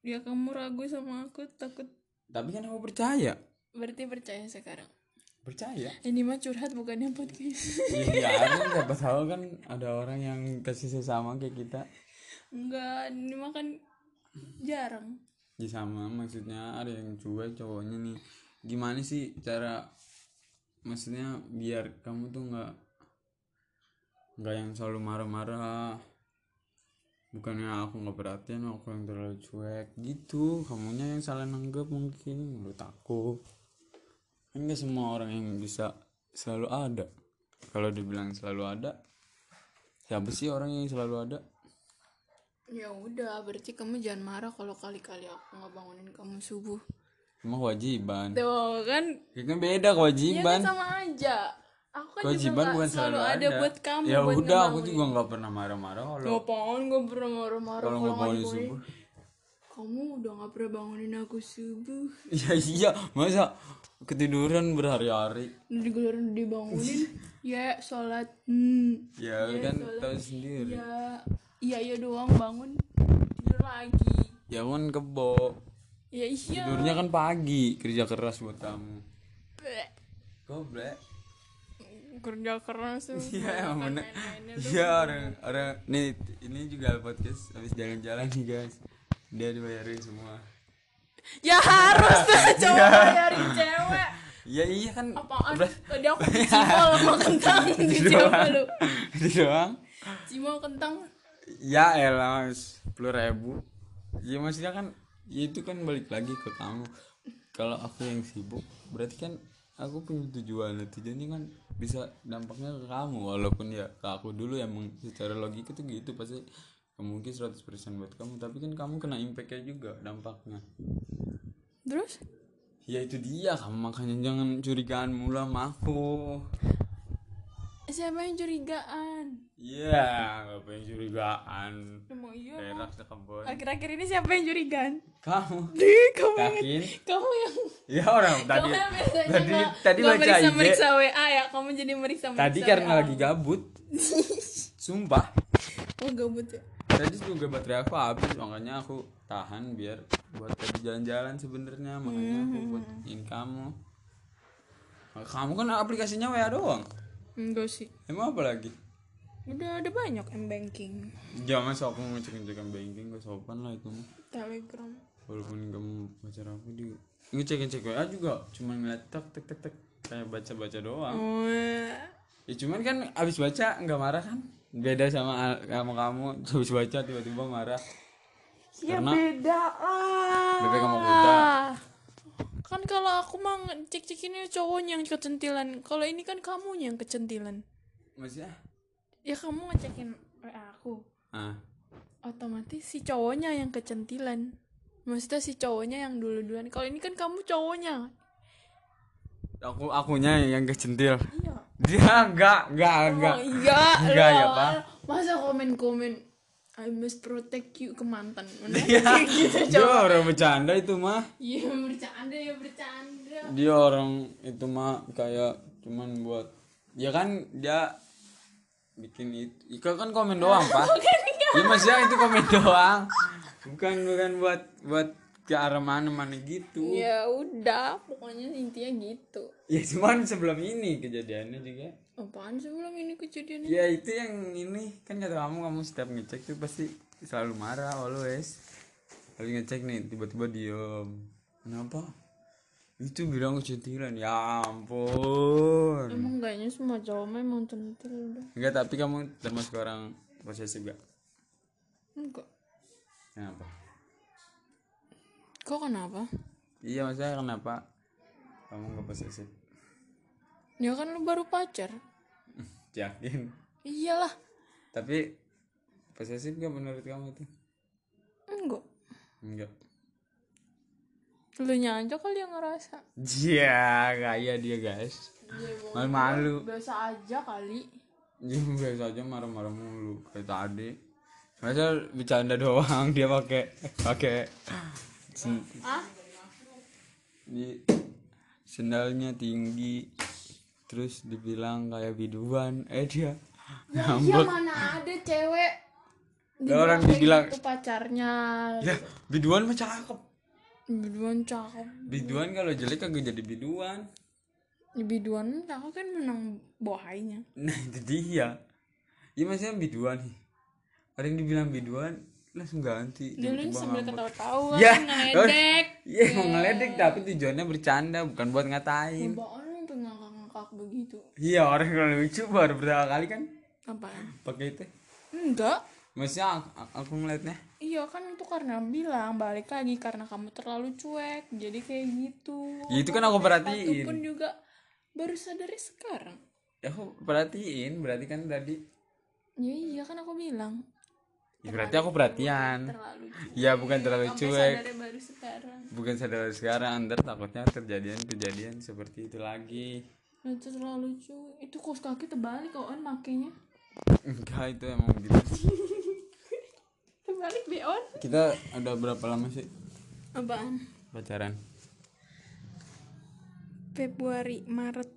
Ya kamu ragu sama aku takut. Tapi kan aku percaya. Berarti percaya sekarang. Percaya? Ini mah curhat bukannya podcast. Iya ada siapa tahu kan ada orang yang kasih sesama kayak kita. Enggak ini mah kan jarang. Ya sama. Maksudnya ada yang cuek cowoknya nih. Gimana sih cara maksudnya biar kamu tuh nggak nggak yang selalu marah-marah. Bukannya aku nggak perhatian aku yang terlalu cuek. Gitu kamunya yang salah nanggep mungkin menurut aku. Kan semua orang yang bisa selalu ada. Kalau dibilang selalu ada siapa sih orang yang selalu ada? Ya udah berarti kamu jangan marah kalau kali-kali aku nggak bangunin kamu subuh. Emang kewajiban. Tuh kan? Ya kan beda ya kewajiban. kan sama aja aku kan kewajiban bukan selalu ada, buat kamu ya buat udah aku juga nggak pernah marah-marah kalau Ngapain gak pernah marah-marah kalau nggak bangunin subuh? Kamu udah gak pernah bangunin aku subuh. Ya iya. Masa ketiduran berhari-hari? Digelarin dibangunin? Ya sholat. Hmm. ya kan tahu sendiri. Ya Iya iya doang. Bangun Tidur lagi. Ya kan kebo Ya iya. Tidurnya kan pagi. Kerja keras buat kamu Bleh. Kerja keras tuh iya emang bener. iya orang orang nih ini juga podcast habis jalan-jalan nih guys. Dia dibayarin semua. Ya harus tuh cowok bayarin cewek. Iya iya kan. Apaan? Udah. Tadi aku cimol sama kentang. Di cewek lu. Itu doang. Cimol kentang. Ya elah sepuluh ribu. Ya maksudnya kan ya itu kan balik lagi ke kamu. Kalau aku yang sibuk berarti kan aku punya tujuan tujuannya kan bisa dampaknya ke kamu walaupun ya ke aku dulu emang secara logika tuh gitu pasti mungkin 100% buat kamu. Tapi kan kamu kena impactnya juga dampaknya. Terus? ya itu dia kamu makanya jangan curigaan mulu sama aku Siapa yang curigaan? iya nggak pengen curigaan. Emang iya perak sekebon Akhir-akhir ini siapa yang curigaan? kamu. Di kamu yang yakin? Kamu yang ya orang tadi kamu yang biasanya tadi nggak- tadi nggak baca meriksa meriksa WA ya kamu jadi meriksa meriksa tadi karena WA. lagi gabut. Sumpah. Oh gabut ya? Tadi juga baterai aku habis makanya aku tahan biar buat tadi jalan-jalan sebenarnya makanya aku Hmm. buatin kamu. Kamu kan aplikasinya WA doang enggak sih. Emang apa lagi? Udah ada banyak m banking. Jangan sok aku ngecek ngecekan banking gak sopan lah itu telegram. Walaupun kamu pacar aku di ngecek ngecek WA juga cuma ngeliat tek tek tek tek kayak baca baca doang. Oh. Ya cuman kan abis baca nggak marah kan? Beda sama sama kamu abis baca tiba-tiba marah. ya Karena beda. Lah bebek sama kuda. Kan kalau aku mah cek cek ini cowoknya yang kecentilan kalau ini kan kamunya yang kecentilan Maksudnya? ya kamu ngecekin WA aku Ah, otomatis si cowoknya yang kecentilan maksudnya si cowoknya yang dulu duluan kalau ini kan kamu cowoknya aku akunya yang kecentil. iya Dia enggak, enggak, enggak. oh iya Enggak ya. Pak. masa komen komen I must protect you ke mantan. Iya. gitu Dia orang bercanda itu mah. iya bercanda ya bercanda. Dia orang itu mah kayak cuman buat ya kan dia bikin itu Ika kan komen doang pak. Kan ya maksudnya itu komen doang. Bukan bukan buat buat ke arah mana mana gitu. Ya udah pokoknya intinya gitu. Ya cuman sebelum ini kejadiannya juga apaan sebelum ini kejadian ya itu yang ini. Kan kata kamu kamu setiap ngecek tuh pasti selalu marah always. Kali ngecek nih tiba-tiba diem. Kenapa? Itu bilang kecantilan ya ampun. Emang kayaknya semua cowok memang centil udah. Enggak tapi kamu termasuk orang posesif gak? Enggak. Kenapa? Kok kenapa? Iya maksudnya kenapa kamu gak posesif ya kan lu baru pacar. Yakin? Iyalah. Tapi posesif gak menurut kamu itu? Enggak. Enggak. Lu aja kali yang ngerasa. Iya, kayak dia guys. Malu-malu. biasa aja kali. Dia biasa aja marah-marah mulu. Kayak tadi. Masa bercanda doang dia pakai pakai sen- di sendalnya tinggi terus dibilang kayak biduan eh dia iya ngambek. mana ada cewek Ada orang dibilang itu pacarnya. Ya biduan mah cakep. Biduan cakep. Biduan kalau jelek kagak jadi biduan. Biduan cakep kan menang bohainya. Nah itu dia. Ya maksudnya biduan. Nih ada yang dibilang biduan langsung ganti dulu sambil ketawa-tawa ya ngeledek. iya mau ngeledek tapi tujuannya bercanda bukan buat ngatain ngakak-ngakak begitu. Iya orang kalau lucu baru pertama kali kan? Apaan? Pakai itu. Enggak. Maksudnya aku, aku ngeliatnya? Iya kan itu karena bilang balik lagi karena kamu terlalu cuek jadi kayak gitu. Ya, itu kan aku perhatiin. pun juga baru sadar sekarang. Ya aku perhatiin berarti kan tadi ya iya kan aku bilang. Ya, berarti aku perhatian. Terlalu cuek. Ya bukan terlalu Sampai cuek. baru sekarang. Bukan sadar sekarang ntar takutnya terjadian kejadian seperti itu lagi Nah, itu terlalu cuek itu kos kaki terbalik kok on makainya. Enggak itu emang gitu. Terbalik be on kita udah berapa lama sih? Apaan? Pacaran. Februari Maret.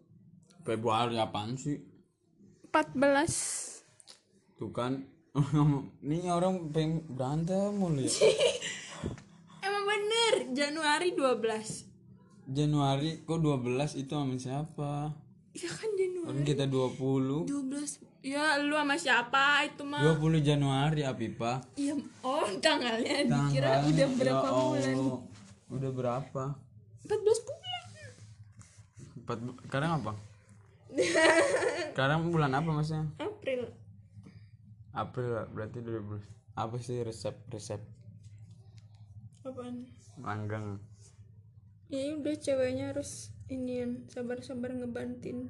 Februari apaan sih? 14 tuh kan ini orang pengen berantem mulu ya. Emang bener Januari 12 Januari kok 12 itu sama siapa? Ya kan Januari. Orang kita 20 12 ya lu sama siapa? Itu mah. 20 Januari Apipa. Iya oh tanggalnya dikira udah berapa ya bulan? Allah. udah berapa? 14 bulan. Empat sekarang apa? Sekarang bulan apa maksudnya? April. April berarti 12 apa sih resep resep apaan? Langgang ya udah ceweknya harus inian sabar-sabar ngebantin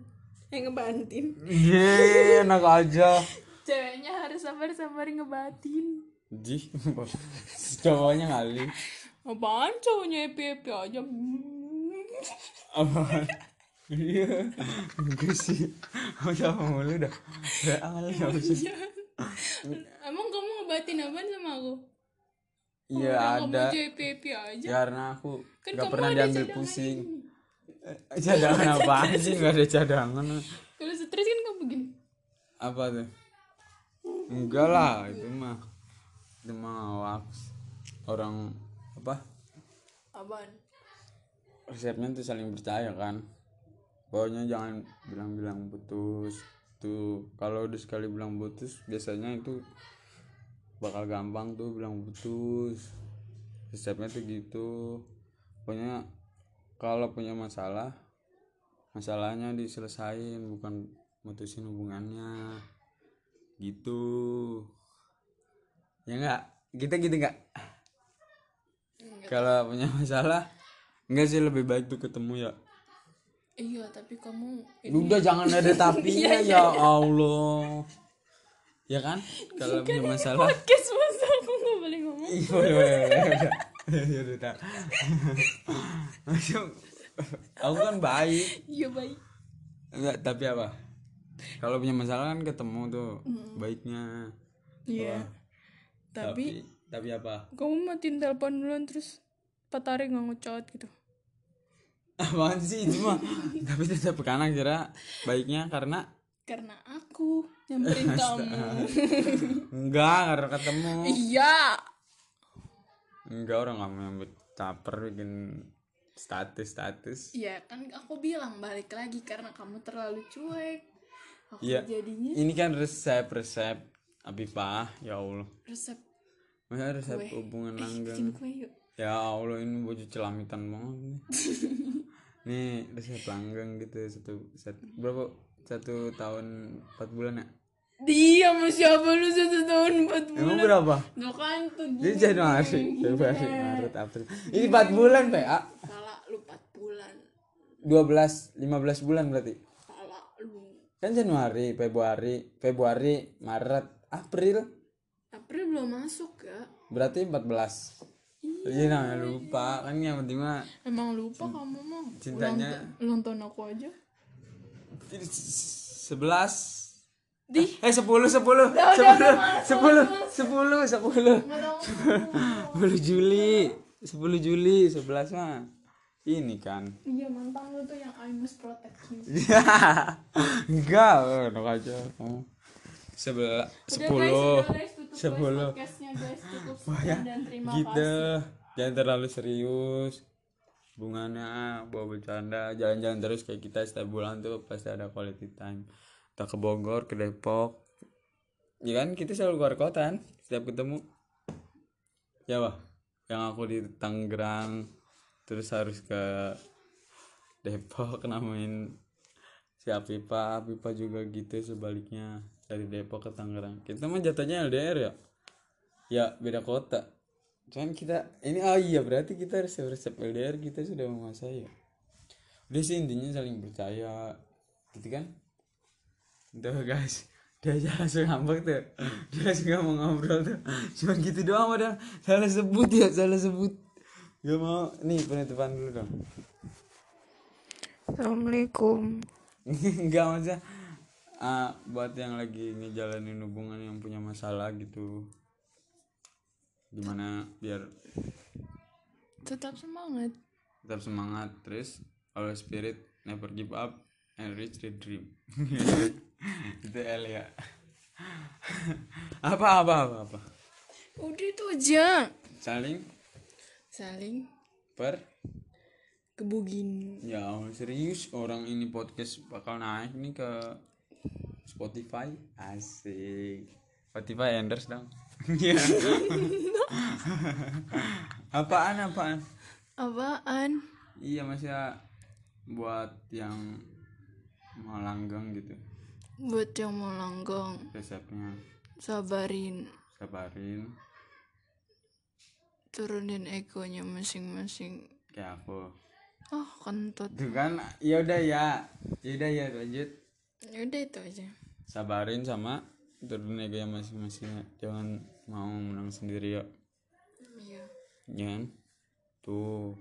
eh ngebantin Iya, enak aja. ceweknya harus sabar-sabar ngebatin Ji, cowoknya kali. apaan cowoknya happy happy aja Apa? Iya, gue sih. Udah mulu dah. Awal ya emang kamu ngebatin apaan sama aku Iya ada. happy aja Karena aku Kan gak pernah diambil pusing. ini. Eh, Cadangan apaan sih? Gak ada cadangan. kalau stres kan kamu begini Apa tuh? Enggak lah, itu mah. Itu mah wax. Orang apa? apaan resepnya tuh saling percaya kan pokoknya jangan bilang-bilang putus tuh kalau udah sekali bilang putus biasanya itu bakal gampang tuh bilang putus. Resepnya tuh gitu. Pokoknya kalau punya masalah masalahnya diselesain bukan mutusin hubungannya. Gitu. Ya enggak kita gitu enggak kalau punya masalah enggak sih lebih baik tuh ketemu ya. Iya tapi kamu udah jangan ada tapinya ya Allah ya kan? Kalau punya masalah. podcast masa aku nggak boleh ngomong. Iya boleh boleh ya udah aku kan baik. Iya baik. Enggak tapi apa? Kalau punya masalah kan ketemu tuh baiknya. Iya. Tapi tapi apa? kamu matiin telepon duluan terus hari nggak ngechat gitu. Apaan sih? Itu mah. Tapi tetap kan kira baiknya karena karena aku nyamperin kamu enggak karena ketemu. Iya. Enggak orang kamu yang caper bikin status status ya kan aku bilang balik lagi karena kamu terlalu cuek. Aku Iya. jadinya ini kan resep resep Abipah ya Allah. Resep Masa resep Kue. hubungan eh langgeng? ya Allah ini baju celamitan banget nih. Nih resep langgeng gitu satu satu berapa satu tahun empat bulan ya? Dia sama siapa lu satu tahun empat bulan? emang berapa? Gak kan tuh Jadi Januari, Februari, Maret, April. Ini 4 bulan, PA. salah lu empat bulan. 12, 15 bulan berarti. salah lu. Kan Januari, Februari, Februari, Maret, April. April belum masuk ya. Berarti 14. Iya namanya lupa. Kan yang penting mah emang lupa kamu mah. Cintanya- ulang tahun aku aja 11 di. Eh 10 10 10 10 10 10 10 10 Juli. 10 Juli 11 mah. Ini kan. Iya mantan lu tuh yang I must protect you. Enggak enak aja. Kamu sebelah Udah, sepuluh. sepuluh dan terima gitu. Jangan terlalu serius hubungannya bawa bercanda jalan-jalan terus kayak kita setiap bulan tuh pasti ada quality time. Kita ke Bogor ke Depok. Ya kan kita selalu keluar kota kan setiap ketemu. Ya wah yang aku di Tangerang terus harus ke Depok nemuin si Apipa. Apipa juga gitu sebaliknya dari Depok ke Tangerang. Kita mah jatuhnya LDR ya? Ya beda kota cuman kita ini oh iya berarti kita resep resep LDR kita sudah menguasai ya? Udah sih intinya saling percaya gitu kan? Tuh guys dia aja langsung ngambek tuh. Dia langsung gak mau ngobrol tuh. Cuman gitu doang padahal. Salah sebut ya salah sebut. Gak mau nih penutupan dulu dong. Assalamualaikum. Enggak maksudnya ah, buat yang lagi ngejalanin hubungan yang punya masalah gitu gimana biar tetap semangat. tetap semangat terus our spirit never give up and reach the dream. Itu L ya apa apa apa apa? Udah itu aja. Saling? Saling. Per? Kebugin. Ya serius orang ini podcast bakal naik nih ke Spotify. Asik. Spotify endorse dong Iya. apaan apaan? Apaan? Iya masih buat yang mau langgeng gitu. Buat yang mau langgeng. Resepnya. Sabarin. Sabarin. Turunin egonya masing-masing. Kayak aku. Oh kentut. Tuh kan ya udah ya. Ya udah ya lanjut. Udah itu aja. Sabarin sama turunin yang masing-masing jangan mau menang sendiri ya iya. Jangan tuh.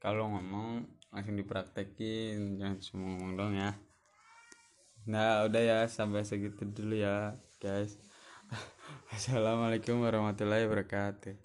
Kalau ngomong langsung dipraktekin. Jangan cuma ngomong dong ya. Nah udah ya. Sampai segitu dulu ya guys. Assalamualaikum warahmatullahi wabarakatuh